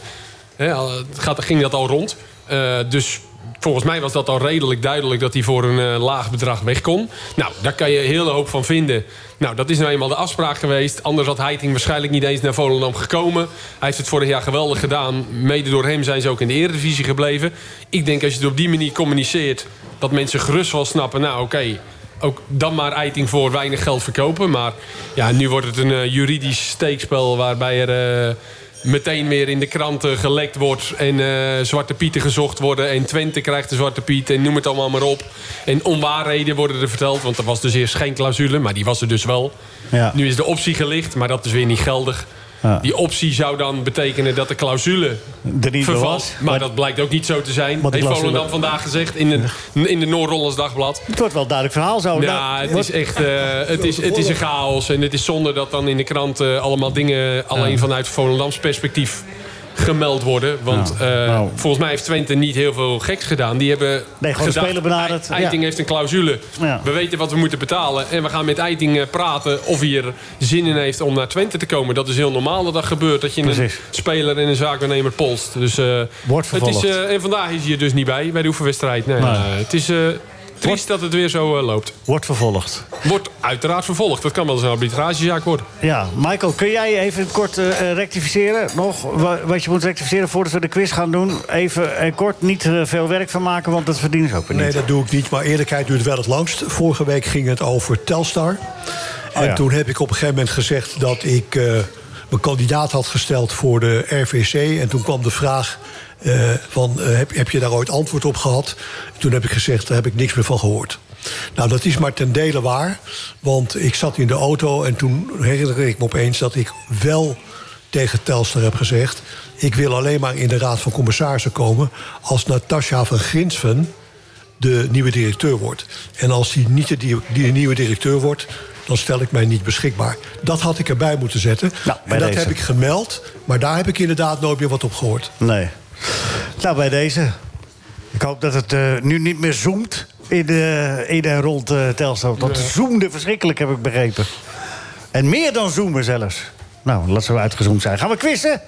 hè, gaat, ging dat al rond. Eh, dus volgens mij was dat al redelijk duidelijk dat hij voor een eh, laag bedrag weg kon. Nou, daar kan je een hele hoop van vinden. Nou, dat is nou eenmaal de afspraak geweest. Anders had Heiting waarschijnlijk niet eens naar Volendam gekomen. Hij heeft het vorig jaar geweldig gedaan. Mede door hem zijn ze ook in de Eredivisie gebleven. Ik denk als je het op die manier communiceert... dat mensen gerust wel snappen, nou oké... ook dan maar Eiting voor weinig geld verkopen. Maar ja, nu wordt het een eh, juridisch steekspel... waarbij er... eh, meteen weer in de kranten gelekt wordt... en eh, Zwarte Pieten gezocht worden... en Twente krijgt de Zwarte Piet en noem het allemaal maar op. En onwaarheden worden er verteld, want er was dus eerst geen clausule... maar die was er dus wel. Ja. Nu is de optie gelicht, maar dat is weer niet geldig. Ja. Die optie zou dan betekenen dat de clausule Er vervalt. was. Maar dat blijkt ook niet zo te zijn. Heeft clausule- Volendam vandaag gezegd in de, in de Noord-Hollands Dagblad. Het wordt wel een duidelijk verhaal zo. Ja, het is echt eh, het is, het is een chaos. En het is zonde dat dan in de krant eh, allemaal dingen... alleen vanuit Volendams perspectief gemeld worden. Want Nou, eh, nou. volgens mij heeft Twente niet heel veel geks gedaan. Die hebben Nee, gewoon gedacht, benaderd, Ei- Eiting ja. heeft een clausule. Ja. We weten wat we moeten betalen. En we gaan met Eiting eh, praten of hij er zin in heeft om naar Twente te komen. Dat is heel normaal dat dat gebeurt. Dat je een speler en een zaakwaarnemer polst. Dus, eh, Wordt het is, vervolgd. en vandaag is hij er dus niet bij, bij de oefenwedstrijd. Nee, Nee. het is triest dat het weer zo eh, loopt. Wordt vervolgd. Wordt uiteraard vervolgd. Dat kan wel eens een arbitragezaak worden. Ja, Michael, kun jij even kort eh, rectificeren? Nog wa- wat je moet rectificeren voordat we de quiz gaan doen. Even eh, kort, niet veel werk van maken, want dat verdienen ze ook weer niet. Nee, dat doe ik niet. Maar eerlijkheid duurt wel het langst. Vorige week ging het over Telstar. En Oh ja. toen heb ik op een gegeven moment gezegd dat ik eh, mijn kandidaat had gesteld voor de RVC. En toen kwam de vraag eh, van, eh, heb, heb je daar ooit antwoord op gehad? Toen heb ik gezegd, daar heb ik niks meer van gehoord. Nou, dat is maar ten dele waar. Want ik zat in de auto en toen herinnerde ik me opeens... dat ik wel tegen Telstar heb gezegd... ik wil alleen maar in de Raad van Commissarissen komen... als Natasja van Grinsven de nieuwe directeur wordt. En als die niet de, die, die nieuwe directeur wordt, dan stel ik mij niet beschikbaar. Dat had ik erbij moeten zetten. Nou, en dat deze. heb ik gemeld, maar daar heb ik inderdaad nooit meer wat op gehoord. Nee. Nou, bij deze. Ik hoop dat het eh, nu niet meer zoomt in, de, in en rond eh Telstar. Want het zoomde verschrikkelijk, heb ik begrepen. En meer dan zoomen zelfs. Nou, laat ze uitgezoomd zijn. Gaan we quizzen?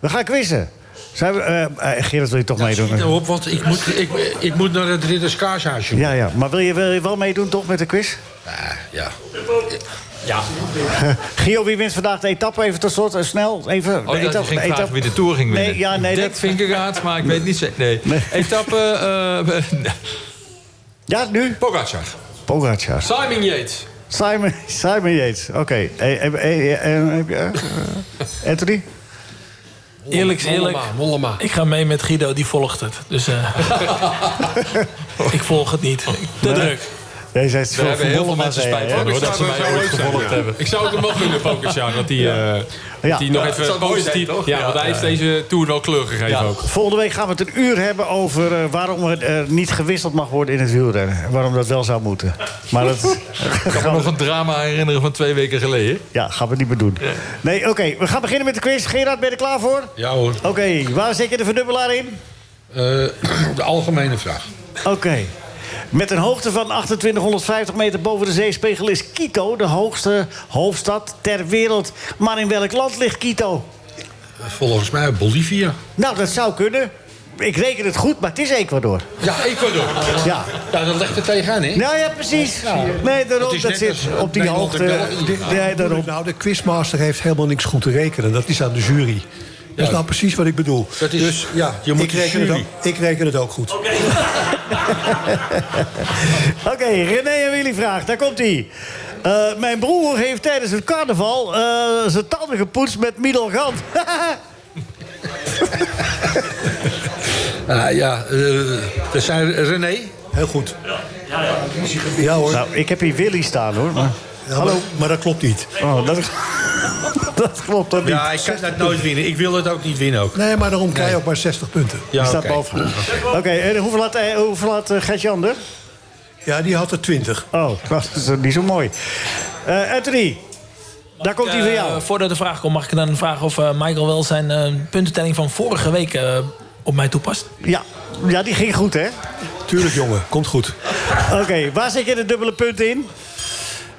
We gaan quizzen. Zijn we, Gerard, wil je toch meedoen? Op, want ik moet, ik, ik moet naar het Ridders Kaarshuisje. Ja, ja. Maar wil je, wil je wel meedoen toch met de quiz? ja. Ja. Gio, wie wint vandaag de etappe? Even tot slot, eh, snel. Even, Oh, dat je ging vragen wie de Tour ging winnen. Nee, ja, nee, Dirk dat- Vingegaard, maar ik weet niet zeker. Nee. Etappe... eh, ja, nu? Pogacar. Pogacar. Simon Yates. Simon, Simon Yates, oké. Heb je, eh, Anthony? Eerlijk is eerlijk. Mollema, Mollema. Ik ga mee met Guido, die volgt het. Dus eh, ik volg het niet. Te Nee. druk. Zei het Daar hebben heel veel mensen spijt van, hoor, dat ze mij ooit gevolgd hebben. Ik zou het hem wel gunnen. Dat hij eh, dat hij nog Ja, even positief... Ja, Ja. want hij heeft Ja. deze Tour wel kleur gegeven ook. Volgende week gaan we het een uur hebben over eh, waarom er eh, niet gewisseld mag worden in het wielrennen. En waarom dat wel zou moeten. Maar dat Ik kan me nog een drama herinneren van twee weken geleden. ja, gaan we niet meer doen. Nee, oké, we gaan beginnen met de quiz. Gerard, ben je er klaar voor? Ja hoor. Oké, waar zet je de verdubbelaar in? Eh, de algemene vraag. Oké. Met een hoogte van 2850 meter boven de zeespiegel is Quito de hoogste hoofdstad ter wereld. Maar in welk land ligt Quito? Volgens mij Bolivia. Nou, dat zou kunnen. Ik reken het goed, maar het is Ecuador. Ja, Ecuador. Ja. Ja, dat legt er tegenaan, hè? Nou ja, precies. Nee, daarom, dat zit op die hoogte. daarom. nou, de quizmaster heeft helemaal niks goed te rekenen. Dat is aan de jury. Dat is nou precies wat ik bedoel. Dat is, dus ja, je moet ik, reken het ook, ik reken het ook goed. Oké, René en Willy vraagt. Daar komt hij. mijn broer heeft tijdens het carnaval eh, zijn tanden gepoetst met middelgand. Ah, ja, eh, dat zijn René. Heel goed. Ja hoor. nou, ik heb hier Willy staan hoor. Maar... Hallo, maar dat klopt niet. Oh, dat, dat klopt dan niet. Ja, ik kan dat nooit winnen. Ik wil het ook niet winnen ook. Nee, maar daarom krijg je ook maar 60 punten. Die Ja, staat oké. boven. Oké, en hoeveel had, eh, hoeveel had eh, Gert-Jan er? Ja, die had er 20. Oh, dat is eh, niet zo mooi. Eh, Anthony, daar komt hij van jou. Eh, voordat de vraag komt, mag ik dan vragen of Michael wel zijn eh, puntentelling van vorige week eh, op mij toepast? Ja. ja, die ging goed, hè? Tuurlijk, jongen. Komt goed. Oké, waar zet je de dubbele punten in?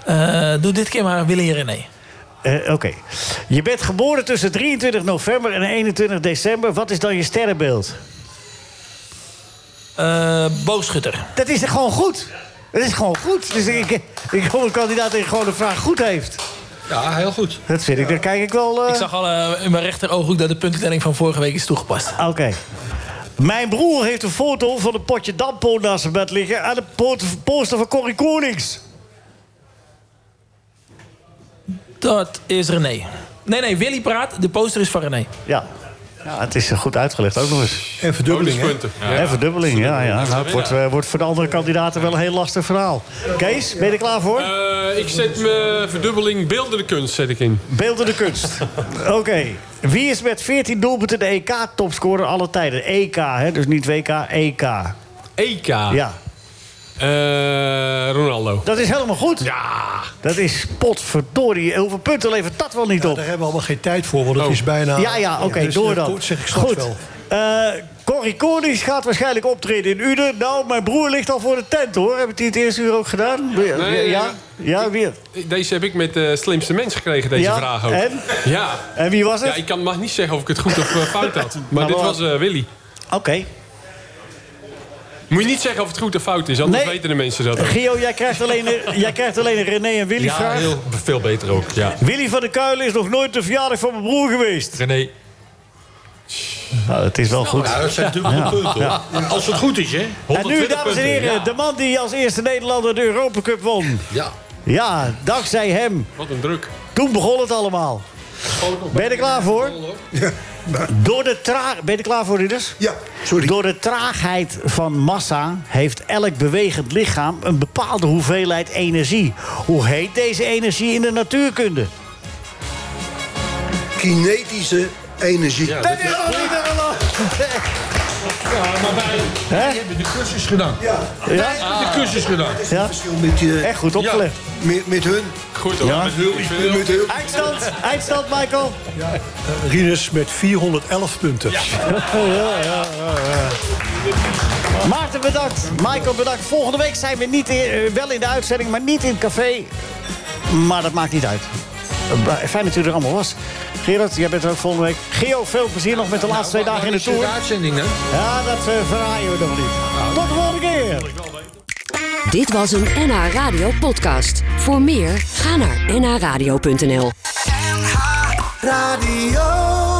Eh, doe dit keer maar Willy en René. Eh, Oké. Je bent geboren tussen 23 november en 21 december. Wat is dan je sterrenbeeld? Eh, boogschutter. Dat is gewoon goed. Dat is gewoon goed. Dus ik, ik hoop een kandidaat die gewoon de vraag goed heeft. Ja, heel goed. Dat vind ik. Dan kijk ik wel... eh, Ik zag al in mijn rechterooghoek dat de puntentelling van vorige week is toegepast. Oké. Mijn broer heeft een foto van een potje dampo naast zijn bed liggen... en een poot- poster van Corrie Konings. Dat is René. Nee, nee, Willy praat. De poster is van René. Ja. ja, het is goed uitgelegd ook nog eens. En verdubbeling. En verdubbeling, ja. ja. Nou, het wordt, eh, wordt voor de andere kandidaten wel een heel lastig verhaal. Kees, ben je er klaar voor? Eh, ik zet mijn verdubbeling beeldende kunst zet ik in. Beeldende kunst. Oké. Wie is met 14 doelpunten de EK-topscorer alle tijden? EK, hè? dus niet WK, EK. EK. Ja, Eh, Ronaldo. dat is helemaal goed. Ja. Dat is potverdorie. Hoeveel punten levert dat wel niet Ja, op? daar hebben we allemaal geen tijd voor, want het Oh. is bijna... Ja, ja, oké, dus, door dan. goed, zeg ik Goed. wel. Eh, Corrie Konings gaat waarschijnlijk optreden in Uden. Nou, mijn broer ligt al voor de tent, hoor. Heb ik die het eerste uur ook gedaan? Nee, ja? nee. Ja, weer. Deze heb ik met de slimste mens gekregen, deze Ja, vraag ook. en? Ja. En wie was het? Ja, ik kan mag niet zeggen of ik het goed of eh, fout had. Maar Nou, dit was Willy. Oké. Moet je niet zeggen of het goed of fout is, anders Nee. weten de mensen dat. Gio, jij krijgt alleen een, jij krijgt alleen een René en Willy Ja, vraag. heel, veel beter ook. Ja. Willy van der Kuilen is nog nooit de verjaardag van mijn broer geweest. René, Nou, het is wel goed. Ja, dat zijn dubbele punten. hoor. Als het goed is, hè? En nu, 120 dames en heren, ja. de man die als eerste Nederlander de Europa Cup won. Ja. Ja, dankzij hem. Wat een druk. Toen begon het allemaal. Ben je er klaar voor? Door de traag... Ben je er klaar voor, Ridders? Ja, sorry. Door de traagheid van massa heeft elk bewegend lichaam een bepaalde hoeveelheid energie. Hoe heet deze energie in de natuurkunde? Kinetische energie. Ja, Dat is niet helemaal... maar wij, Hè? hebben de cursus gedaan. Ja, Ja? Wij hebben de cursus gedaan. Ja? verschil met, eh, Echt goed opgelegd. met, met hun. Goed hoor. Ja. Met vind Met hun. Eindstand, eindstand, Michael. Eh, Rinus met 411 punten. Maarten bedankt, Michael bedankt. Volgende week zijn we niet in- eh, wel in de uitzending, maar niet in het café. Maar dat maakt niet uit. Eh, Fijn dat u er allemaal was. Gerard, jij bent er ook volgende week. Geo, veel plezier nog met de laatste twee dagen in de Tour. uitzending, hè? Ja, dat uh, verraaien we nog niet. Tot de volgende keer. Dit was een NH Radio podcast. Voor meer, ga naar nhradio.nl. Radio.